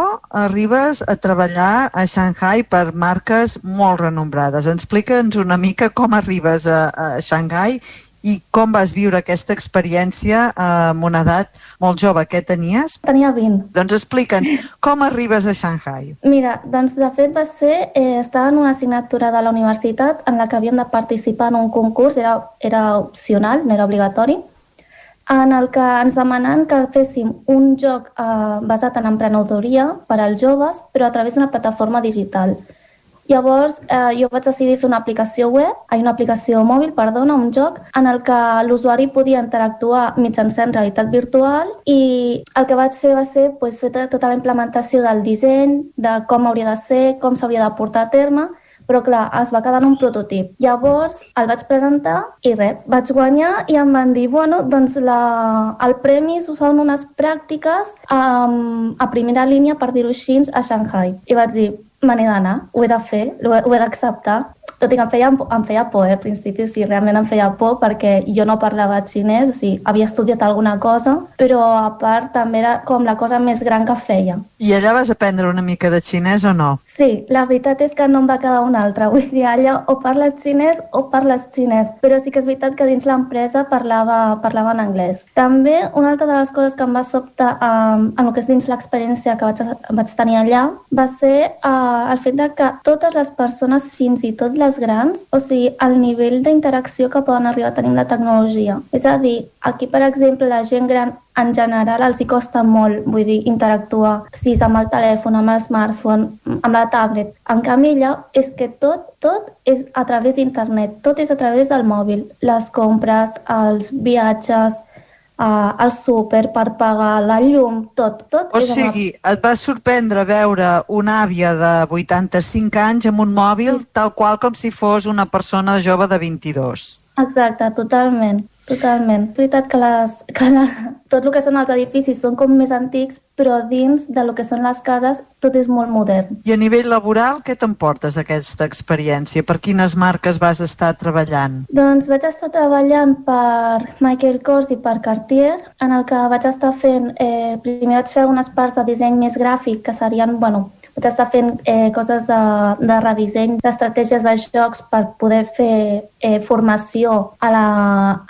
arribes a treballar a Shanghai per marques molt renombrades. Explica'ns una mica com arribes a, a Shanghai i com vas viure aquesta experiència eh, amb una edat molt jove. Què tenies? Tenia 20. Doncs explica'ns, com arribes a Shanghai? Mira, doncs de fet va ser, eh, estava en una assignatura de la universitat en la que havíem de participar en un concurs, era, era opcional, no era obligatori, en el que ens demanen que féssim un joc eh, basat en emprenedoria per als joves, però a través d'una plataforma digital. Llavors, eh, jo vaig decidir fer una aplicació web, ai, una aplicació mòbil, perdona, un joc, en el que l'usuari podia interactuar mitjançant realitat virtual i el que vaig fer va ser pues, fer to- tota la implementació del disseny, de com hauria de ser, com s'hauria de portar a terme, però clar, es va quedar en un prototip. Llavors el vaig presentar i res, vaig guanyar i em van dir, bueno, doncs la, el premi són unes pràctiques um, a primera línia, per dir-ho així, a Shanghai. I vaig dir, me n'he d'anar, ho he de fer, ho he, d'acceptar. Tot i que em feia, em feia por, eh, al principi, sí, realment em feia por perquè jo no parlava xinès, o sigui, havia estudiat alguna cosa, però a part també era com la cosa més gran que feia. I allà vas aprendre una mica de xinès o no? Sí, la veritat és que no em va quedar una altra. (laughs) Vull dir, allà o parles xinès o parles xinès, però sí que és veritat que dins l'empresa parlava, parlava en anglès. També una altra de les coses que em va sobtar um, en el que és dins l'experiència que vaig, vaig tenir allà va ser uh, el fet de que totes les persones, fins i tot les grans, o sigui, el nivell d'interacció que poden arribar a tenir la tecnologia. És a dir, aquí, per exemple, la gent gran en general els hi costa molt, vull dir, interactuar, si és amb el telèfon, amb el smartphone, amb la tablet. En canvi, allà és que tot, tot és a través d'internet, tot és a través del mòbil. Les compres, els viatges, uh, el súper per pagar la llum, tot, tot. O sigui, et va sorprendre veure una àvia de 85 anys amb un mòbil tal qual com si fos una persona jove de 22. Exacte, totalment, totalment. És veritat que, les, que la, tot el que són els edificis són com més antics, però dins de lo que són les cases tot és molt modern. I a nivell laboral, què t'emportes aquesta experiència? Per quines marques vas estar treballant? Doncs vaig estar treballant per Michael Kors i per Cartier, en el que vaig estar fent, eh, primer vaig fer unes parts de disseny més gràfic, que serien, bueno, estar fent eh, coses de, de redisseny d'estratègies de jocs per poder fer eh, formació a la,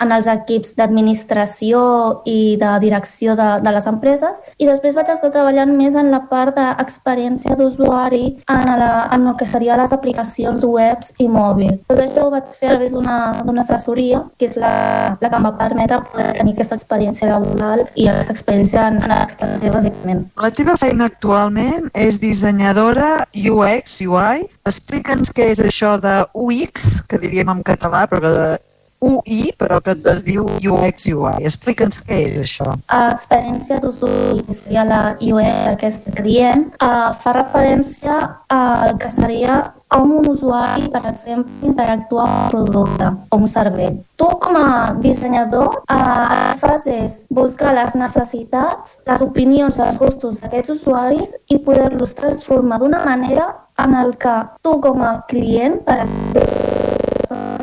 en els equips d'administració i de direcció de, de les empreses i després vaig estar treballant més en la part d'experiència d'usuari en, la, en el que seria les aplicacions webs i mòbil. Tot això ho vaig fer a través d'una assessoria que és la, la que em va permetre poder tenir aquesta experiència laboral i aquesta experiència en, en l'extranjer, bàsicament. La teva feina actualment és dissenyar dissenyadora UX, UI. Explica'ns què és això de UX, que diríem en català, però que de UI, però que es diu UX, UI. Explica'ns què és això. Experiència d'usuari, que seria la UX aquesta que diem, uh, fa referència al que seria com un usuari, per exemple, interactua amb un producte o un servei. Tu, com a dissenyador, el que fas és buscar les necessitats, les opinions, els gustos d'aquests usuaris i poder-los transformar d'una manera en el que tu, com a client, per exemple,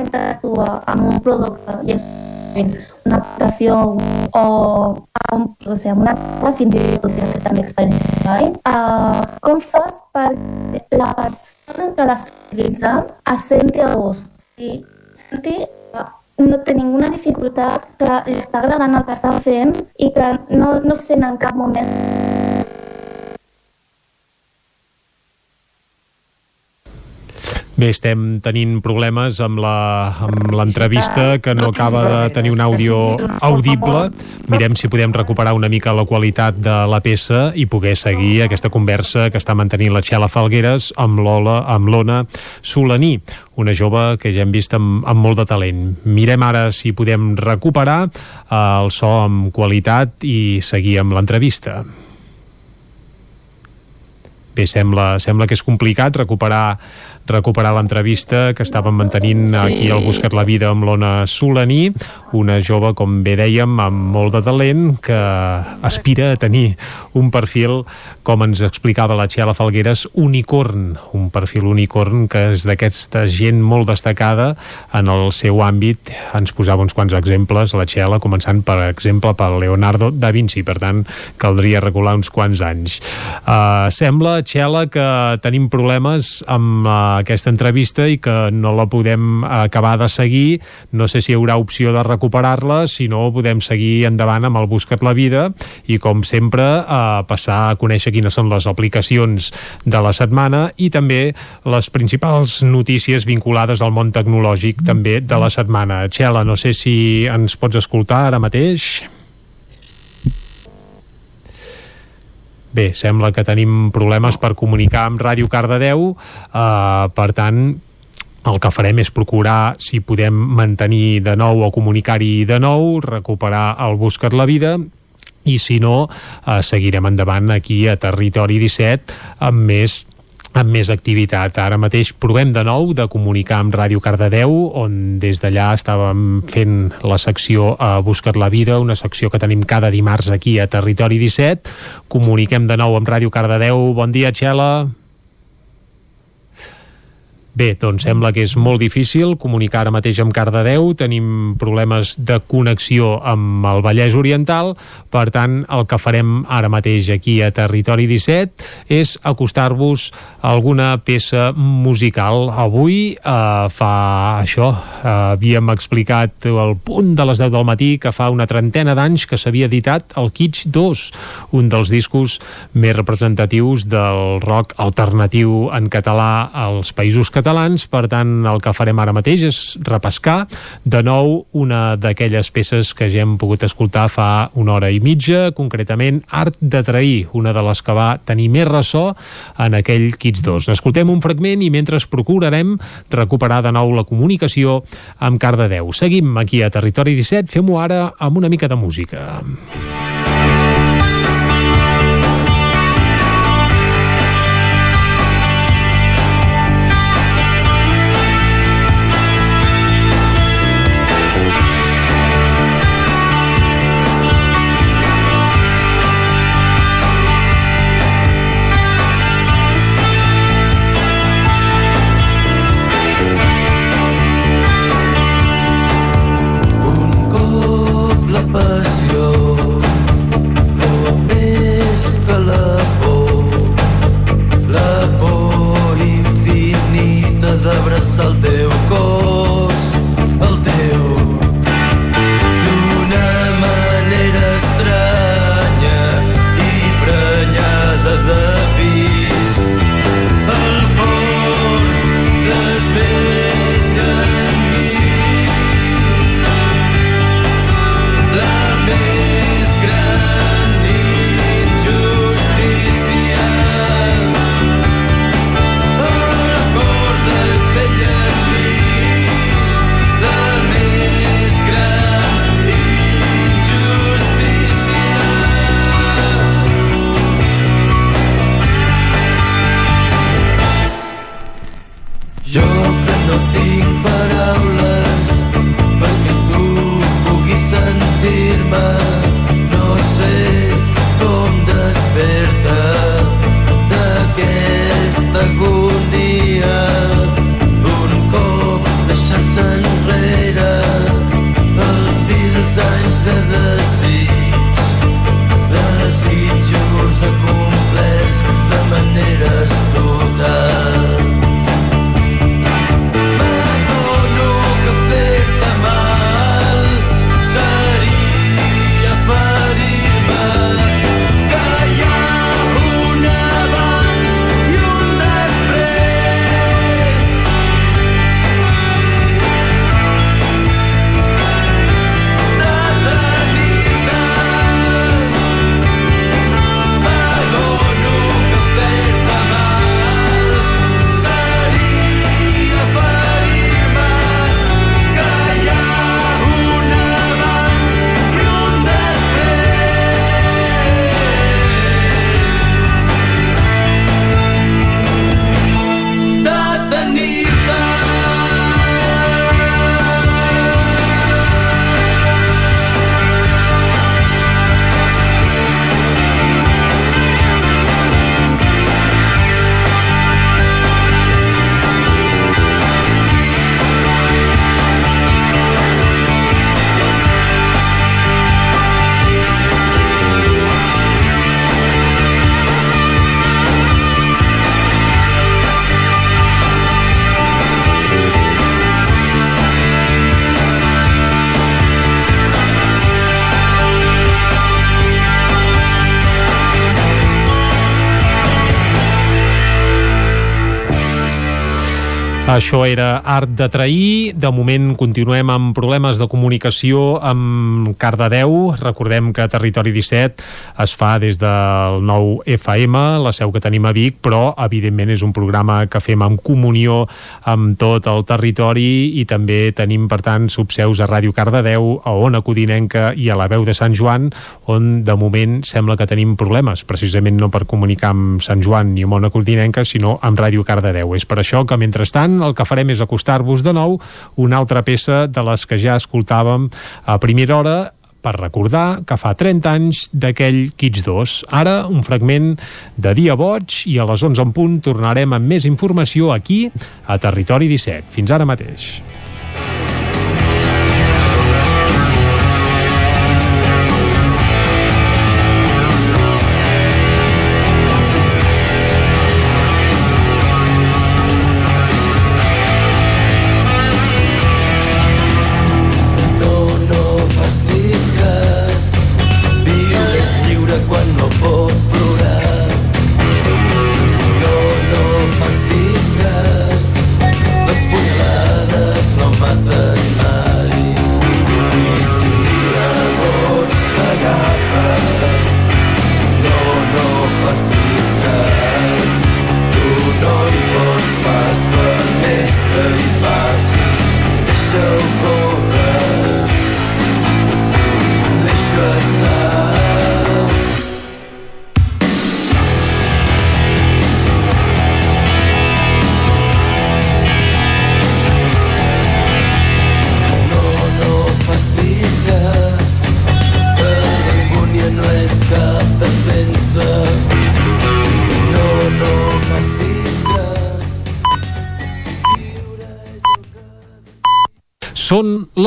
interactua amb un producte i és una aplicació o un, o sigui, una i tot també experiència. Uh, com fas per la persona que l'està utilitzant es senti a gust? Si senti no té ninguna dificultat, que li està agradant el que està fent i que no, no sent en cap moment Bé, estem tenint problemes amb l'entrevista que no acaba de tenir un àudio audible. Mirem si podem recuperar una mica la qualitat de la peça i poder seguir aquesta conversa que està mantenint la Txela Falgueres amb l'Ola, amb l'Ona Solaní, una jove que ja hem vist amb, amb molt de talent. Mirem ara si podem recuperar eh, el so amb qualitat i seguir amb l'entrevista. Bé, sembla, sembla que és complicat recuperar recuperar l'entrevista que estàvem mantenint sí. aquí al Buscat la Vida amb l'Ona Solaní, una jove, com bé dèiem, amb molt de talent, que aspira a tenir un perfil, com ens explicava la Txela Falgueres, unicorn, un perfil unicorn que és d'aquesta gent molt destacada en el seu àmbit. Ens posava uns quants exemples, la Txela, començant, per exemple, per Leonardo da Vinci, per tant, caldria regular uns quants anys. Uh, sembla, Txela, que tenim problemes amb uh, aquesta entrevista i que no la podem acabar de seguir. No sé si hi haurà opció de recuperar-la, si no podem seguir endavant amb el Buscat la Vida i com sempre a passar a conèixer quines són les aplicacions de la setmana i també les principals notícies vinculades al món tecnològic també de la setmana. Txela, no sé si ens pots escoltar ara mateix. Bé, sembla que tenim problemes per comunicar amb Ràdio Cardedeu, eh, per tant, el que farem és procurar si podem mantenir de nou o comunicar-hi de nou, recuperar el Buscat la Vida. I si no, eh, seguirem endavant aquí a Territori 17 amb més amb més activitat. Ara mateix provem de nou de comunicar amb Ràdio Cardedeu, on des d'allà estàvem fent la secció a Buscat la Vida, una secció que tenim cada dimarts aquí a Territori 17. Comuniquem de nou amb Ràdio Cardedeu. Bon dia, Txela. Bé, doncs sembla que és molt difícil comunicar ara mateix amb Cardedeu, tenim problemes de connexió amb el Vallès Oriental, per tant, el que farem ara mateix aquí a Territori 17 és acostar-vos alguna peça musical. Avui eh, fa això, eh, havíem explicat el punt de les 10 del matí que fa una trentena d'anys que s'havia editat el Kitsch 2, un dels discos més representatius del rock alternatiu en català als països catalans catalans, per tant el que farem ara mateix és repescar de nou una d'aquelles peces que ja hem pogut escoltar fa una hora i mitja, concretament Art de Trair, una de les que va tenir més ressò en aquell Kids 2. N'escoltem un fragment i mentre procurarem recuperar de nou la comunicació amb Cardedeu. Seguim aquí a Territori 17, fem-ho ara amb una mica de música. Això era Art de Trair. De moment continuem amb problemes de comunicació amb Cardedeu. Recordem que Territori 17 es fa des del nou FM, la seu que tenim a Vic, però evidentment és un programa que fem en comunió amb tot el territori i també tenim, per tant, subseus a Ràdio Cardedeu, a Ona Codinenca i a la veu de Sant Joan, on de moment sembla que tenim problemes, precisament no per comunicar amb Sant Joan ni amb Ona Codinenca, sinó amb Ràdio Cardedeu. És per això que, mentrestant, el que farem és acostar-vos de nou una altra peça de les que ja escoltàvem a primera hora per recordar que fa 30 anys d'aquell Kids 2. Ara, un fragment de Dia Boig i a les 11 en punt tornarem amb més informació aquí, a Territori 17. Fins ara mateix.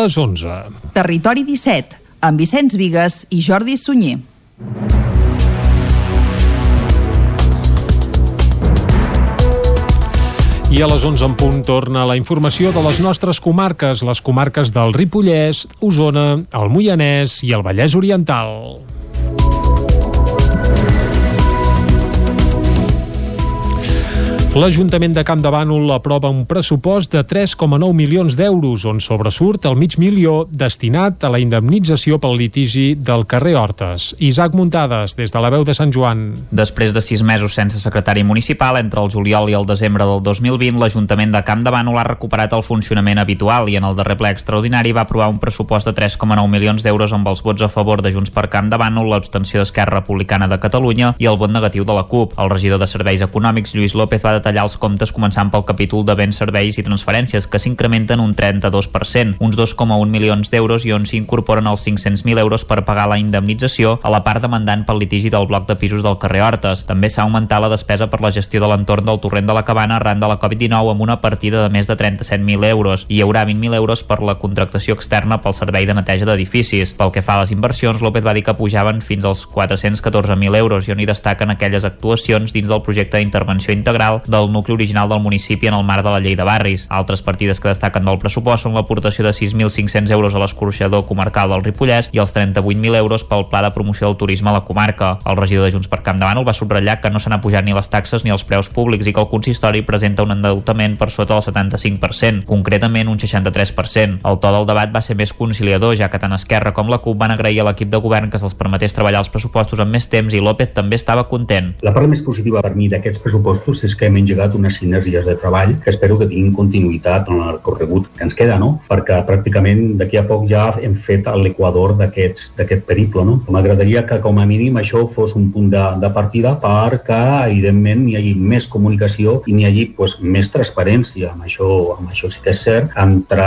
Les 11. Territori 17, amb Vicenç Vigues i Jordi Sunyer. I a les 11 en punt torna la informació de les nostres comarques, les comarques del Ripollès, Osona, el Moianès i el Vallès Oriental. L'Ajuntament de Camp de Bànol aprova un pressupost de 3,9 milions d'euros, on sobresurt el mig milió destinat a la indemnització pel litigi del carrer Hortes. Isaac Muntades, des de la veu de Sant Joan. Després de sis mesos sense secretari municipal, entre el juliol i el desembre del 2020, l'Ajuntament de Camp de Bànol ha recuperat el funcionament habitual i en el darrer ple extraordinari va aprovar un pressupost de 3,9 milions d'euros amb els vots a favor de Junts per Camp de Bànol, l'abstenció d'Esquerra Republicana de Catalunya i el vot negatiu de la CUP. El regidor de Serveis Econòmics, Lluís López, va detallar els comptes començant pel capítol de béns, serveis i transferències, que s'incrementen un 32%, uns 2,1 milions d'euros i on s'incorporen els 500.000 euros per pagar la indemnització a la part demandant pel litigi del bloc de pisos del carrer Hortes. També s'ha augmentat la despesa per la gestió de l'entorn del torrent de la Cabana arran de la Covid-19 amb una partida de més de 37.000 euros i hi haurà 20.000 euros per la contractació externa pel servei de neteja d'edificis. Pel que fa a les inversions, López va dir que pujaven fins als 414.000 euros i on hi destaquen aquelles actuacions dins del projecte d'intervenció integral del nucli original del municipi en el marc de la llei de barris. Altres partides que destaquen del pressupost són l'aportació de 6.500 euros a l'escorxador comarcal del Ripollès i els 38.000 euros pel pla de promoció del turisme a la comarca. El regidor de Junts per Camp Bànol va subratllar que no s'han apujat ni les taxes ni els preus públics i que el consistori presenta un endeutament per sota del 75%, concretament un 63%. El to del debat va ser més conciliador, ja que tant Esquerra com la CUP van agrair a l'equip de govern que se'ls permetés treballar els pressupostos amb més temps i López també estava content. La part més positiva per mi d'aquests pressupostos és que hem engegat unes sinergies de treball que espero que tinguin continuïtat en el recorregut que ens queda, no? perquè pràcticament d'aquí a poc ja hem fet l'equador d'aquest periple. No? M'agradaria que com a mínim això fos un punt de, de partida perquè evidentment hi hagi més comunicació i n'hi hagi pues, més transparència. Amb això, amb això sí que és cert, entre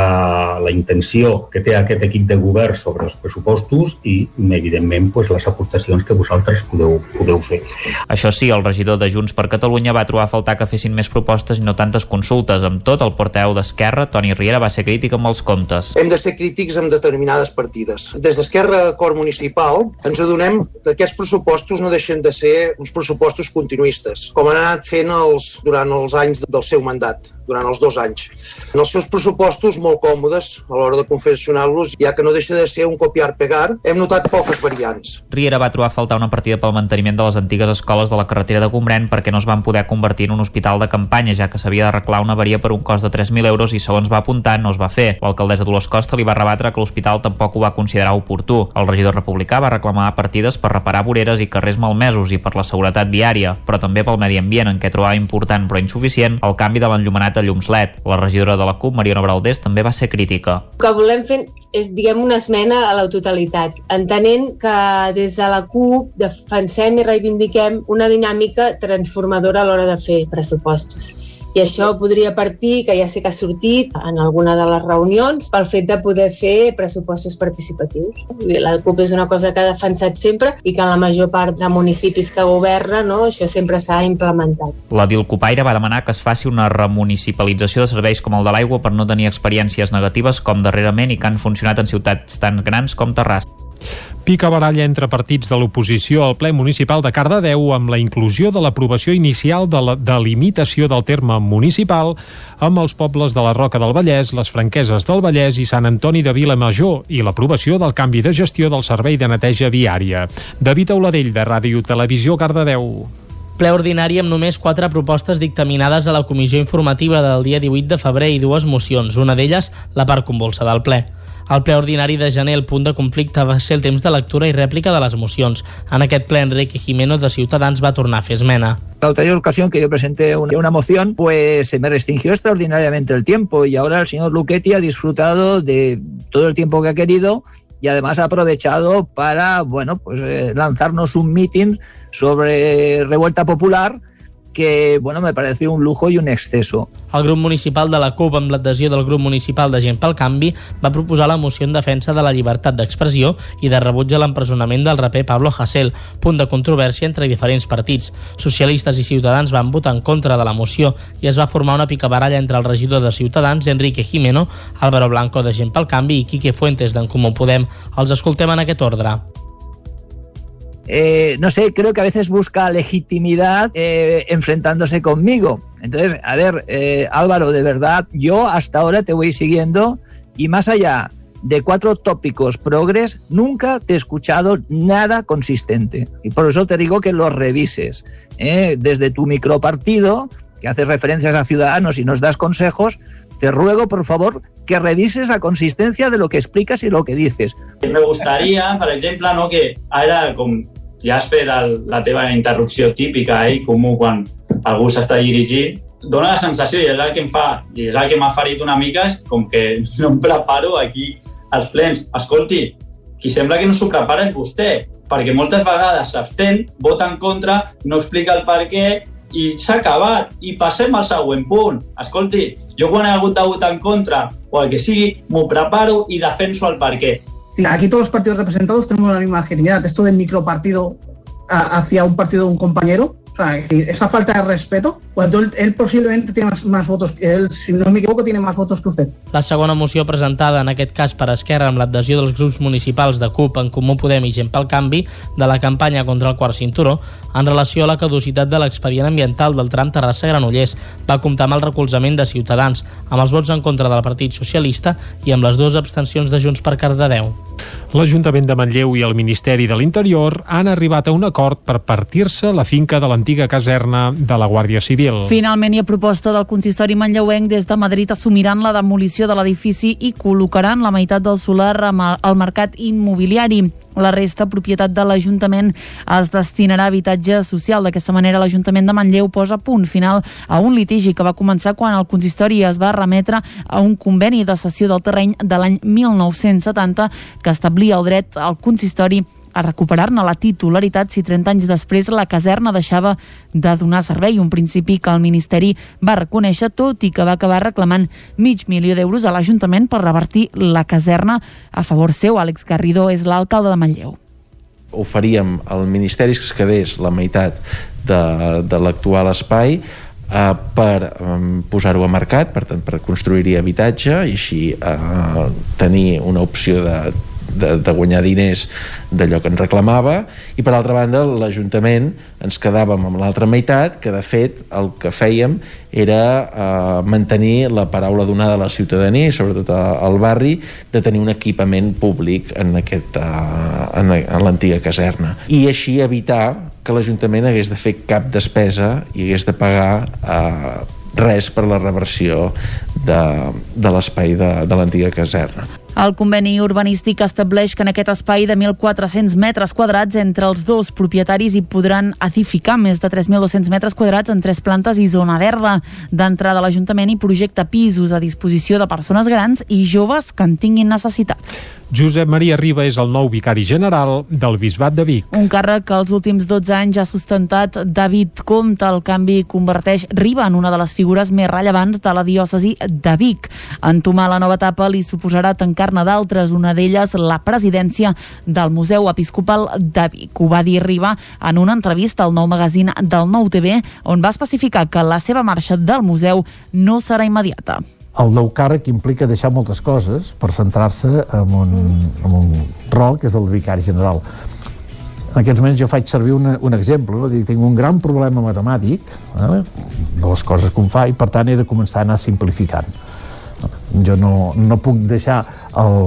la intenció que té aquest equip de govern sobre els pressupostos i evidentment pues, les aportacions que vosaltres podeu, podeu fer. Això sí, el regidor de Junts per Catalunya va trobar a faltar que fessin més propostes i no tantes consultes. Amb tot, el porteu d'Esquerra, Toni Riera, va ser crític amb els comptes. Hem de ser crítics amb determinades partides. Des d'Esquerra Cor Municipal ens adonem que aquests pressupostos no deixen de ser uns pressupostos continuistes, com han anat fent els, durant els anys del seu mandat, durant els dos anys. En els seus pressupostos molt còmodes a l'hora de confeccionar-los, ja que no deixa de ser un copiar-pegar, hem notat poques variants. Riera va trobar a faltar una partida pel manteniment de les antigues escoles de la carretera de Gombrèn perquè no es van poder convertir en un hospital de campanya, ja que s'havia d'arreglar una avaria per un cost de 3.000 euros i segons va apuntar no es va fer. L'alcaldessa Dolors Costa li va rebatre que l'hospital tampoc ho va considerar oportú. El regidor republicà va reclamar partides per reparar voreres i carrers malmesos i per la seguretat viària, però també pel medi ambient en què trobava important però insuficient el canvi de l'enllumenat a llums LED. La regidora de la CUP, Mariona Braldés, també va ser crítica. El que volem fer és, diguem, una esmena a la totalitat, entenent que des de la CUP defensem i reivindiquem una dinàmica transformadora a l'hora de fer pressupostos. I això podria partir, que ja sé que ha sortit en alguna de les reunions, pel fet de poder fer pressupostos participatius. La CUP és una cosa que ha defensat sempre i que en la major part de municipis que governa no, això sempre s'ha implementat. La Dilcopaire va demanar que es faci una remunicipalització de serveis com el de l'aigua per no tenir experiències negatives com darrerament i que han funcionat en ciutats tan grans com Terrassa. Pica baralla entre partits de l'oposició al ple municipal de Cardedeu amb la inclusió de l'aprovació inicial de la delimitació del terme municipal amb els pobles de la Roca del Vallès, les Franqueses del Vallès i Sant Antoni de Vilamajor i l'aprovació del canvi de gestió del servei de neteja viària. David Auladell, de Ràdio Televisió, Cardedeu ple ordinari amb només quatre propostes dictaminades a la comissió informativa del dia 18 de febrer i dues mocions, una d'elles la part convulsa del ple. Al ple ordinari de gener el punt de conflicte va ser el temps de lectura i rèplica de les mocions. En aquest ple Enrique Jimeno de Ciutadans va tornar a fer esmena. La otra ocasión que yo presenté una moción, pues se me restringió extraordinariamente el tiempo y ahora el señor Luchetti ha disfrutado de todo el tiempo que ha querido y además ha aprovechado para, bueno, pues eh, lanzarnos un meeting sobre revuelta popular que bueno, me pareció un lujo y un exceso. El grup municipal de la CUP, amb l'adhesió del grup municipal de Gent pel Canvi, va proposar la moció en defensa de la llibertat d'expressió i de rebuig a l'empresonament del raper Pablo Hasél, punt de controvèrsia entre diferents partits. Socialistes i Ciutadans van votar en contra de la moció i es va formar una picabaralla entre el regidor de Ciutadans, Enrique Jimeno, Álvaro Blanco de Gent pel Canvi i Quique Fuentes d'en Comú Podem. Els escoltem en aquest ordre. Eh, no sé, creo que a veces busca legitimidad eh, enfrentándose conmigo. Entonces, a ver, eh, Álvaro, de verdad, yo hasta ahora te voy siguiendo y más allá de cuatro tópicos progres, nunca te he escuchado nada consistente. Y por eso te digo que lo revises. Desde tu micropartido, que haces referencias a ciudadanos y nos das consejos, te ruego, por favor, que revises la consistencia de lo que explicas y lo que dices. Me gustaría, no, que ahora con ja has fet el, la teva interrupció típica eh, comú quan algú s'està dirigint, dona la sensació, i és el que em fa, i és el que m'ha ferit una mica, és com que (laughs) no em preparo aquí als plens. Escolti, qui sembla que no s'ho prepara és vostè, perquè moltes vegades s'abstén, vota en contra, no explica el per què, i s'ha acabat, i passem al següent punt. Escolti, jo quan he hagut de votar en contra, o el que sigui, m'ho preparo i defenso el per què aquí todos los partidos representados tenemos la misma legitimidad. Esto de micropartido hacia un partido de un compañero, o sea, es decir, esa falta de respeto, cuando él, él posiblemente tiene más, más votos, él, si no me equivoco, tiene más votos que usted. La segona moció presentada, en aquest cas per Esquerra, amb l'adhesió dels grups municipals de CUP, en Comú Podem i Gent pel Canvi, de la campanya contra el quart cinturó, en relació a la caducitat de l'expedient ambiental del tram Terrassa-Granollers, va comptar amb el recolzament de Ciutadans, amb els vots en contra del Partit Socialista i amb les dues abstencions de Junts per Cardedeu. L'Ajuntament de Manlleu i el Ministeri de l'Interior han arribat a un acord per partir-se la finca de l'antiga caserna de la Guàrdia Civil. Finalment hi ha proposta del consistori manlleuenc des de Madrid assumiran la demolició de l'edifici i col·locaran la meitat del solar al mercat immobiliari. La resta, propietat de l'Ajuntament, es destinarà a habitatge social. D'aquesta manera, l'Ajuntament de Manlleu posa punt final a un litigi que va començar quan el consistori es va remetre a un conveni de cessió del terreny de l'any 1970 que establia el dret al consistori a recuperar-ne la titularitat si 30 anys després la caserna deixava de donar servei, un principi que el Ministeri va reconèixer tot i que va acabar reclamant mig milió d'euros a l'Ajuntament per revertir la caserna a favor seu. Àlex Garrido és l'alcalde de Manlleu. Oferíem al Ministeri que es quedés la meitat de, de l'actual espai eh, per um, posar-ho a mercat, per tant per construir-hi habitatge i així eh, tenir una opció de de, de guanyar diners d'allò que ens reclamava i per altra banda l'Ajuntament ens quedàvem amb l'altra meitat que de fet el que fèiem era eh, mantenir la paraula donada a la ciutadania i sobretot al barri de tenir un equipament públic en, aquest, eh, en, en l'antiga caserna i així evitar que l'Ajuntament hagués de fer cap despesa i hagués de pagar eh, res per la reversió de, de l'espai de, de l'antiga caserna. El conveni urbanístic estableix que en aquest espai de 1.400 metres quadrats entre els dos propietaris hi podran edificar més de 3.200 metres quadrats en tres plantes i zona verda. D'entrada, l'Ajuntament hi projecta pisos a disposició de persones grans i joves que en tinguin necessitat. Josep Maria Riba és el nou vicari general del Bisbat de Vic. Un càrrec que els últims 12 anys ha sustentat David Comte. El canvi converteix Riba en una de les figures més rellevants de la diòcesi de Vic. Entomar la nova etapa li suposarà tancar-ne d'altres, una d'elles la presidència del Museu Episcopal de Vic. Ho va dir Riba en una entrevista al nou magazín del Nou TV, on va especificar que la seva marxa del museu no serà immediata. El nou càrrec implica deixar moltes coses per centrar-se en, un, en un rol que és el vicari general. En aquests moments jo faig servir una, un exemple, no? Dic, tinc un gran problema matemàtic eh, de les coses que em fa i per tant he de començar a anar simplificant. Jo no, no puc deixar el,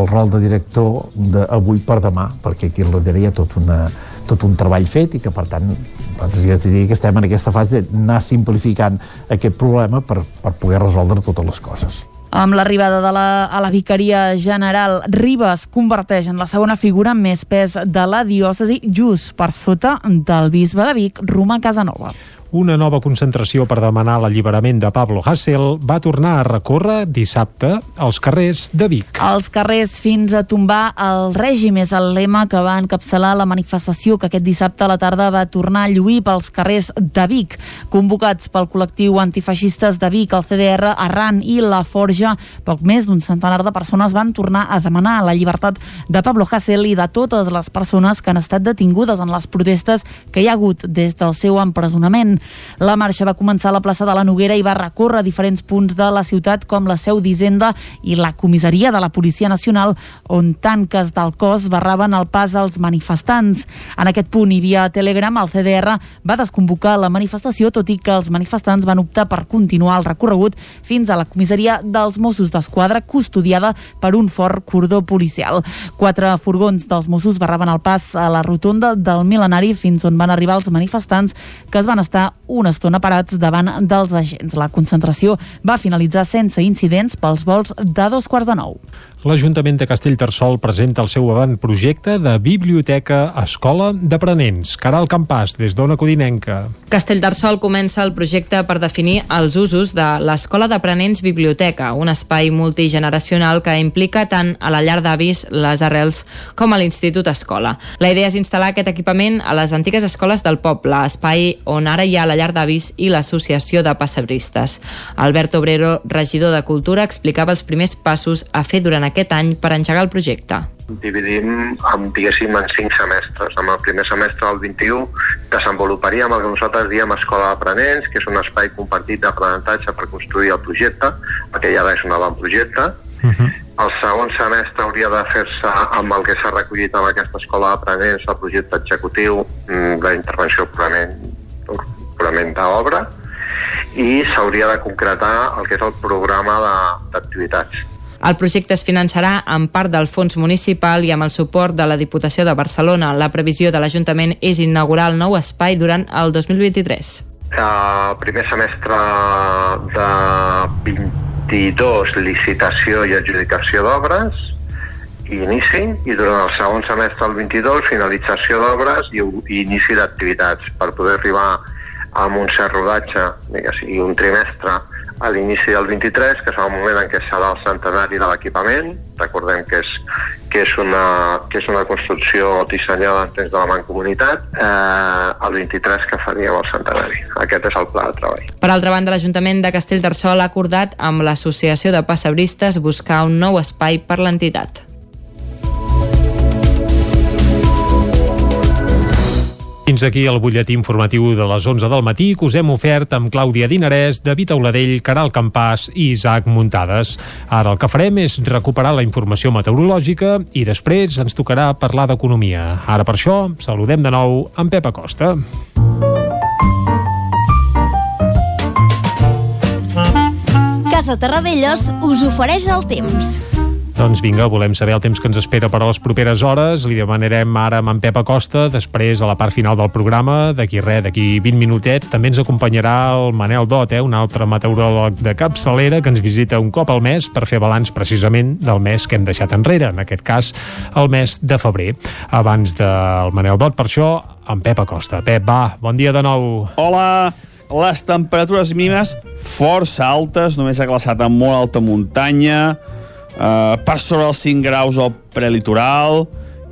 el rol de director d'avui per demà, perquè aquí darrere hi ha tot, una, tot un treball fet i que per tant doncs ja dic que estem en aquesta fase d'anar simplificant aquest problema per, per poder resoldre totes les coses. Amb l'arribada de la, a la vicaria general, Ribes converteix en la segona figura amb més pes de la diòcesi just per sota del bisbe de Vic, Romà Casanova una nova concentració per demanar l'alliberament de Pablo Hasél va tornar a recórrer dissabte als carrers de Vic. Els carrers fins a tombar el règim és el lema que va encapçalar la manifestació que aquest dissabte a la tarda va tornar a lluir pels carrers de Vic. Convocats pel col·lectiu antifeixistes de Vic, el CDR, Arran i La Forja, poc més d'un centenar de persones van tornar a demanar la llibertat de Pablo Hasél i de totes les persones que han estat detingudes en les protestes que hi ha hagut des del seu empresonament. La marxa va començar a la plaça de la Noguera i va recórrer diferents punts de la ciutat com la seu d'Hisenda i la comissaria de la Policia Nacional on tanques del cos barraven el pas als manifestants. En aquest punt i via Telegram el CDR va desconvocar la manifestació tot i que els manifestants van optar per continuar el recorregut fins a la comissaria dels Mossos d'Esquadra custodiada per un fort cordó policial. Quatre furgons dels Mossos barraven el pas a la rotonda del Milenari fins on van arribar els manifestants que es van estar una estona parats davant dels agents. La concentració va finalitzar sense incidents pels vols de dos quarts de nou. L'Ajuntament de Castellterçol presenta el seu avantprojecte de Biblioteca Escola d'Aprenents. Caral Campàs, des d'Ona Codinenca. Castellterçol comença el projecte per definir els usos de l'Escola d'Aprenents Biblioteca, un espai multigeneracional que implica tant a la llar d'avis, les arrels, com a l'Institut Escola. La idea és instal·lar aquest equipament a les antigues escoles del poble, espai on ara hi ha la llar d'avis i l'Associació de Passebristes. Albert Obrero, regidor de Cultura, explicava els primers passos a fer durant aquest any per engegar el projecte? Dividim, en, diguéssim, en cinc semestres. En el primer semestre del 21 desenvoluparíem el que nosaltres diem Escola d'Aprenents, que és un espai compartit d'aprenentatge per construir el projecte, perquè ja és un avantprojecte. Uh -huh. El segon semestre hauria de fer-se amb el que s'ha recollit en aquesta escola d'aprenents, el projecte executiu d'intervenció purament, purament d'obra, i s'hauria de concretar el que és el programa d'activitats el projecte es finançarà en part del fons municipal i amb el suport de la Diputació de Barcelona. La previsió de l'Ajuntament és inaugurar el nou espai durant el 2023. El primer semestre de 22, licitació i adjudicació d'obres, i inici, i durant el segon semestre del 22, finalització d'obres i, i inici d'activitats per poder arribar a un cert rodatge, digues, i un trimestre a l'inici del 23, que serà el moment en què serà el centenari de l'equipament. Recordem que és, que és, una, que és una construcció dissenyada en temps de la Mancomunitat, eh, el 23 que faríem el centenari. Aquest és el pla de treball. Per altra banda, l'Ajuntament de Castellterçol ha acordat amb l'Associació de Passebristes buscar un nou espai per l'entitat. Fins aquí el butlletí informatiu de les 11 del matí que us hem ofert amb Clàudia Dinarès, David Auladell, Caral Campàs i Isaac Muntades. Ara el que farem és recuperar la informació meteorològica i després ens tocarà parlar d'economia. Ara per això saludem de nou en Pep Acosta. Casa Terradellos us ofereix el temps. Doncs vinga, volem saber el temps que ens espera per a les properes hores. Li demanarem ara amb en Pep Acosta, després a la part final del programa, d'aquí res, d'aquí 20 minutets, també ens acompanyarà el Manel Dot, eh, un altre meteoròleg de capçalera que ens visita un cop al mes per fer balanç precisament del mes que hem deixat enrere, en aquest cas el mes de febrer. Abans del Manel Dot, per això, en Pep Acosta. Pep, va, bon dia de nou. Hola, les temperatures mínimes força altes, només ha glaçat a molt alta muntanya, eh, per sobre els 5 graus al prelitoral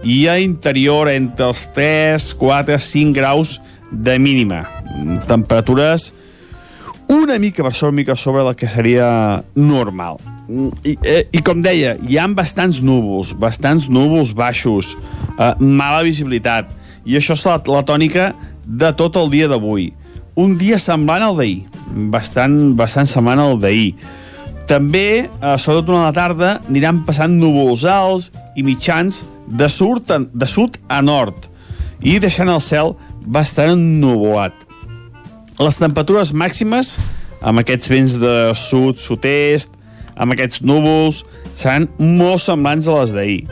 i a interior entre els 3, 4, 5 graus de mínima. Temperatures una mica per sobre, mica sobre del que seria normal. I, eh, i com deia, hi han bastants núvols, bastants núvols baixos, eh, mala visibilitat, i això és la, la tònica de tot el dia d'avui. Un dia semblant al d'ahir, bastant, bastant semblant al d'ahir. També, eh, sobretot durant la tarda, aniran passant núvols alts i mitjans de sud, a, de sud a nord i deixant el cel bastant ennuvolat. Les temperatures màximes, amb aquests vents de sud, sud-est, amb aquests núvols, seran molt semblants a les d'ahir.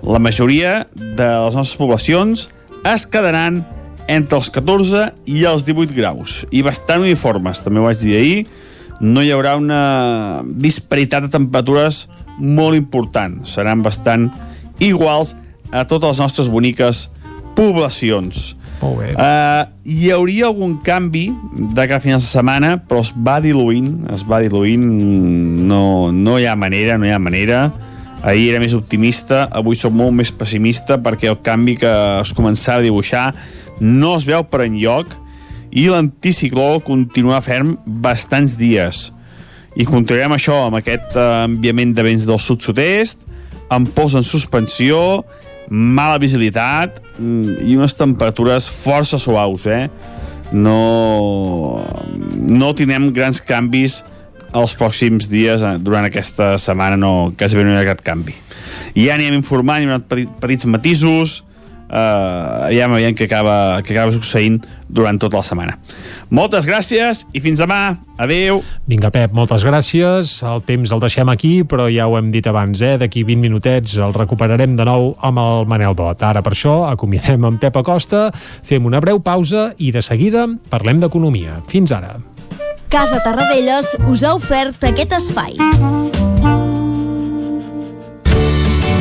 La majoria de les nostres poblacions es quedaran entre els 14 i els 18 graus, i bastant uniformes, també ho vaig dir ahir, no hi haurà una disparitat de temperatures molt important, seran bastant iguals a totes les nostres boniques poblacions. Molt bé. Uh, hi hauria algun canvi de cap a final de setmana, però es va diluint, es va diluint, no, no hi ha manera, no hi ha manera. Ahir era més optimista, avui soc molt més pessimista perquè el canvi que es començava a dibuixar no es veu per enlloc i l'anticicló continua ferm bastants dies. I continuarem això amb aquest eh, enviament de vents del sud-sud-est, amb pols en suspensió, mala visibilitat mm, i unes temperatures força suaus, eh? No, no tindrem grans canvis els pròxims dies, eh, durant aquesta setmana no, quasi no hi ha cap canvi. I ja anirem informant, hi haurà petits matisos, uh, ja veiem què acaba, què acaba succeint durant tota la setmana. Moltes gràcies i fins demà. Adeu. Vinga, Pep, moltes gràcies. El temps el deixem aquí, però ja ho hem dit abans, eh? D'aquí 20 minutets el recuperarem de nou amb el Manel Dot. Ara, per això, acomiadem amb Pep Acosta, fem una breu pausa i de seguida parlem d'economia. Fins ara. Casa Tarradellas us ha ofert aquest espai.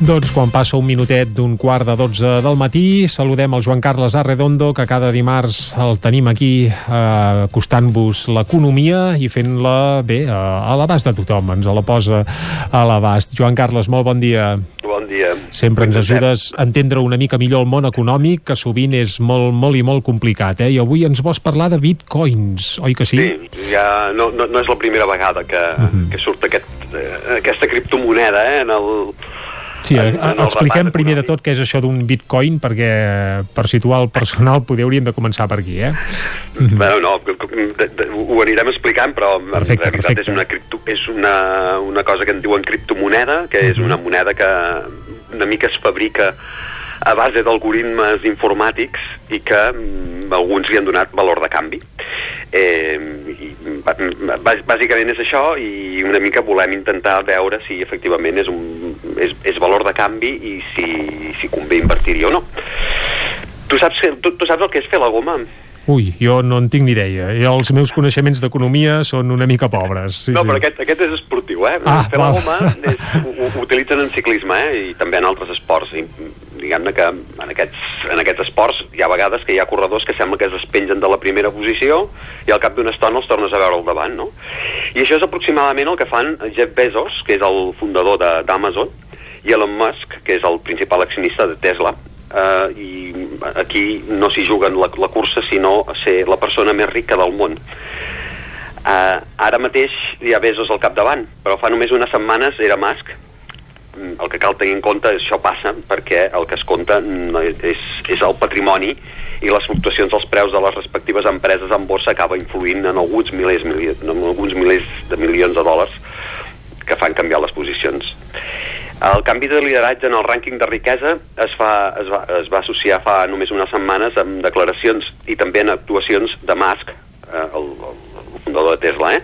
Doncs quan passa un minutet d'un quart de 12 del matí, saludem el Joan Carles Arredondo, que cada dimarts el tenim aquí eh, acostant-vos l'economia i fent-la bé eh, a l'abast de tothom, ens la posa a l'abast. Joan Carles, molt bon dia. Bon dia. Sempre ens ajudes a entendre una mica millor el món econòmic, que sovint és molt, molt i molt complicat, eh? I avui ens vols parlar de bitcoins, oi que sí? Sí, ja no, no, no és la primera vegada que, uh -huh. que surt aquest, eh, aquesta criptomoneda eh, en el, Sí, en- en el expliquem primer de tot què és això d'un bitcoin, perquè per situar el personal poder hauríem de començar per aquí, eh? Bueno, no, ho anirem explicant, però Perfecte, en realitat perfecte. és, una, cripto, és una, una cosa que en diuen criptomoneda, que és una moneda que una mica es fabrica a base d'algoritmes informàtics i que mm, alguns li han donat valor de canvi. Eh, i, bàsicament és això i una mica volem intentar veure si efectivament és, un, és, és valor de canvi i si, si convé invertir-hi o no. Tu saps, tu, tu saps el que és fer la goma? Ui, jo no en tinc ni idea. I els meus coneixements d'economia són una mica pobres. Sí, no, però aquest, aquest és esportiu, eh? Ah, Fer la goma és, ho, ho utilitzen en ciclisme, eh? I també en altres esports. I, diguem-ne que en aquests, en aquests esports hi ha vegades que hi ha corredors que sembla que es despengen de la primera posició i al cap d'una estona els tornes a veure al davant, no? I això és aproximadament el que fan Jeff Bezos, que és el fundador d'Amazon, i Elon Musk, que és el principal accionista de Tesla. Uh, I aquí no s'hi juguen la, la cursa, sinó ser la persona més rica del món. Uh, ara mateix hi ha Bezos al capdavant, però fa només unes setmanes era Musk. Mm, El que cal tenir en compte és això passa perquè el que es compta no és, és, és el patrimoni i les fluctuacions dels preus de les respectives empreses en borsa acaba influint en alguns milers, mili en alguns milers de milions de dòlars que fan canviar les posicions. El canvi de lideratge en el rànquing de riquesa es, fa, es, va, es va associar fa només unes setmanes amb declaracions i també en actuacions de Musk, eh, el, el fundador de Tesla, eh?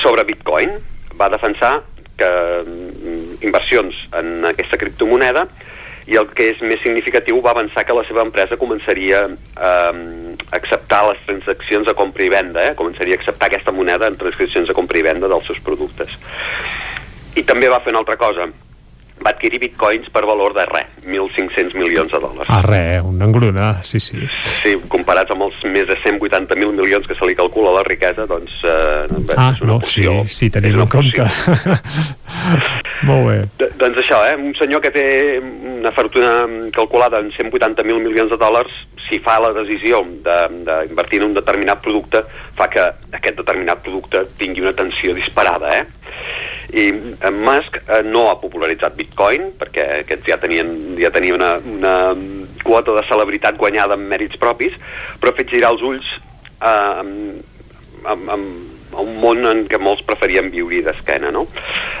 sobre Bitcoin. Va defensar que mm, inversions en aquesta criptomoneda i el que és més significatiu va avançar que la seva empresa començaria eh, a acceptar les transaccions de compra i venda, eh? començaria a acceptar aquesta moneda en transaccions de compra i venda dels seus productes. I també va fer una altra cosa, va adquirir bitcoins per valor de res, 1.500 milions de dòlars. Ah, res, una engruna, sí, sí. Sí, comparats amb els més de 180.000 milions que se li calcula la riquesa, doncs eh, Ah, és una no, sí, porció. sí, tenim en compte. (laughs) Molt bé. D doncs això, eh? un senyor que té una fortuna calculada en 180.000 milions de dòlars, si fa la decisió d'invertir en un determinat producte, fa que aquest determinat producte tingui una tensió disparada, eh? I en Musk eh, no ha popularitzat Bitcoin, perquè aquests ja tenien, ja tenia una, una quota de celebritat guanyada amb mèrits propis, però ha fet girar els ulls eh, amb, amb, amb a un món en què molts preferien viure d'esquena, no?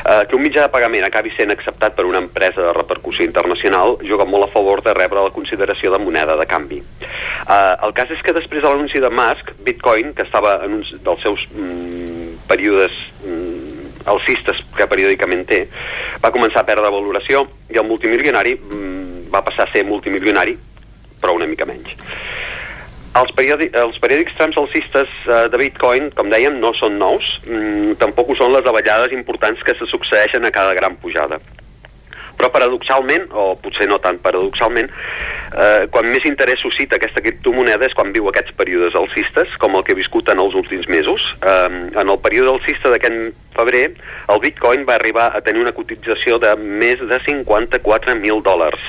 Eh, que un mitjà de pagament acabi sent acceptat per una empresa de repercussió internacional juga molt a favor de rebre la consideració de moneda de canvi. Eh, el cas és que després de l'anunci de Musk, Bitcoin, que estava en un dels seus mm, períodes mm, alcistes que periòdicament té, va començar a perdre valoració i el multimilionari mm, va passar a ser multimilionari, però una mica menys. Els, els periòdics trams alcistes eh, de Bitcoin, com dèiem, no són nous, mm, tampoc ho són les davallades importants que se succeeixen a cada gran pujada. Però paradoxalment, o potser no tant paradoxalment, eh, quan més interès suscita aquesta criptomoneda és quan viu aquests períodes alcistes, com el que he viscut en els últims mesos. Eh, en el període alcista d'aquest febrer, el Bitcoin va arribar a tenir una cotització de més de 54.000 dòlars.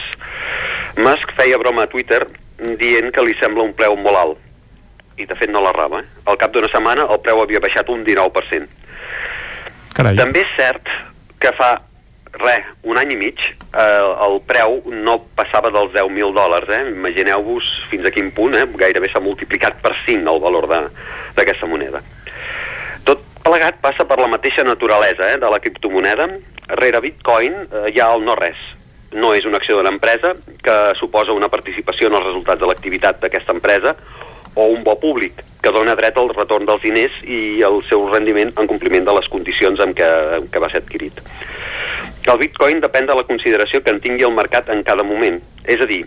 Musk feia broma a Twitter dient que li sembla un preu molt alt. I de fet no la raba. Eh? Al cap d'una setmana el preu havia baixat un 19%. Carai. També és cert que fa res, un any i mig, eh, el preu no passava dels 10.000 dòlars. Eh? Imagineu-vos fins a quin punt, eh? gairebé s'ha multiplicat per 5 el valor d'aquesta moneda. Tot plegat passa per la mateixa naturalesa eh, de la criptomoneda. Rere Bitcoin eh, hi ha el no res. No és una acció de l'empresa que suposa una participació en els resultats de l'activitat d'aquesta empresa o un bo públic que dona dret al retorn dels diners i el seu rendiment en compliment de les condicions amb què, amb què va ser adquirit. El bitcoin depèn de la consideració que en tingui el mercat en cada moment. És a dir,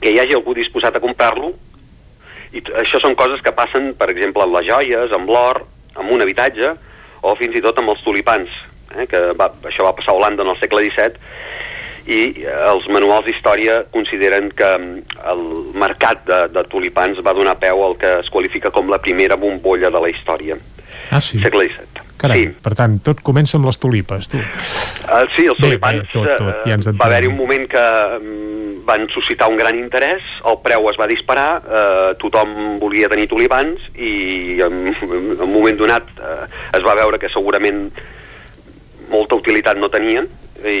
que hi hagi algú disposat a comprar-lo i això són coses que passen, per exemple, amb les joies, amb l'or, amb un habitatge o fins i tot amb els tulipans, eh, que va, això va passar a Holanda en el segle XVII i eh, els manuals d'història consideren que mm, el mercat de, de tulipans va donar peu al que es qualifica com la primera bombolla de la història. Ah, sí? Segle XVII. Carai, per tant, tot comença amb les tulipes, tu. Uh, sí, els Bé, tulipans, bé, tot, tot, ja ens eh, entenem. va haver-hi un moment que mm, van suscitar un gran interès, el preu es va disparar, eh, tothom volia tenir tulipans i en, en un moment donat eh, es va veure que segurament molta utilitat no tenien i,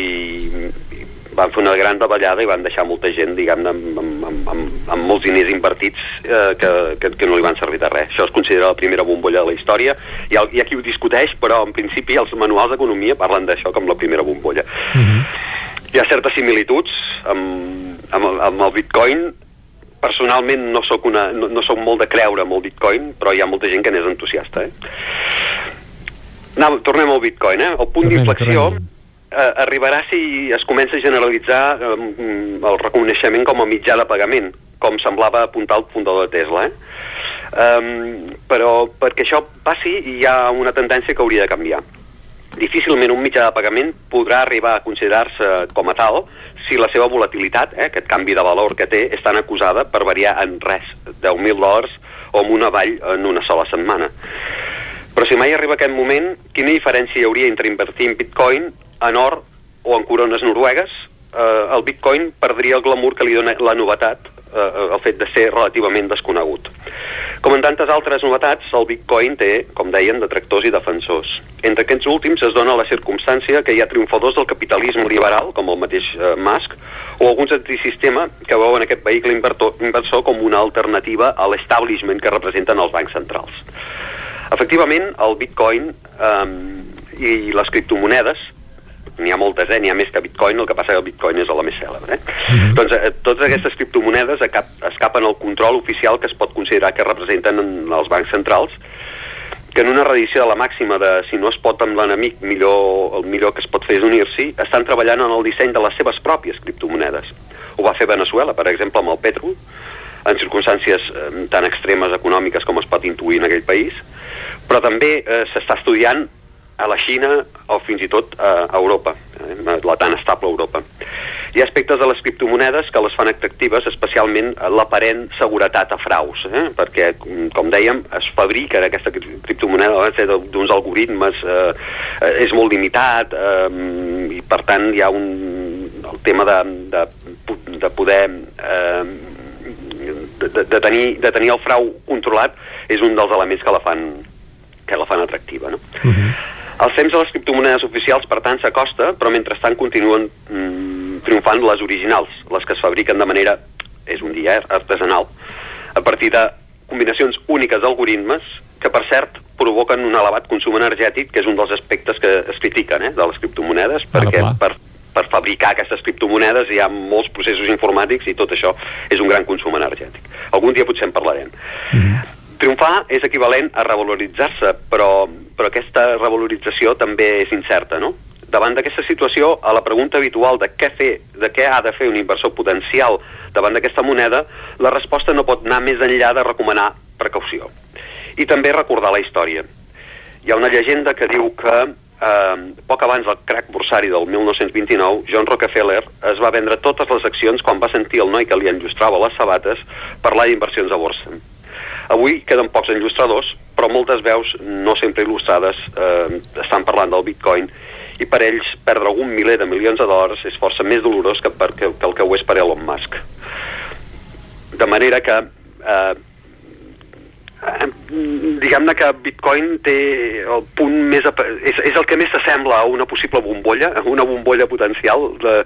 i van fer una gran davallada i van deixar molta gent, diguem-ne, amb, amb, amb, amb, amb molts diners invertits eh, que, que, que no li van servir de res. Això es considera la primera bombolla de la història. Hi ha, hi ha qui ho discuteix, però en principi els manuals d'economia parlen d'això com la primera bombolla. Hi ha certes similituds amb, amb, el- amb el bitcoin. Personalment no sóc, una, no, no sóc molt de creure amb el bitcoin, però hi ha molta gent que n'és entusiasta. Eh? Anem, tornem al bitcoin. Eh? El punt d'inflexió. Eh, arribarà si es comença a generalitzar eh, el reconeixement com a mitjà de pagament, com semblava apuntar el fundador de Tesla. Eh? Um, però perquè això passi hi ha una tendència que hauria de canviar. Difícilment un mitjà de pagament podrà arribar a considerar-se com a tal si la seva volatilitat, eh, aquest canvi de valor que té, és tan acusada per variar en res, 10.000 dòlars o amb una vall en una sola setmana. Però si mai arriba aquest moment, quina diferència hi hauria entre invertir en bitcoin, en or o en corones noruegues? Eh, el bitcoin perdria el glamour que li dona la novetat, eh, el fet de ser relativament desconegut. Com en tantes altres novetats, el bitcoin té, com deien, detractors i defensors. Entre aquests últims es dona la circumstància que hi ha triomfadors del capitalisme liberal, com el mateix eh, Musk, o alguns antisistema que veuen aquest vehicle inversor com una alternativa a l'establishment que representen els bancs centrals. Efectivament, el bitcoin eh, i les criptomonedes n'hi ha moltes, eh? n'hi ha més que Bitcoin, el que passa que el Bitcoin és la més cèlebre. Eh? Doncs eh, totes aquestes criptomonedes acap escapen al control oficial que es pot considerar que representen en els bancs centrals, que en una reedició de la màxima de si no es pot amb l'enemic, millor, el millor que es pot fer és unir-s'hi, estan treballant en el disseny de les seves pròpies criptomonedes. Ho va fer Venezuela, per exemple, amb el petro, en circumstàncies eh, tan extremes econòmiques com es pot intuir en aquell país, però també eh, s'està estudiant a la Xina o fins i tot a Europa, eh, la tan estable Europa. Hi ha aspectes de les criptomonedes que les fan atractives, especialment l'aparent seguretat a fraus, eh? perquè, com- dèiem, es fabrica aquesta cri- criptomoneda a base d'uns algoritmes, eh, eh, és molt limitat, eh, i per tant hi ha un, el tema de, de, de poder eh, de, de, tenir, de tenir el frau controlat és un dels elements que la fan, que la fan atractiva. No? Els temps de les criptomonedes oficials, per tant, s'acosta, però mentrestant continuen mm, triomfant les originals, les que es fabriquen de manera, és un dia, eh, artesanal, a partir de combinacions úniques d'algoritmes que, per cert, provoquen un elevat consum energètic, que és un dels aspectes que es critiquen eh, de les criptomonedes, perquè clar. per, per fabricar aquestes criptomonedes hi ha molts processos informàtics i tot això és un gran consum energètic. Algun dia potser en parlarem. Triomfar és equivalent a revaloritzar-se, però, però aquesta revalorització també és incerta, no? Davant d'aquesta situació, a la pregunta habitual de què fer, de què ha de fer un inversor potencial davant d'aquesta moneda, la resposta no pot anar més enllà de recomanar precaució. I també recordar la història. Hi ha una llegenda que diu que eh, poc abans del crac bursari del 1929, John Rockefeller es va vendre totes les accions quan va sentir el noi que li enllustrava les sabates parlar d'inversions a borsa. Avui queden pocs enllustradors, però moltes veus no sempre il·lustrades eh, estan parlant del bitcoin i per ells perdre algun miler de milions de dòlars és força més dolorós que, per, que, que el que ho és per Elon Musk. De manera que eh, diguem-ne que Bitcoin té el punt més... És, és el que més s'assembla a una possible bombolla, a una bombolla potencial de,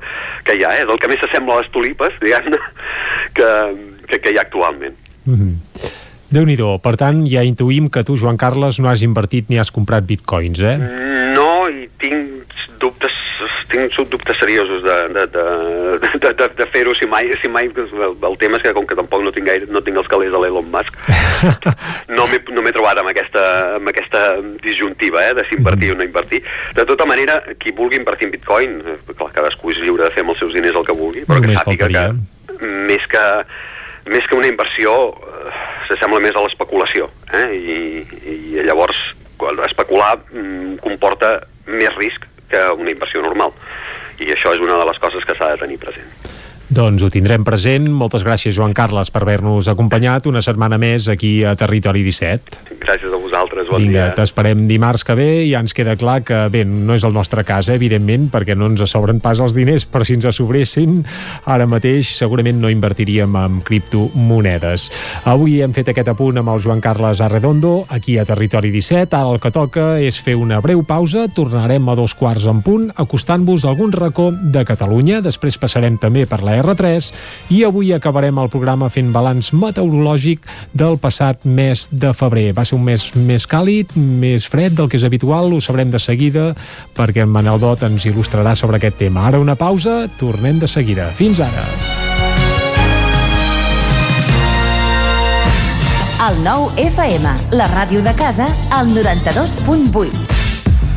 que hi ha, eh? és el que més s'assembla a les tulipes, diguem-ne, que, que, que hi ha actualment. Mm déu nhi Per tant, ja intuïm que tu, Joan Carles, no has invertit ni has comprat bitcoins, eh? No, i tinc dubtes, tinc dubtes seriosos de, de, de, de, de, de fer-ho si mai, si mai el, el tema és que com que tampoc no tinc, gaire, no tinc els calés de l'Elon Musk (laughs) no m'he no trobat amb aquesta, amb aquesta disjuntiva eh, de si invertir o no invertir de tota manera, qui vulgui invertir en bitcoin eh, clar, cadascú és lliure de fer amb els seus diners el que vulgui però Només que sàpiga faltaria. que més que més que una inversió eh, s'assembla més a l'especulació eh? I, i llavors especular mm, comporta més risc que una inversió normal i això és una de les coses que s'ha de tenir present Doncs ho tindrem present. Moltes gràcies, Joan Carles, per haver-nos acompanyat una setmana més aquí a Territori 17. gràcies a vosaltres, bon Vinga, dia t'esperem dimarts que ve i ja ens queda clar que, bé, no és el nostre cas, eh, evidentment, perquè no ens sobren pas els diners, però si ens sobressin, ara mateix segurament no invertiríem en criptomonedes. Avui hem fet aquest apunt amb el Joan Carles Arredondo, aquí a Territori 17. Ara el que toca és fer una breu pausa, tornarem a dos quarts en punt, acostant-vos a algun racó de Catalunya, després passarem també per la R3 i avui acabarem el programa fent balanç meteorològic del passat mes de febrer. Va ser un mes més càlid, més fred del que és habitual, ho sabrem de seguida perquè en Manel Dot ens il·lustrarà sobre aquest tema. Ara una pausa, tornem de seguida. Fins ara. El nou FM, la ràdio de casa, al 92.8.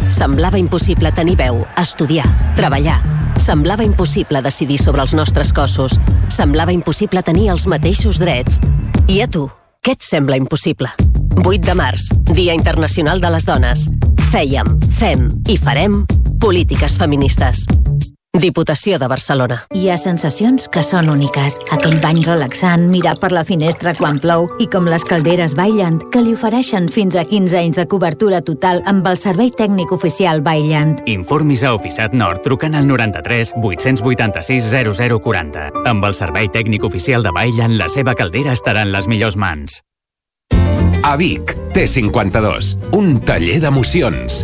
Semblava impossible tenir veu, estudiar, treballar. Semblava impossible decidir sobre els nostres cossos. Semblava impossible tenir els mateixos drets. I a tu, què et sembla impossible? 8 de març, Dia Internacional de les Dones. Fèiem, fem i farem polítiques feministes. Diputació de Barcelona. Hi ha sensacions que són úniques. Aquell bany relaxant, mirar per la finestra quan plou i com les calderes Bailand, que li ofereixen fins a 15 anys de cobertura total amb el servei tècnic oficial Bailand. Informis a Oficiat Nord trucant al 93 886 0040. Amb el servei tècnic oficial de Bailan, la seva caldera estarà en les millors mans. A Vic, T52, un taller d'emocions.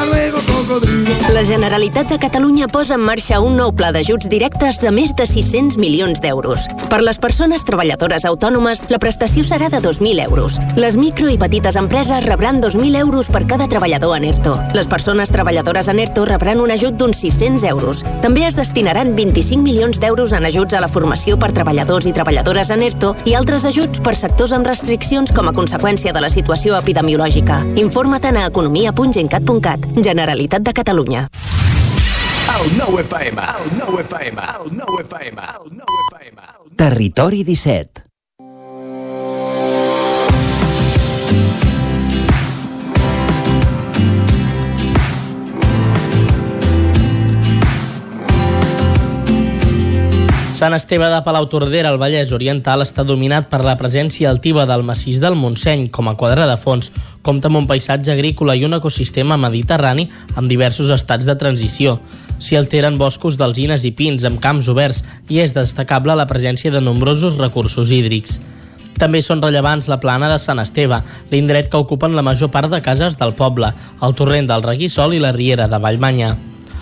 luego, La Generalitat de Catalunya posa en marxa un nou pla d'ajuts directes de més de 600 milions d'euros. Per les persones treballadores autònomes, la prestació serà de 2.000 euros. Les micro i petites empreses rebran 2.000 euros per cada treballador en ERTO. Les persones treballadores en ERTO rebran un ajut d'uns 600 euros. També es destinaran 25 milions d'euros en ajuts a la formació per treballadors i treballadores en ERTO i altres ajuts per sectors amb restriccions com a conseqüència de la situació epidemiològica. Informa't a economia.gencat.cat. Generalitat de Catalunya. El 9 FM, el 9 FM, el 9 FM, el 9 FM. Territori 17. Sant Esteve de Palautordera, al Vallès Oriental, està dominat per la presència altiva del massís del Montseny com a quadre de fons. Compta amb un paisatge agrícola i un ecosistema mediterrani amb diversos estats de transició. S'hi alteren boscos d'alzines i pins amb camps oberts i és destacable la presència de nombrosos recursos hídrics. També són rellevants la plana de Sant Esteve, l'indret que ocupen la major part de cases del poble, el torrent del Reguissol i la riera de Vallmanya.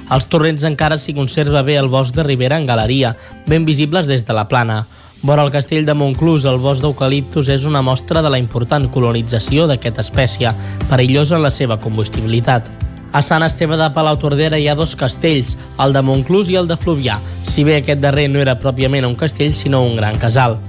Als torrents encara s'hi conserva bé el bosc de Ribera en galeria, ben visibles des de la plana. Vora el castell de Montclús, el bosc d'eucaliptus és una mostra de la important colonització d'aquesta espècie, perillosa en la seva combustibilitat. A Sant Esteve de Palautordera hi ha dos castells, el de Montclús i el de Fluvià, si bé aquest darrer no era pròpiament un castell, sinó un gran casal.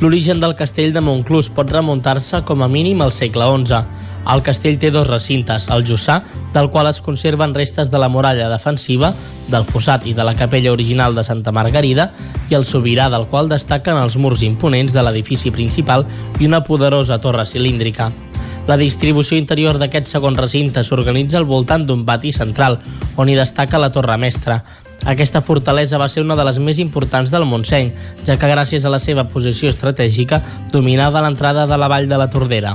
L'origen del castell de Montclús pot remuntar-se com a mínim al segle XI. El castell té dos recintes, el Jussà, del qual es conserven restes de la muralla defensiva, del fossat i de la capella original de Santa Margarida, i el Sobirà, del qual destaquen els murs imponents de l'edifici principal i una poderosa torre cilíndrica. La distribució interior d'aquest segon recinte s'organitza al voltant d'un pati central, on hi destaca la torre mestra. Aquesta fortalesa va ser una de les més importants del Montseny, ja que gràcies a la seva posició estratègica dominava l'entrada de la vall de la Tordera.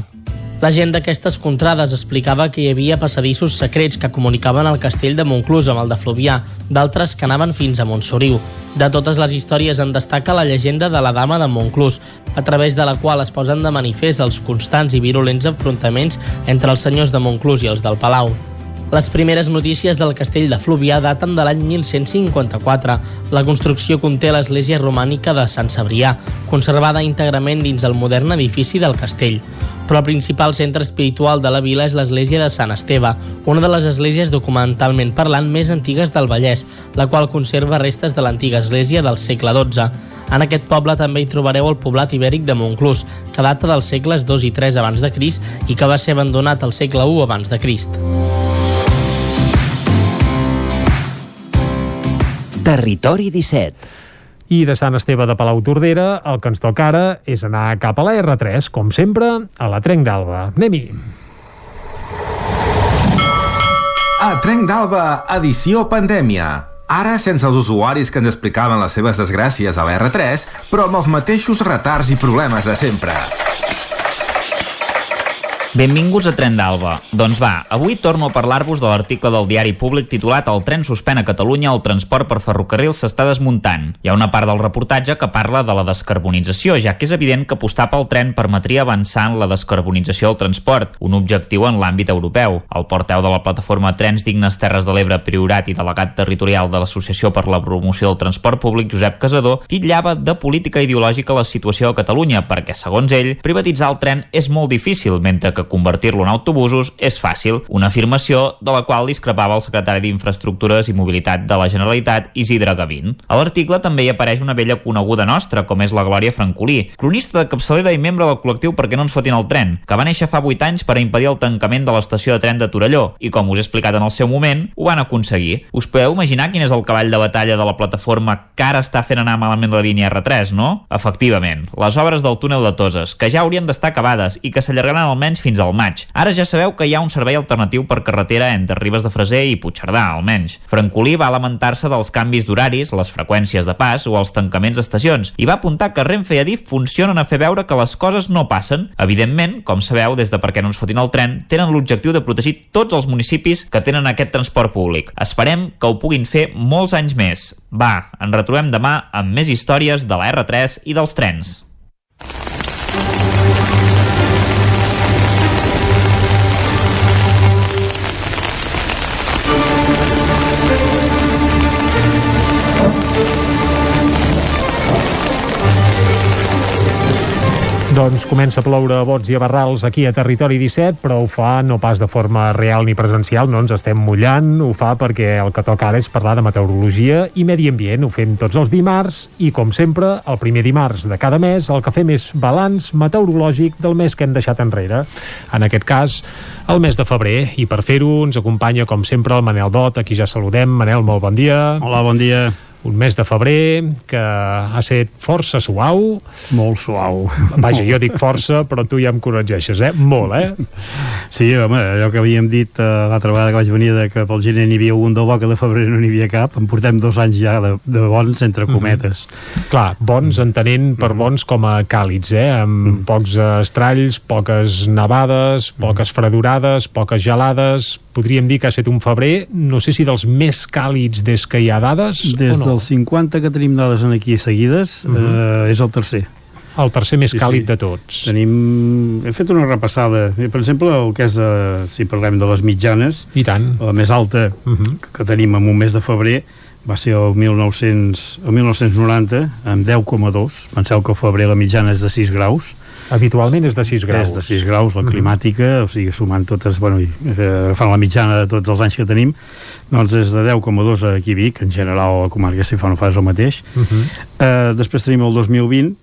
La gent d'aquestes contrades explicava que hi havia passadissos secrets que comunicaven el castell de Montclús amb el de Fluvià, d'altres que anaven fins a Montsoriu. De totes les històries en destaca la llegenda de la dama de Montclús, a través de la qual es posen de manifest els constants i virulents enfrontaments entre els senyors de Montclús i els del Palau. Les primeres notícies del castell de Fluvià daten de l'any 1154. La construcció conté l'església romànica de Sant Cebrià, conservada íntegrament dins el modern edifici del castell. Però el principal centre espiritual de la vila és l'església de Sant Esteve, una de les esglésies documentalment parlant més antigues del Vallès, la qual conserva restes de l'antiga església del segle XII. En aquest poble també hi trobareu el poblat ibèric de Montclús, que data dels segles II i III abans de Crist i que va ser abandonat al segle I abans de Crist. Territori 17. I de Sant Esteve de Palautordera, el que ens toca ara és anar cap a la R3, com sempre, a la Trenc d'Alba. Anem-hi! A Trenc d'Alba, edició pandèmia. Ara sense els usuaris que ens explicaven les seves desgràcies a la R3, però amb els mateixos retards i problemes de sempre. Benvinguts a Tren d'Alba. Doncs va, avui torno a parlar-vos de l'article del diari públic titulat El tren suspèn a Catalunya, el transport per ferrocarril s'està desmuntant. Hi ha una part del reportatge que parla de la descarbonització, ja que és evident que apostar pel tren permetria avançar en la descarbonització del transport, un objectiu en l'àmbit europeu. El porteu de la plataforma Trens Dignes Terres de l'Ebre Priorat i delegat territorial de l'Associació per la Promoció del Transport Públic, Josep Casador, titllava de política ideològica la situació a Catalunya, perquè, segons ell, privatitzar el tren és molt difícil, mentre que que convertir-lo en autobusos és fàcil, una afirmació de la qual discrepava el secretari d'Infraestructures i Mobilitat de la Generalitat, Isidre Gavín. A l'article també hi apareix una vella coneguda nostra, com és la Glòria Francolí, cronista de capçalera i membre del col·lectiu perquè no ens fotin el tren, que va néixer fa 8 anys per impedir el tancament de l'estació de tren de Torelló, i com us he explicat en el seu moment, ho van aconseguir. Us podeu imaginar quin és el cavall de batalla de la plataforma que ara està fent anar malament la línia R3, no? Efectivament, les obres del túnel de Toses, que ja haurien d'estar acabades i que s'allargaran almenys fins fins al maig. Ara ja sabeu que hi ha un servei alternatiu per carretera entre Ribes de Freser i Puigcerdà, almenys. Francolí va lamentar-se dels canvis d'horaris, les freqüències de pas o els tancaments d'estacions i va apuntar que Renfe i Adif funcionen a fer veure que les coses no passen. Evidentment, com sabeu, des de per què no ens fotin el tren, tenen l'objectiu de protegir tots els municipis que tenen aquest transport públic. Esperem que ho puguin fer molts anys més. Va, ens retrobem demà amb més històries de la R3 i dels trens. Doncs comença a ploure a bots i a barrals aquí a Territori 17, però ho fa no pas de forma real ni presencial, no ens estem mullant, ho fa perquè el que toca ara és parlar de meteorologia i medi ambient. Ho fem tots els dimarts i, com sempre, el primer dimarts de cada mes el que fem és balanç meteorològic del mes que hem deixat enrere. En aquest cas, el mes de febrer. I per fer-ho ens acompanya, com sempre, el Manel Dot, a qui ja saludem. Manel, molt bon dia. Hola, bon dia un mes de febrer que ha estat força suau. Molt suau. Vaja, jo dic (laughs) força, però tu ja em corregeixes, eh? Molt, eh? Sí, home, allò que havíem dit uh, l'altra vegada que vaig venir de que pel gener n'hi havia un de bo, que de febrer no n'hi havia cap, en portem dos anys ja de, de bons, entre mhm. cometes. Mm -hmm. Clar, bons entenent per bons com a càlids, eh? Amb mm -hmm. pocs estralls, poques nevades, poques fredurades, poques gelades, podríem dir que ha estat un febrer, no sé si dels més càlids des que hi ha dades des o no? Dels 50 que tenim dades en aquí seguides, uh -huh. eh, és el tercer. El tercer més sí, càlid sí. de tots. Tenim... Hem fet una repassada. Per exemple, el que és, eh, si parlem de les mitjanes, I tant. la més alta uh -huh. que tenim en un mes de febrer, va ser el, 1900, el 1990 amb 10,2 penseu que el febrer la mitjana és de 6 graus Habitualment és de 6 graus. És de 6 graus, la climàtica, mm -hmm. o sigui, sumant totes, bueno, eh, agafant la mitjana de tots els anys que tenim, doncs és de 10,2 aquí a Vic, en general a la comarca si fa no fa és el mateix. Mm -hmm. eh, després tenim el 2020,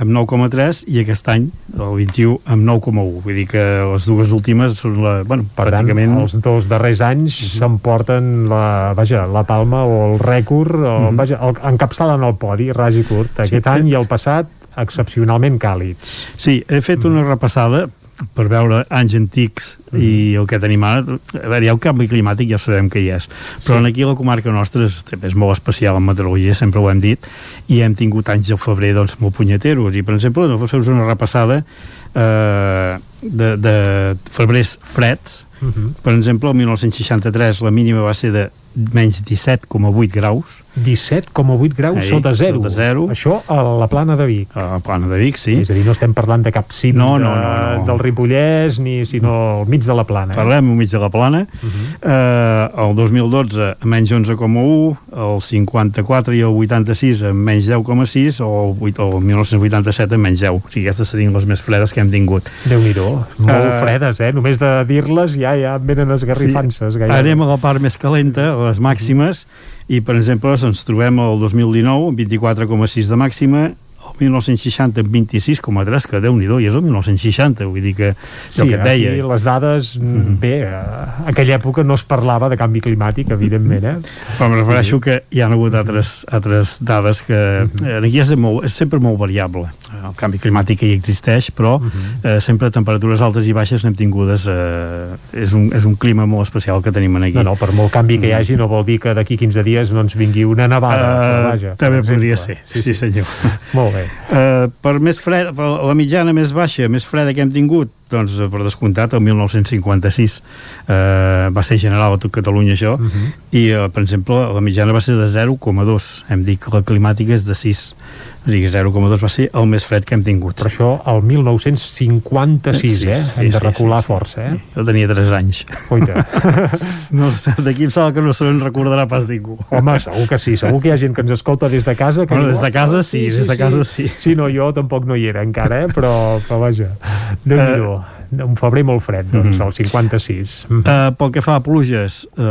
amb 9,3 i aquest any, el 21, amb 9,1. Vull dir que les dues últimes són la, bueno, per pràcticament... Tant, els dos darrers anys uh -huh. s'emporten la, vaja, la palma o el rècord, o, uh -huh. vaja, el, encapçalen el podi, ras i curt. Aquest sí, any i el passat excepcionalment càlids. Sí, he fet una repassada per veure anys antics mm. i el que tenim ara, a veure, hi ha un canvi climàtic ja sabem que hi és, però sí. aquí la comarca nostra és, és molt especial en meteorologia sempre ho hem dit, i hem tingut anys de febrer doncs molt punyeteros, i per exemple no feu una repassada eh, de, de febrers freds uh mhm. -huh. per exemple el 1963 la mínima va ser de menys 17,8 graus 17,8 graus Ahí, sota zero. sota zero això a la plana de Vic a la plana de Vic, sí és a dir, no estem parlant de cap cim no, no, no, no. del Ripollès ni sinó al mig de la plana eh? parlem al mig de la plana uh -huh. eh, el 2012 a menys 11,1 el 54 i el 86 a menys 10,6 o el, o el 1987 a menys 10 o sigui, aquestes serien les més fredes que hem tingut déu nhi molt uh, fredes, eh? només de dir-les ja ja venen esgarrifances sí. anem a la part més calenta les màximes i per exemple ens trobem el 2019 amb 24,6 de màxima 1960 amb 26,3 que déu nhi i és el 1960 vull dir que sí, el que et deia les dades, mm -hmm. bé a aquella època no es parlava de canvi climàtic evidentment, eh? però em refereixo que hi ha hagut altres, altres dades que mm -hmm. aquí és, molt, és sempre molt variable el canvi climàtic hi existeix però mm -hmm. eh, sempre temperatures altes i baixes n'hem tingudes eh, és, un, és un clima molt especial que tenim aquí no, no, per molt canvi que hi hagi no vol dir que d'aquí 15 dies no ens vingui una nevada uh, vaja, també podria ser, sí, sí, sí senyor Molt bé. Uh, per més freda, per la mitjana més baixa, més freda que hem tingut, doncs per descomptat el 1956 uh, va ser general a tot Catalunya això. Uh -huh. i uh, per exemple la mitjana va ser de 0,2 hem dit que la climàtica és de 6 o sigui 0,2 va ser el més fred que hem tingut Però això el 1956, Sí, eh? sí, Hem de sí, recular sí, sí. força, eh? jo tenia 3 anys Oita. (laughs) no sé, d'aquí em sembla que no se'n recordarà pas ningú Home, segur que sí, segur que hi ha gent que ens escolta des de casa que Bueno, des de casa "Ostres, sí, des de casa sí. Sí, no, jo tampoc no hi era encara, eh? però, però vaja, déu nhi Eh. Un febrer molt fred, doncs, Mhm. el 56. Mm. Uh, pel que fa a pluges, uh,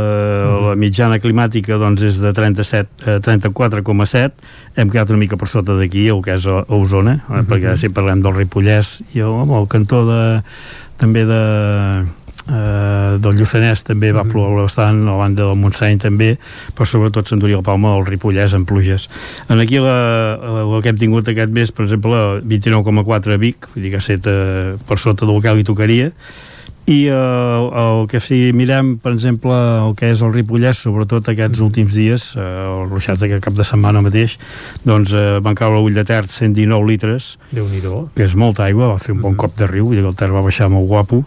la mitjana climàtica doncs, és de 37, uh, 34,7. Hem quedat una mica per sota d'aquí, el que és a Osona, uh, perquè si parlem del Ripollès i el, el cantó de, també de, uh, del Lluçanès també va ploure bastant, a la banda del Montseny també, però sobretot s'enduria el Palma del Ripollès en pluges. En aquí la, la, el que hem tingut aquest mes, per exemple, 29,4 a Vic, vull dir que ha estat uh, per sota del que li tocaria, i eh, el que si mirem per exemple el que és el Ripollès sobretot aquests últims dies eh, els ruixats d'aquest cap de setmana mateix doncs eh, van caure a Ull de Ter 119 litres que és molta aigua, va fer un bon cop de riu que el Ter va baixar molt guapo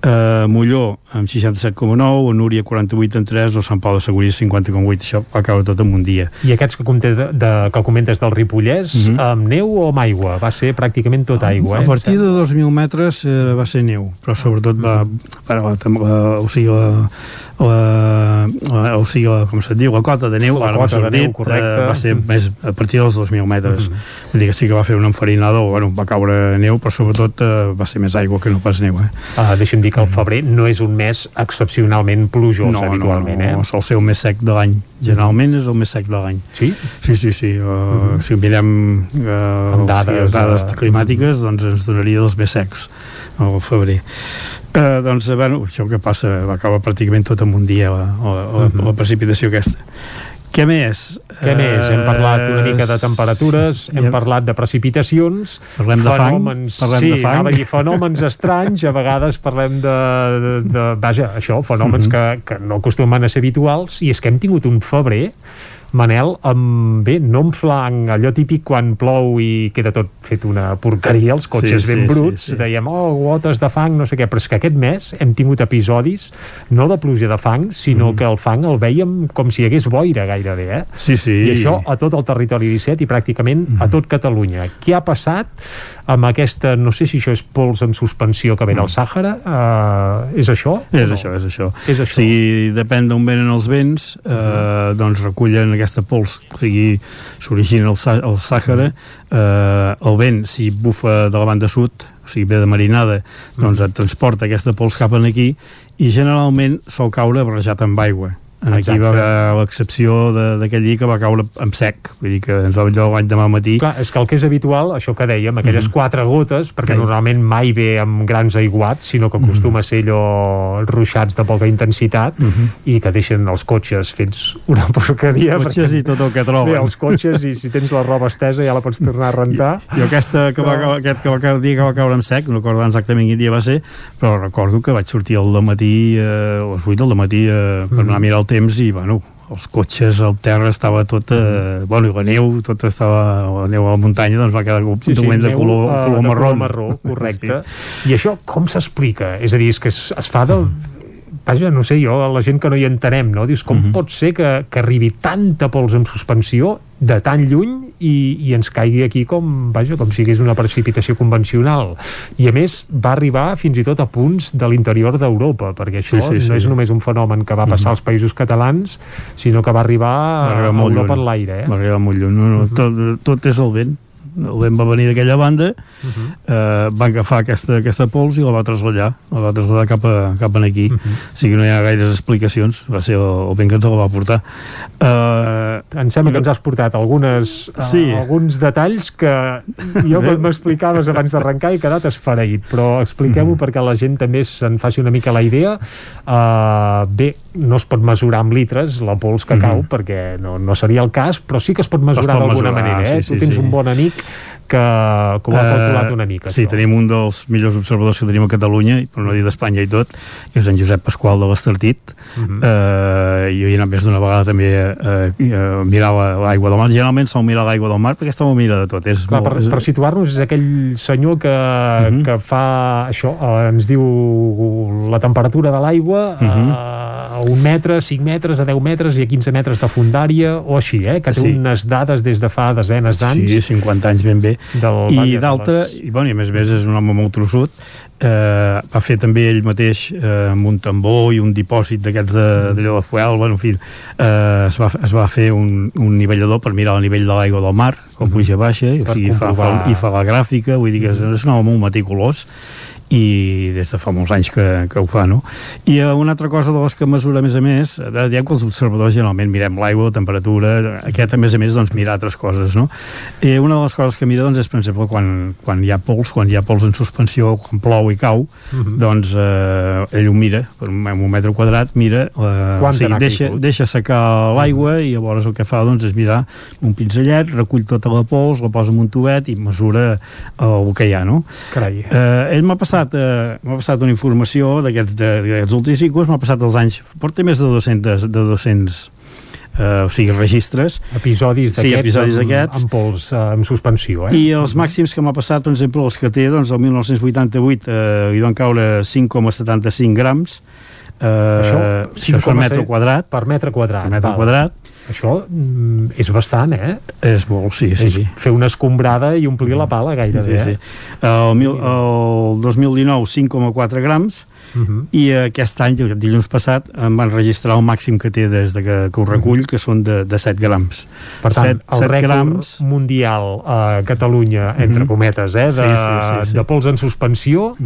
Uh, Molló amb 67,9 a Núria 48,3 o Sant Pau de Segurís 50,8 això va caure tot en un dia I aquests que, de, de, que comentes del Ripollès, Mhm. amb neu o amb aigua? Va ser pràcticament tot aigua, eh? A partir de 2.000 metres eh, va ser neu, però sobretot va... Per, la, la, o sigui, la, la, la, o sigui, la, com se't diu, la cota de neu, La ara m'ha de neu, sortit, correcte. eh, va ser més a partir dels 2.000 metres. Vull dir que sí que va fer una enfarinada, o bueno, va caure neu, però sobretot eh, va ser més aigua que no pas neu. Eh? Ah, deixa'm dir que el febrer no és un mes excepcionalment plujós no, habitualment, no, no, eh? sol ser el més sec de l'any. Generalment és el més sec de l'any. Sí? Sí, sí, sí. Uh, Si mirem uh, Amb dades, dades eh, climàtiques, doncs ens donaria dels més secs al febrer. Uh, doncs, eh, bueno, això que passa, va acabar pràcticament tot en un dia la, la, la, la precipitació aquesta. Què més? Què més? Hem parlat una mica de temperatures, hem ja- parlat de precipitacions, Parlem de fang, fenòmens, parlem sí, de fang. dir fenòmens estranys, a vegades parlem de, de, de vaja, això, fenòmens Mhm. que, que no acostumen a ser habituals, i és que hem tingut un febrer Manel, amb, bé, no en flanc, allò típic quan plou i queda tot fet una porqueria, els cotxes Sí, ben sí, bruts, sí, sí. dèiem, oh, gotes de fang, no sé què, però és que aquest mes hem tingut episodis, no de pluja de fang, sinó que el fang el veiem com si hi hagués boira gairebé, eh? Sí, sí. I això a tot el territori 17 i pràcticament a tot Catalunya. Què ha passat amb aquesta, no sé si això és pols en suspensió que ve del Sàhara, uh, és això? És no? això, és això. És això. O sigui, depèn d'on venen els vents, eh, doncs recullen aquesta pols, o sigui, s'origina al, Sa- al Sàhara, eh, el vent, si bufa de la banda sud, o sigui, ve de marinada, doncs et transporta aquesta pols cap en aquí i generalment sol caure barrejat amb aigua. Aquí Exacte. va haver l'excepció d'aquell dia que va caure en sec, vull dir que ens va allò l'any demà al matí. Clar, és que el que és habitual, això que dèiem, aquelles Mhm. quatre gotes, perquè Ai. normalment mai ve amb grans aiguats, sinó que acostuma a ser allò ruixats de poca intensitat Mhm. i que deixen els cotxes fets una porqueria. Els cotxes perquè- i tot el que troben. Bé, els cotxes, i si tens la roba estesa ja la pots tornar a rentar. Jo aquesta que va, No. aquest que va caure, dia que va caure en sec, no recordo exactament quin dia va ser, però recordo que vaig sortir al matí eh, a les 8 del matí eh, per anar a mirar el temps i, bueno, els cotxes, el terra estava tot, eh, bueno, i la neu, tot estava, la neu a la muntanya, doncs va quedar un document de neu, color, eh, color de marró. marró, correcte. I això com s'explica? És a dir, és que es, es fa de... Vaja, no sé jo, la gent que no hi entenem, no? Dius, com Mhm. pot ser que, que arribi tanta pols en suspensió de tan lluny i, i ens caigui aquí com, vaja, com si hagués una precipitació convencional. I a més va arribar fins i tot a punts de l'interior d'Europa, perquè això Sí, sí, sí. no és només un fenomen que va passar als països catalans, sinó que va arribar, Va arribar a Europa en l'aire. Eh? Va arribar molt lluny. No, no, tot, tot és el vent. El vent va venir d'aquella banda, eh, va agafar aquesta, aquesta pols i la va traslladar, la va traslladar cap, a, cap aquí. O sigui, no hi ha gaires explicacions, va ser el, el vent que ens la va portar. Eh, em sembla que ens has portat algunes, Sí. uh, alguns detalls que jo quan m'explicaves abans d'arrencar he quedat esfereït, però expliquem-ho perquè la gent també se'n faci una mica la idea. Uh, bé, no es pot mesurar amb litres la pols que cau, perquè no, no seria el cas, però sí que es pot mesurar d'alguna manera. Eh? sí, sí, tu tens sí. un bon amic que, que ho ha calculat una mica. Uh, sí, això. tenim un dels millors observadors que tenim a Catalunya, per no dir d'Espanya i tot, que és en Josep Pasqual de l'Estartit. Uh -huh. uh, jo hi he anat més d'una vegada també uh, uh, mirar l'aigua del mar. Generalment sol mirar l'aigua del mar perquè està molt mira de tot. És Clar, molt, per, per situar-nos, és aquell senyor que, uh -huh. que fa això, uh, ens diu la temperatura de l'aigua uh -huh. uh, a un metre, 5 metres, a 10 metres i a 15 metres de fundària, o així, eh? que té Sí. unes dades des de fa desenes d'anys. Sí, 50 anys ben bé. Del I de d'altra, les- i, bueno, i a més a més és un home molt trossut, eh, va fer també ell mateix eh, amb un tambor i un dipòsit d'aquests de- d'allò de fuel, bueno, en fi, eh, es, va, es va fer un, un nivellador per mirar el nivell de l'aigua del mar, com puja baixa, i, o sigui, fa, fa, i fa la gràfica, vull dir que és, és un home molt meticulós, i des de fa molts anys que, que ho fa, no? I eh, una altra cosa de les que mesura, a més a més, eh, diem que els observadors generalment mirem l'aigua, la temperatura, aquest, a més a més, doncs, mira altres coses, no? I una de les coses que mira, doncs, és, per exemple, quan, quan hi ha pols, quan hi ha pols en suspensió, quan plou i cau, Mhm. doncs eh, ell ho mira, per un, un metre quadrat, mira, eh, o sigui, deixa, deixa secar l'aigua i llavors el que fa, doncs, és mirar un pinzellet, recull tota la pols, la posa en un tubet i mesura eh, el que hi ha, no? Carai. Eh, ell m'ha passat, eh, m'ha passat una informació d'aquests últims ciclos, m'ha passat els anys, porta més de 200, de 200 eh, o sigui, registres. Episodis Sí, d'aquests episodis amb, d'aquests. amb pols, eh, amb suspensió. Eh? I els màxims que m'ha passat, per exemple, els que té, doncs, el 1988 eh, hi van caure 5,75 grams, eh, Això, això per metre quadrat. Per metre quadrat. Per metre val. quadrat. Això mm, és bastant, eh? És molt, sí, sí, és sí. fer una escombrada i omplir la pala gairebé, Sí, sí. eh? El, mil, el 2019, 5,4 grams, Uh -huh. i aquest any, el dilluns passat, em van registrar el màxim que té des de que, que ho recull, que són de, de 7 grams. Per tant, 7, el rècord mundial a Catalunya, entre Mhm. cometes, eh, de, Sí, sí, sí, sí. de pols en suspensió,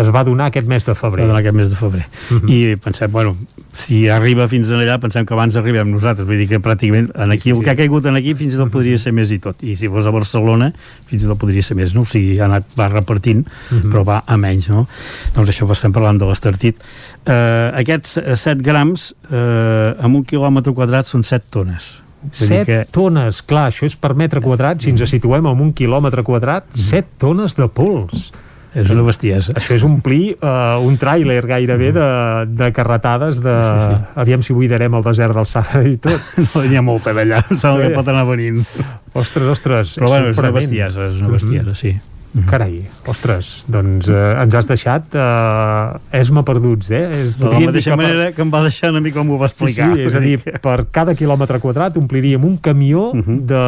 es va donar aquest mes de febrer. Va donar aquest mes de febrer. Mhm. I pensem, bueno, si arriba fins allà, pensem que abans arribem nosaltres. Vull dir que pràcticament en aquí, el que ha caigut en aquí fins i tot podria ser més i tot. I si fos a Barcelona, fins i tot podria ser més, no? O sigui, ha anat, va repartint, Mhm. però va a menys, no? Doncs això estem parlant de l'estartit. Eh, aquests eh, 7 grams eh, amb un quilòmetre quadrat són 7 tones. Vull dir 7 tones, clar, això és per metre quadrat, si ens situem en un quilòmetre quadrat, 7 tones de pols. És una bestiesa. Això és omplir uh, un tràiler gairebé de, de carretades de... Sí, sí. Aviam si buidarem el desert del Sàhara i tot. (laughs) No, n'hi ha molta d'allà, em (laughs) sembla que pot anar venint. Ostres, ostres, Però bueno, és una bestiesa, és una bestiesa, sí. Carai, ostres, doncs eh, ens has deixat eh, esma perduts, eh? És, De la mateixa que per- manera que em va deixar una mica com ho va Sí, explicar. sí, és a dir, per cada quilòmetre quadrat ompliríem un camió de,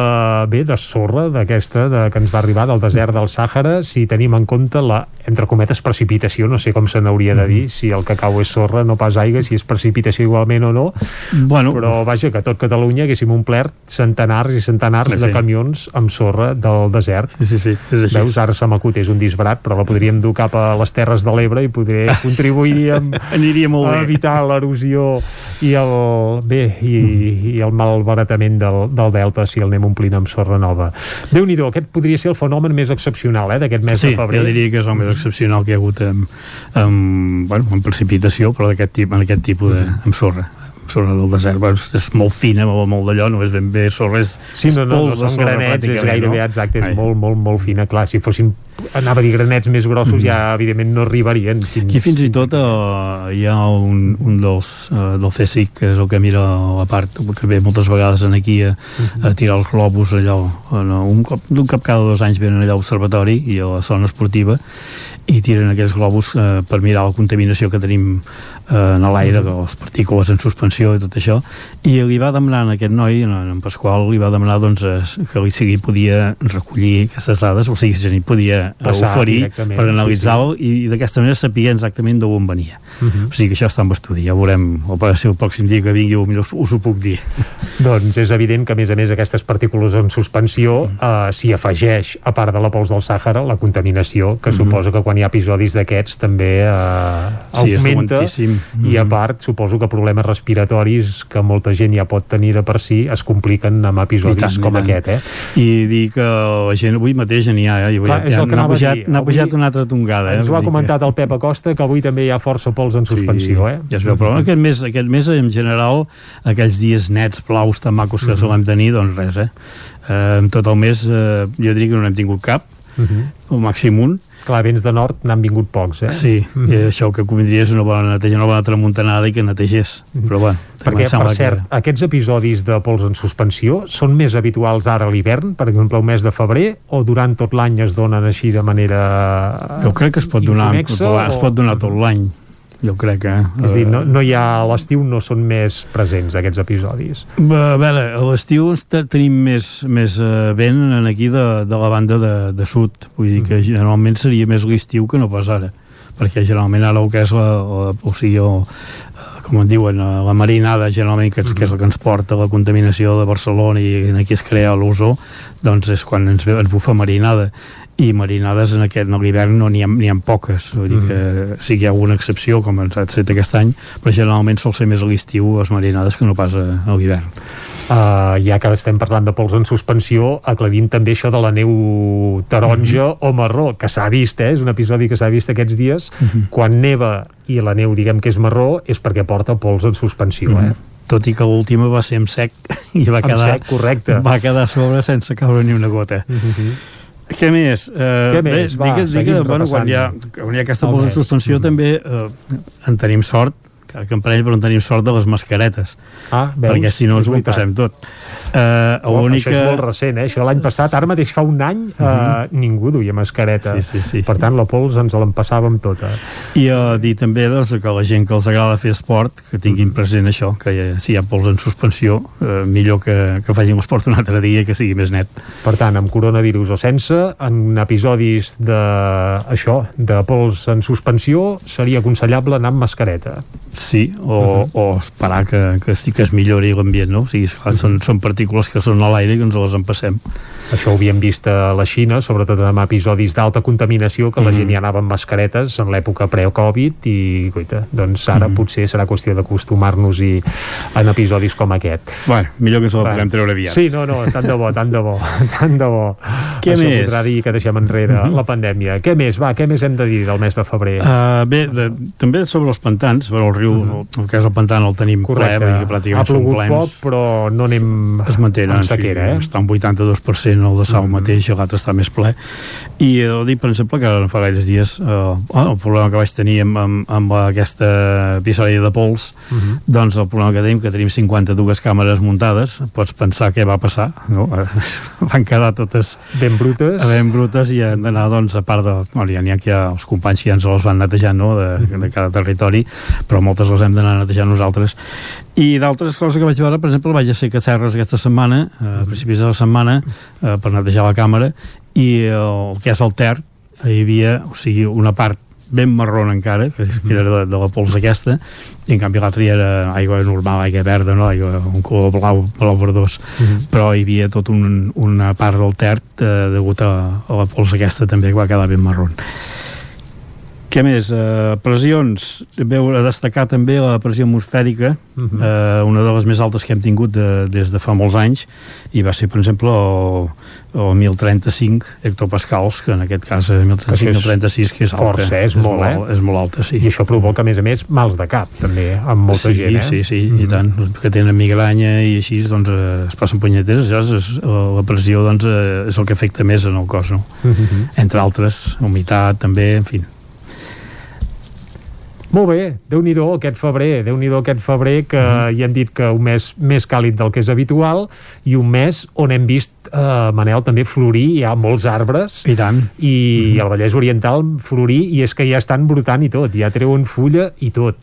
bé, de sorra d'aquesta de, que ens va arribar del desert del Sàhara si tenim en compte la, entre cometes, precipitació, no sé com se n'hauria de dir, si el que cau és sorra, no pas aigua, si és precipitació igualment o no, bueno, però vaja, que tot Catalunya haguéssim omplert centenars i centenars Sí, de sí. camions amb sorra del desert. Sí, sí, sí, és així. Veus, ara se m'acut, és un disbarat, però la podríem dur cap a les Terres de l'Ebre i poder (laughs) contribuiríem Aniria molt a bé. evitar l'erosió i el, bé, i, i el malbaratament del, del delta si el anem omplint amb sorra nova. déu nhi aquest podria ser el fenomen més excepcional eh, d'aquest mes sí, de febrer. jo diria que és el més excepcional que hi ha hagut amb, amb, bueno, amb precipitació, però d'aquest en aquest tipus de, amb sorra sorra del desert, bueno, és, és molt fina molt, molt d'allò, només ben bé sorra és, Sí, no, no, no de són granets, és gairebé no? exacte, és Ai. molt, molt, molt fina, clar, si fossin anava a dir granets més grossos Mm. ja evidentment no arribarien fins... Aquí fins i tot uh, hi ha un, un dels uh, del CSIC, que és el que mira la part que ve moltes vegades en aquí a, a tirar els globus allò no, un cop, d'un cop cada dos anys venen allà a l'observatori i a la zona esportiva i tiren aquells globus eh, per mirar la contaminació que tenim eh, en l'aire, de les partícules en suspensió i tot això, i li va demanar a aquest noi, en, Pasqual, li va demanar doncs, eh, que li sigui podia recollir aquestes dades, o sigui, si n'hi podia eh, Passar oferir per sí, analitzar-ho i, i d'aquesta manera saber exactament d'on venia. Mhm. O sigui que això està en estudi, ja veurem o per ser el pròxim dia que vingui millor us, ho puc dir. (laughs) Doncs és evident que, a més a més, aquestes partícules en suspensió Mm. eh, s'hi afegeix, a part de la pols del Sàhara, la contaminació, que Mhm. suposa que quan hi ha episodis d'aquests també eh, Sí, és augmenta, dolentíssim. i a part suposo que problemes respiratoris que molta gent ja pot tenir de per si es compliquen amb episodis tant, com aquest, eh? I dir que la gent avui mateix n'hi ha, eh? Clar, que n'ha pujat, Avui pujat una altra tongada. Eh? Ens ho ha que- comentat el Pep Acosta, que avui també hi ha força pols en suspensió, eh? Ja es veu, però aquest mes, aquest mes en general, aquells dies nets, blaus, tan macos que Mhm. solem tenir, doncs res, eh? eh tot el mes eh, jo diria que no n'hem tingut cap, Mhm. o màxim un. Clar, vents de nord n'han vingut pocs, eh? Sí, Mhm. i això que convindria és una bona neteja, una bona tramuntanada i que netegés. Però bueno, Perquè, per cert, que... aquests episodis de pols en suspensió són més habituals ara a l'hivern, per exemple, el mes de febrer, o durant tot l'any es donen així de manera Jo crec que es pot donar, inconexa, es o- pot donar tot l'any. Jo crec que... És a dir, no, no hi ha, a l'estiu no són més presents aquests episodis. A veure, a l'estiu tenim més, més eh, vent en aquí de, de la banda de, de sud, vull dir que generalment seria més l'estiu que no pas ara, perquè generalment ara el que és la, la o sigui, el, eh, com en diuen, eh, la marinada generalment que, és, que és el que ens porta la contaminació de Barcelona i aquí es crea l'ozó doncs és quan ens, ve, ens bufa marinada i marinades en aquest en l'hivern no n'hi ha, ha poques. Vull dir que sí que hi ha alguna excepció com ens ha set aquest any però generalment sol ser més a l'estiu les marinades que no pas a, a l'hivern. Uh, ja que estem parlant de pols en suspensió, aclarim també això de la neu taronja o marró, que s'ha vist, eh? és un episodi que s'ha vist aquests dies, quan neva i la neu diguem que és marró, és perquè porta pols en suspensió, eh? tot i que l'última va ser amb sec (laughs) i va quedar, sec, correcte. va quedar a sobre sense caure ni una gota què més? Uh, Què més? Va, Digue, seguim digue, bueno, quan hi, ha, quan hi ha aquesta mes. suspensió també uh, en tenim sort en parell, però en tenim sort de les mascaretes Ah, veus? perquè si no ens ho passem tot uh, Oh, l'única Això és molt recent, eh? Això l'any passat, ara mateix fa un any, uh, ningú duia mascareta. Mhm. Sí, sí, sí. Per tant, la pols ens l'empassàvem tota. i uh, dir també doncs, que la gent que els agrada fer esport que tinguin Mhm. present això que si hi ha pols en suspensió uh, millor que, que facin l'esport un altre dia i que sigui més net Per tant, amb coronavirus o sense, en episodis de, això, de pols en suspensió, seria aconsellable anar amb mascareta. Sí, o, uh -huh. o esperar que, que, que es millori l'ambient, no? O sigui, esclar, uh -huh. són, són partícules que són a l'aire i que ens les empassem. Això ho havíem vist a la Xina, sobretot amb episodis d'alta contaminació, que la Mhm. gent hi anava amb mascaretes en l'època pre-Covid i, guaita, doncs ara Mhm. potser serà qüestió d'acostumar-nos-hi en episodis com aquest. Bueno, millor que ens la Va. puguem treure aviat. Sí, no, no, tant de bo, tant de bo, (laughs) tant de bo. Què Això més? voldrà dir que deixem enrere Mhm. la pandèmia. Què més, va, què més hem de dir del mes de febrer? Uh, bé, de, també sobre els pantans, bueno, el riu, uh -huh. el, que és el pantan el tenim Correcte. ple, dir que ha pràcticament són plogut plens. poc, però no anem es mantenen, amb sequera, eh? sí, està un 82% el de Sau mateix, l'altre està més ple i eh, dic, per exemple, que no fa gaires dies eh, el problema que vaig tenir amb, amb, amb aquesta episodi de pols Uh -huh. doncs el problema que tenim que tenim 52 càmeres muntades pots pensar què va passar (laughs) no? (laughs) van quedar totes ben brutes ben brutes i han d'anar doncs a part de bueno, ja n'hi ha que ja, els companys que ja ens les van netejant no? de, de cada territori però moltes les hem d'anar netejant nosaltres i d'altres coses que vaig veure per exemple vaig a ser Cacerres aquesta setmana eh, a principis de la setmana eh, per netejar la càmera i el que és el Ter hi havia o sigui, una part ben marrón encara, que, és- que era de, de la pols aquesta, i en canvi l'altre ja era aigua normal, aigua verda, no? aigua, un color blau, blau verdós. Però hi havia tot un, una part del Ter eh, degut a, a la pols aquesta també que va quedar ben marrón. Què més? Uh, pressions. Veure, destacar també la pressió atmosfèrica, uh Mhm. -huh. uh, una de les més altes que hem tingut de, des de fa molts anys, i va ser, per exemple, el, el 1035 hectopascals, que en aquest cas el 1035-1036, que és alta. Força, és, molt, eh? molt, és molt alta, sí. I això provoca, a més a més, mals de cap, també, amb molta sí, gent, eh? Sí, sí, mm -hmm. i tant. Els que tenen migranya i així, doncs, eh, es passen punyeteres, ja és, la pressió, doncs, eh, és el que afecta més en el cos, no? Mm -hmm. Entre altres, humitat, també, en fi. Molt bé, déu nhi aquest febrer, déu nhi aquest febrer que Mhm. ja hem dit que un mes més càlid del que és habitual i un mes on hem vist, eh, Manel, també florir, hi ha molts arbres. I tant. I mm -hmm. el Vallès Oriental florir, i és que ja estan brotant i tot, ja treuen fulla i tot.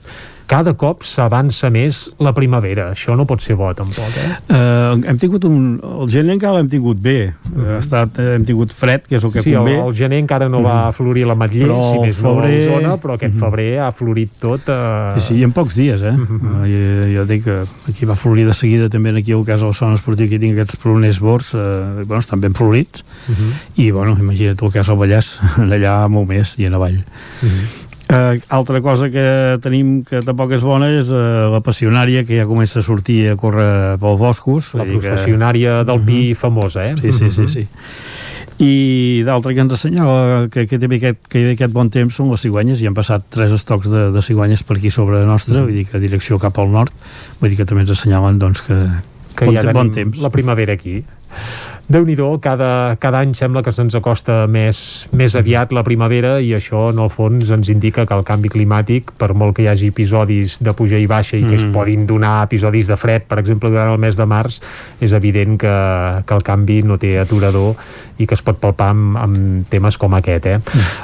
Cada cop s'avança més la primavera. Això no pot ser bo, tampoc, eh? Uh, hem tingut un... El gener encara l'hem tingut bé. Uh -huh. ha estat, eh, hem tingut fred, que és el que sí, el, convé. el gener encara no va florir la Matller, Però si el més febrer- no a Osona, però aquest febrer ha florit tot. Eh... Sí, sí, i en pocs dies, eh? Uh -huh. uh, jo, jo dic que aquí va florir de seguida també aquí al cas del Son Esportiu aquí tinc aquests pruners bords eh, bueno, estan ben florits Uh -huh. i bueno, imagina't el cas del Vallès (laughs) allà molt més i en avall Uh -huh. Uh, altra cosa que tenim que tampoc és bona és uh, la passionària que ja comença a sortir a córrer pels boscos. La dir que- del Pi famosa, eh? Sí, sí, sí, sí. i d'altre que ens assenyala que, que, també aquest, que hi ha aquest bon temps són les cigonyes i han passat tres estocs de, de cigonyes per aquí sobre nostra, vull dir que direcció cap al nord. Vull dir que també ens assenyalen doncs, que, que bon, ja bon temps. la primavera aquí déu nhi cada, cada any sembla que se'ns acosta més, més aviat la primavera i això en el fons ens indica que el canvi climàtic, per molt que hi hagi episodis de puja i baixa i que es Mm. podin donar episodis de fred, per exemple, durant el mes de març, és evident que, que el canvi no té aturador i que es pot palpar amb, amb temes com aquest. Eh?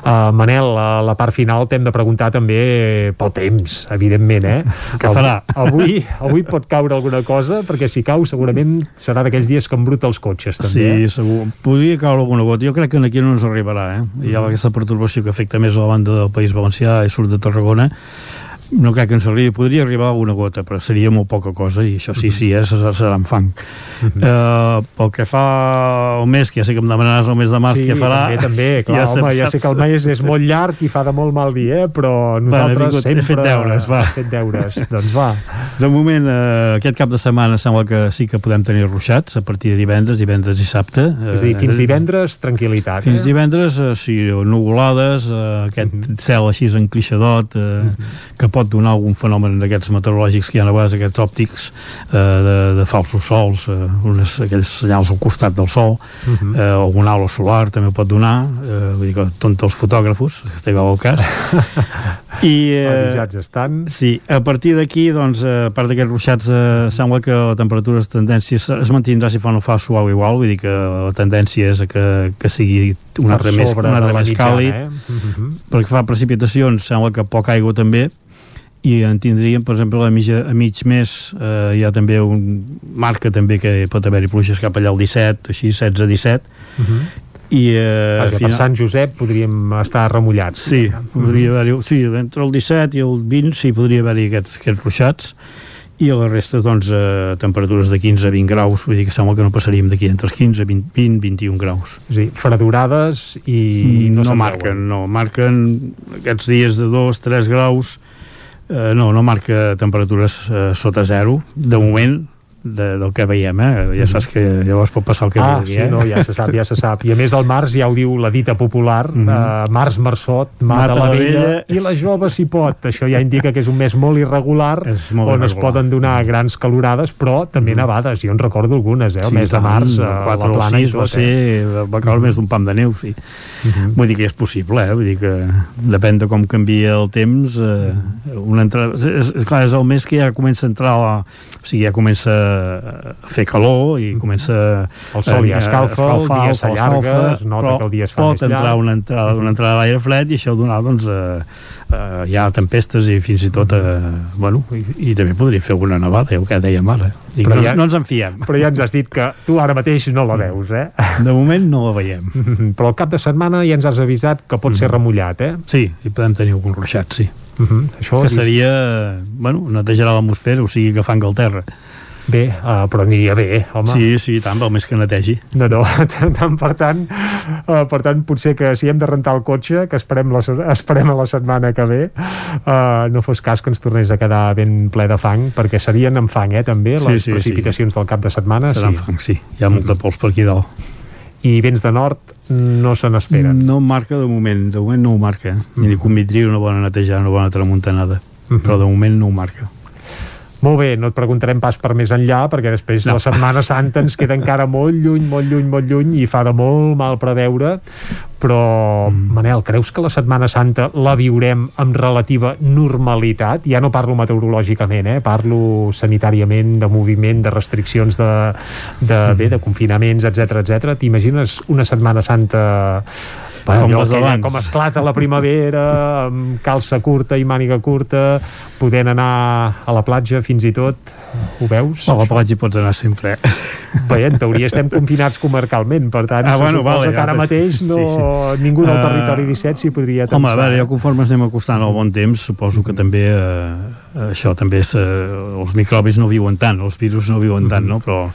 Uh, Manel, a la part final t'hem de preguntar també pel temps, evidentment. Eh? Què farà? Avui, avui pot caure alguna cosa, perquè si cau segurament serà d'aquells dies que embruta els cotxes, també. Sí, eh? segur. Podria caure alguna gota. Jo crec que aquí no ens arribarà, eh? Hi ha aquesta pertorbació que afecta més a la banda del País Valencià i surt de Tarragona. No crec que ens arribi. Podria arribar alguna gota, però seria molt poca cosa i això sí, sí, és, serà en fang. eh, pel que fa al mes, que ja sé que em demanaràs el mes de març Sí, què farà. també, també, (laughs) clar, ja home, ja sé que el mes és molt llarg i fa de molt mal dir, eh? però nosaltres he vingut- he sempre... fet deures, va. He fet deures, doncs va. De moment, eh, aquest cap de setmana sembla que sí que podem tenir ruixats a partir de divendres, divendres i dissabte. És a dir, fins divendres, tranquil·litat. Fins eh? divendres, eh, sí, nuvolades, eh, aquest cel així enclixadot, eh, que pot donar algun fenomen d'aquests meteorològics que hi ha a vegades, aquests òptics eh, de, de falsos sols, eh, unes, aquells senyals al costat del sol, Mhm. eh, algun halo solar també pot donar, eh, vull dir que tot els fotògrafos, si estigueu al cas. (laughs) I, eh, estan. Sí, a partir d'aquí, doncs, eh, a part d'aquests ruixats, eh, sembla que la temperatura es tendència es mantindrà si fa no fa suau igual, vull dir que la tendència és que, que sigui un Per altre més, un sobre de altre la més càlid. eh? Mhm. Perquè fa precipitacions, sembla que poca aigua també, i en tindríem, per exemple, a, mitja, a mig mes eh, hi ha també un marca també que pot haver-hi pluges cap allà al 17, així 16-17, Mhm. i eh, Vaja, per final- Sant Josep podríem estar remullats. Sí, podria haver-hi, sí, entre el 17 i el 20 sí, podria haver-hi aquests, aquests ruixats i a la resta, doncs, eh, temperatures de 15 a 20 graus, vull dir que sembla que no passaríem d'aquí entre els 15, 20, 20, 21 graus. És a dir, fredurades i no, no, se'n marquen, no, marquen aquests dies de 2, 3 graus, eh, no, no marca temperatures eh, sota zero, de moment, de, del que veiem, eh? ja saps que llavors pot passar el que Ah, vulgui, sí, eh? no, ja se sap, ja se sap. I a més el març ja ho diu la dita popular, mm -hmm. uh, març marçot, mata, Mata la la vella, vella. i la jove s'hi pot. Això ja indica que és un mes molt irregular, És molt on es irregular. poden donar grans calorades, però també nevades. Jo en recordo algunes, eh? El Sí, mes de març, el uh, 4 la o plana i 6 tot, va eh? ser, va caure més d'un pam de neu, sí. Vull dir que és possible, eh? Vull dir que depèn de com canvia el temps, eh, una entrada... És, és, clar, és el mes que ja comença a entrar, la, o sigui, ja comença a fer calor i comença El sol ja a- a escalfa, el dia el s'allarga, es nota que el dia es fa pot més entrar llarg. una entrada, una entrada d'aire fred i això donar, doncs, eh, eh, hi ha tempestes i fins i tot, eh, bueno, i, i també podria fer alguna nevada, ho que dèiem ara. I Però no, ja- no ens en fiem. Però ja ens has dit que tu ara mateix no la veus, eh? (laughs) De moment no la veiem. Però al cap de setmana ja ens has avisat que pot ser remullat, eh? Sí, i podem tenir algun ruixat, sí. Uh -huh. Això que seria, bueno, netejarà l'atmosfera, o sigui que fa Anglaterra. Bé, uh, però aniria bé, home. Sí, sí, tant, val més que netegi. No, no, (laughs) tant, per tant, uh, per tant, potser que si hem de rentar el cotxe, que esperem, la, esperem a la setmana que ve, uh, no fos cas que ens tornés a quedar ben ple de fang, perquè serien en fang, eh, també, Sí, les sí, precipitacions del cap de setmana. Serà sí. fang, sí. Hi ha molta pols per aquí dalt. I vents de nord no se n'esperen. No marca de moment, de moment no ho marca. Mm. Ni convindria una bona netejada, una bona tramuntanada. Però de moment no ho marca. Molt bé, no et preguntarem pas per més enllà, perquè després no. la Setmana Santa ens queda encara molt lluny, molt lluny, molt lluny, i fa de molt mal preveure, però, mm. Manel, creus que la Setmana Santa la viurem amb relativa normalitat? Ja no parlo meteorològicament, eh? parlo sanitàriament, de moviment, de restriccions, de, de, bé, de confinaments, etc etc. T'imagines una Setmana Santa Com allò les d'abans. com esclata la primavera amb calça curta i màniga curta podent anar a la platja fins i tot ho veus? A la platja hi pots anar sempre. Bé, en teoria estem confinats comarcalment per tant Ah, bueno, vale, que ara ja, mateix no, sí, sí. ningú del Ah, territori 17 s'hi podria tensar Home, a veure, jo conforme ens anem acostant al bon temps, suposo que també eh, això també és, eh, els microbis no viuen tant, els virus no viuen tant, no? Però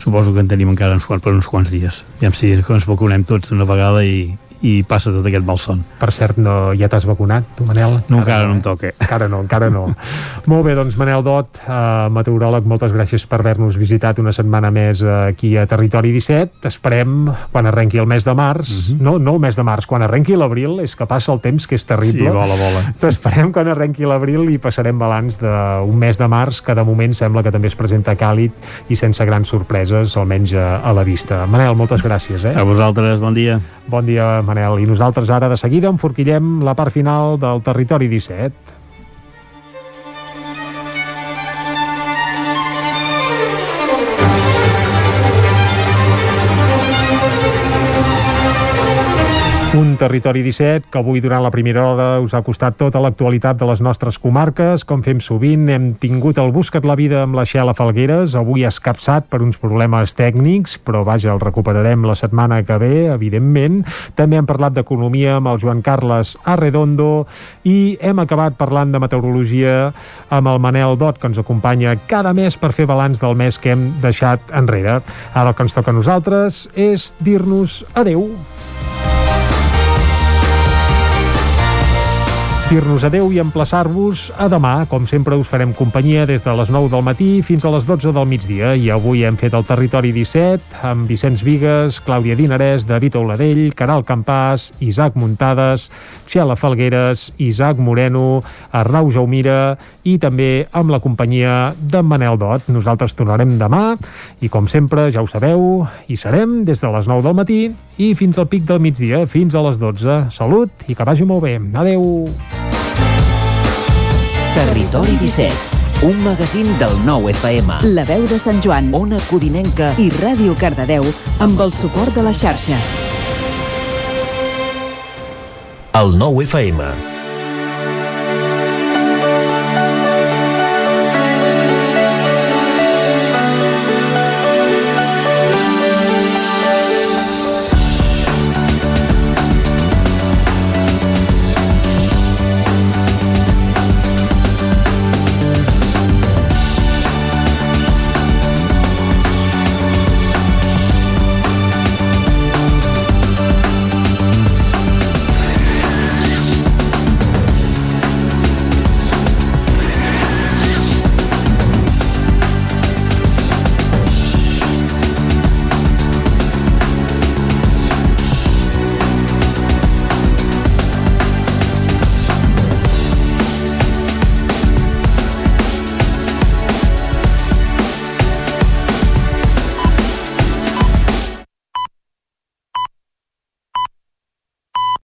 suposo que en tenim encara uns quants, per uns quants dies. Ja si ens vacunem tots d'una vegada i, i passa tot aquest malson. Per cert, no, ja t'has vacunat, tu, Manel? No, encara no em toca. Encara no, encara no. (laughs) Molt bé, doncs Manel Dot, eh, meteoròleg, moltes gràcies per haver-nos visitat una setmana més aquí a Territori 17. Esperem, quan arrenqui el mes de març, uh -huh. no, no el mes de març, quan arrenqui l'abril, és que passa el temps que és terrible. Sí, vola, vola. (laughs) T'esperem quan arrenqui l'abril i passarem balanç d'un mes de març que de moment sembla que també es presenta càlid i sense grans sorpreses, almenys a, a la vista. Manel, moltes gràcies. Eh? A vosaltres, bon dia. Bon dia, Manel. I nosaltres ara de seguida enforquillem la part final del Territori 17. Un territori 17 que avui durant la primera hora us ha costat tota l'actualitat de les nostres comarques. Com fem sovint, hem tingut el Buscat la Vida amb la Xela Falgueres, avui escapçat per uns problemes tècnics, però vaja, el recuperarem la setmana que ve, evidentment. També hem parlat d'economia amb el Joan Carles Arredondo i hem acabat parlant de meteorologia amb el Manel Dot, que ens acompanya cada mes per fer balanç del mes que hem deixat enrere. Ara el que ens toca a nosaltres és dir-nos adeu. Dir-nos adeu i emplaçar-vos a demà. Com sempre us farem companyia des de les 9 del matí fins a les 12 del migdia i avui hem fet el Territori 17 amb Vicenç Vigues, Clàudia Dinarès, David Oladell, Caral Campàs, Isaac Muntades, Xela Falgueres, Isaac Moreno, Arnau Jaumira i també amb la companyia de Manel Dot. Nosaltres tornarem demà i com sempre, ja ho sabeu, hi serem des de les 9 del matí i fins al pic del migdia, fins a les 12. Salut i que vagi molt bé. Adeu! Territori 17, un magazín del nou FM. La veu de Sant Joan, Ona Codinenca i Ràdio Cardedeu amb el suport de la xarxa. El nou FM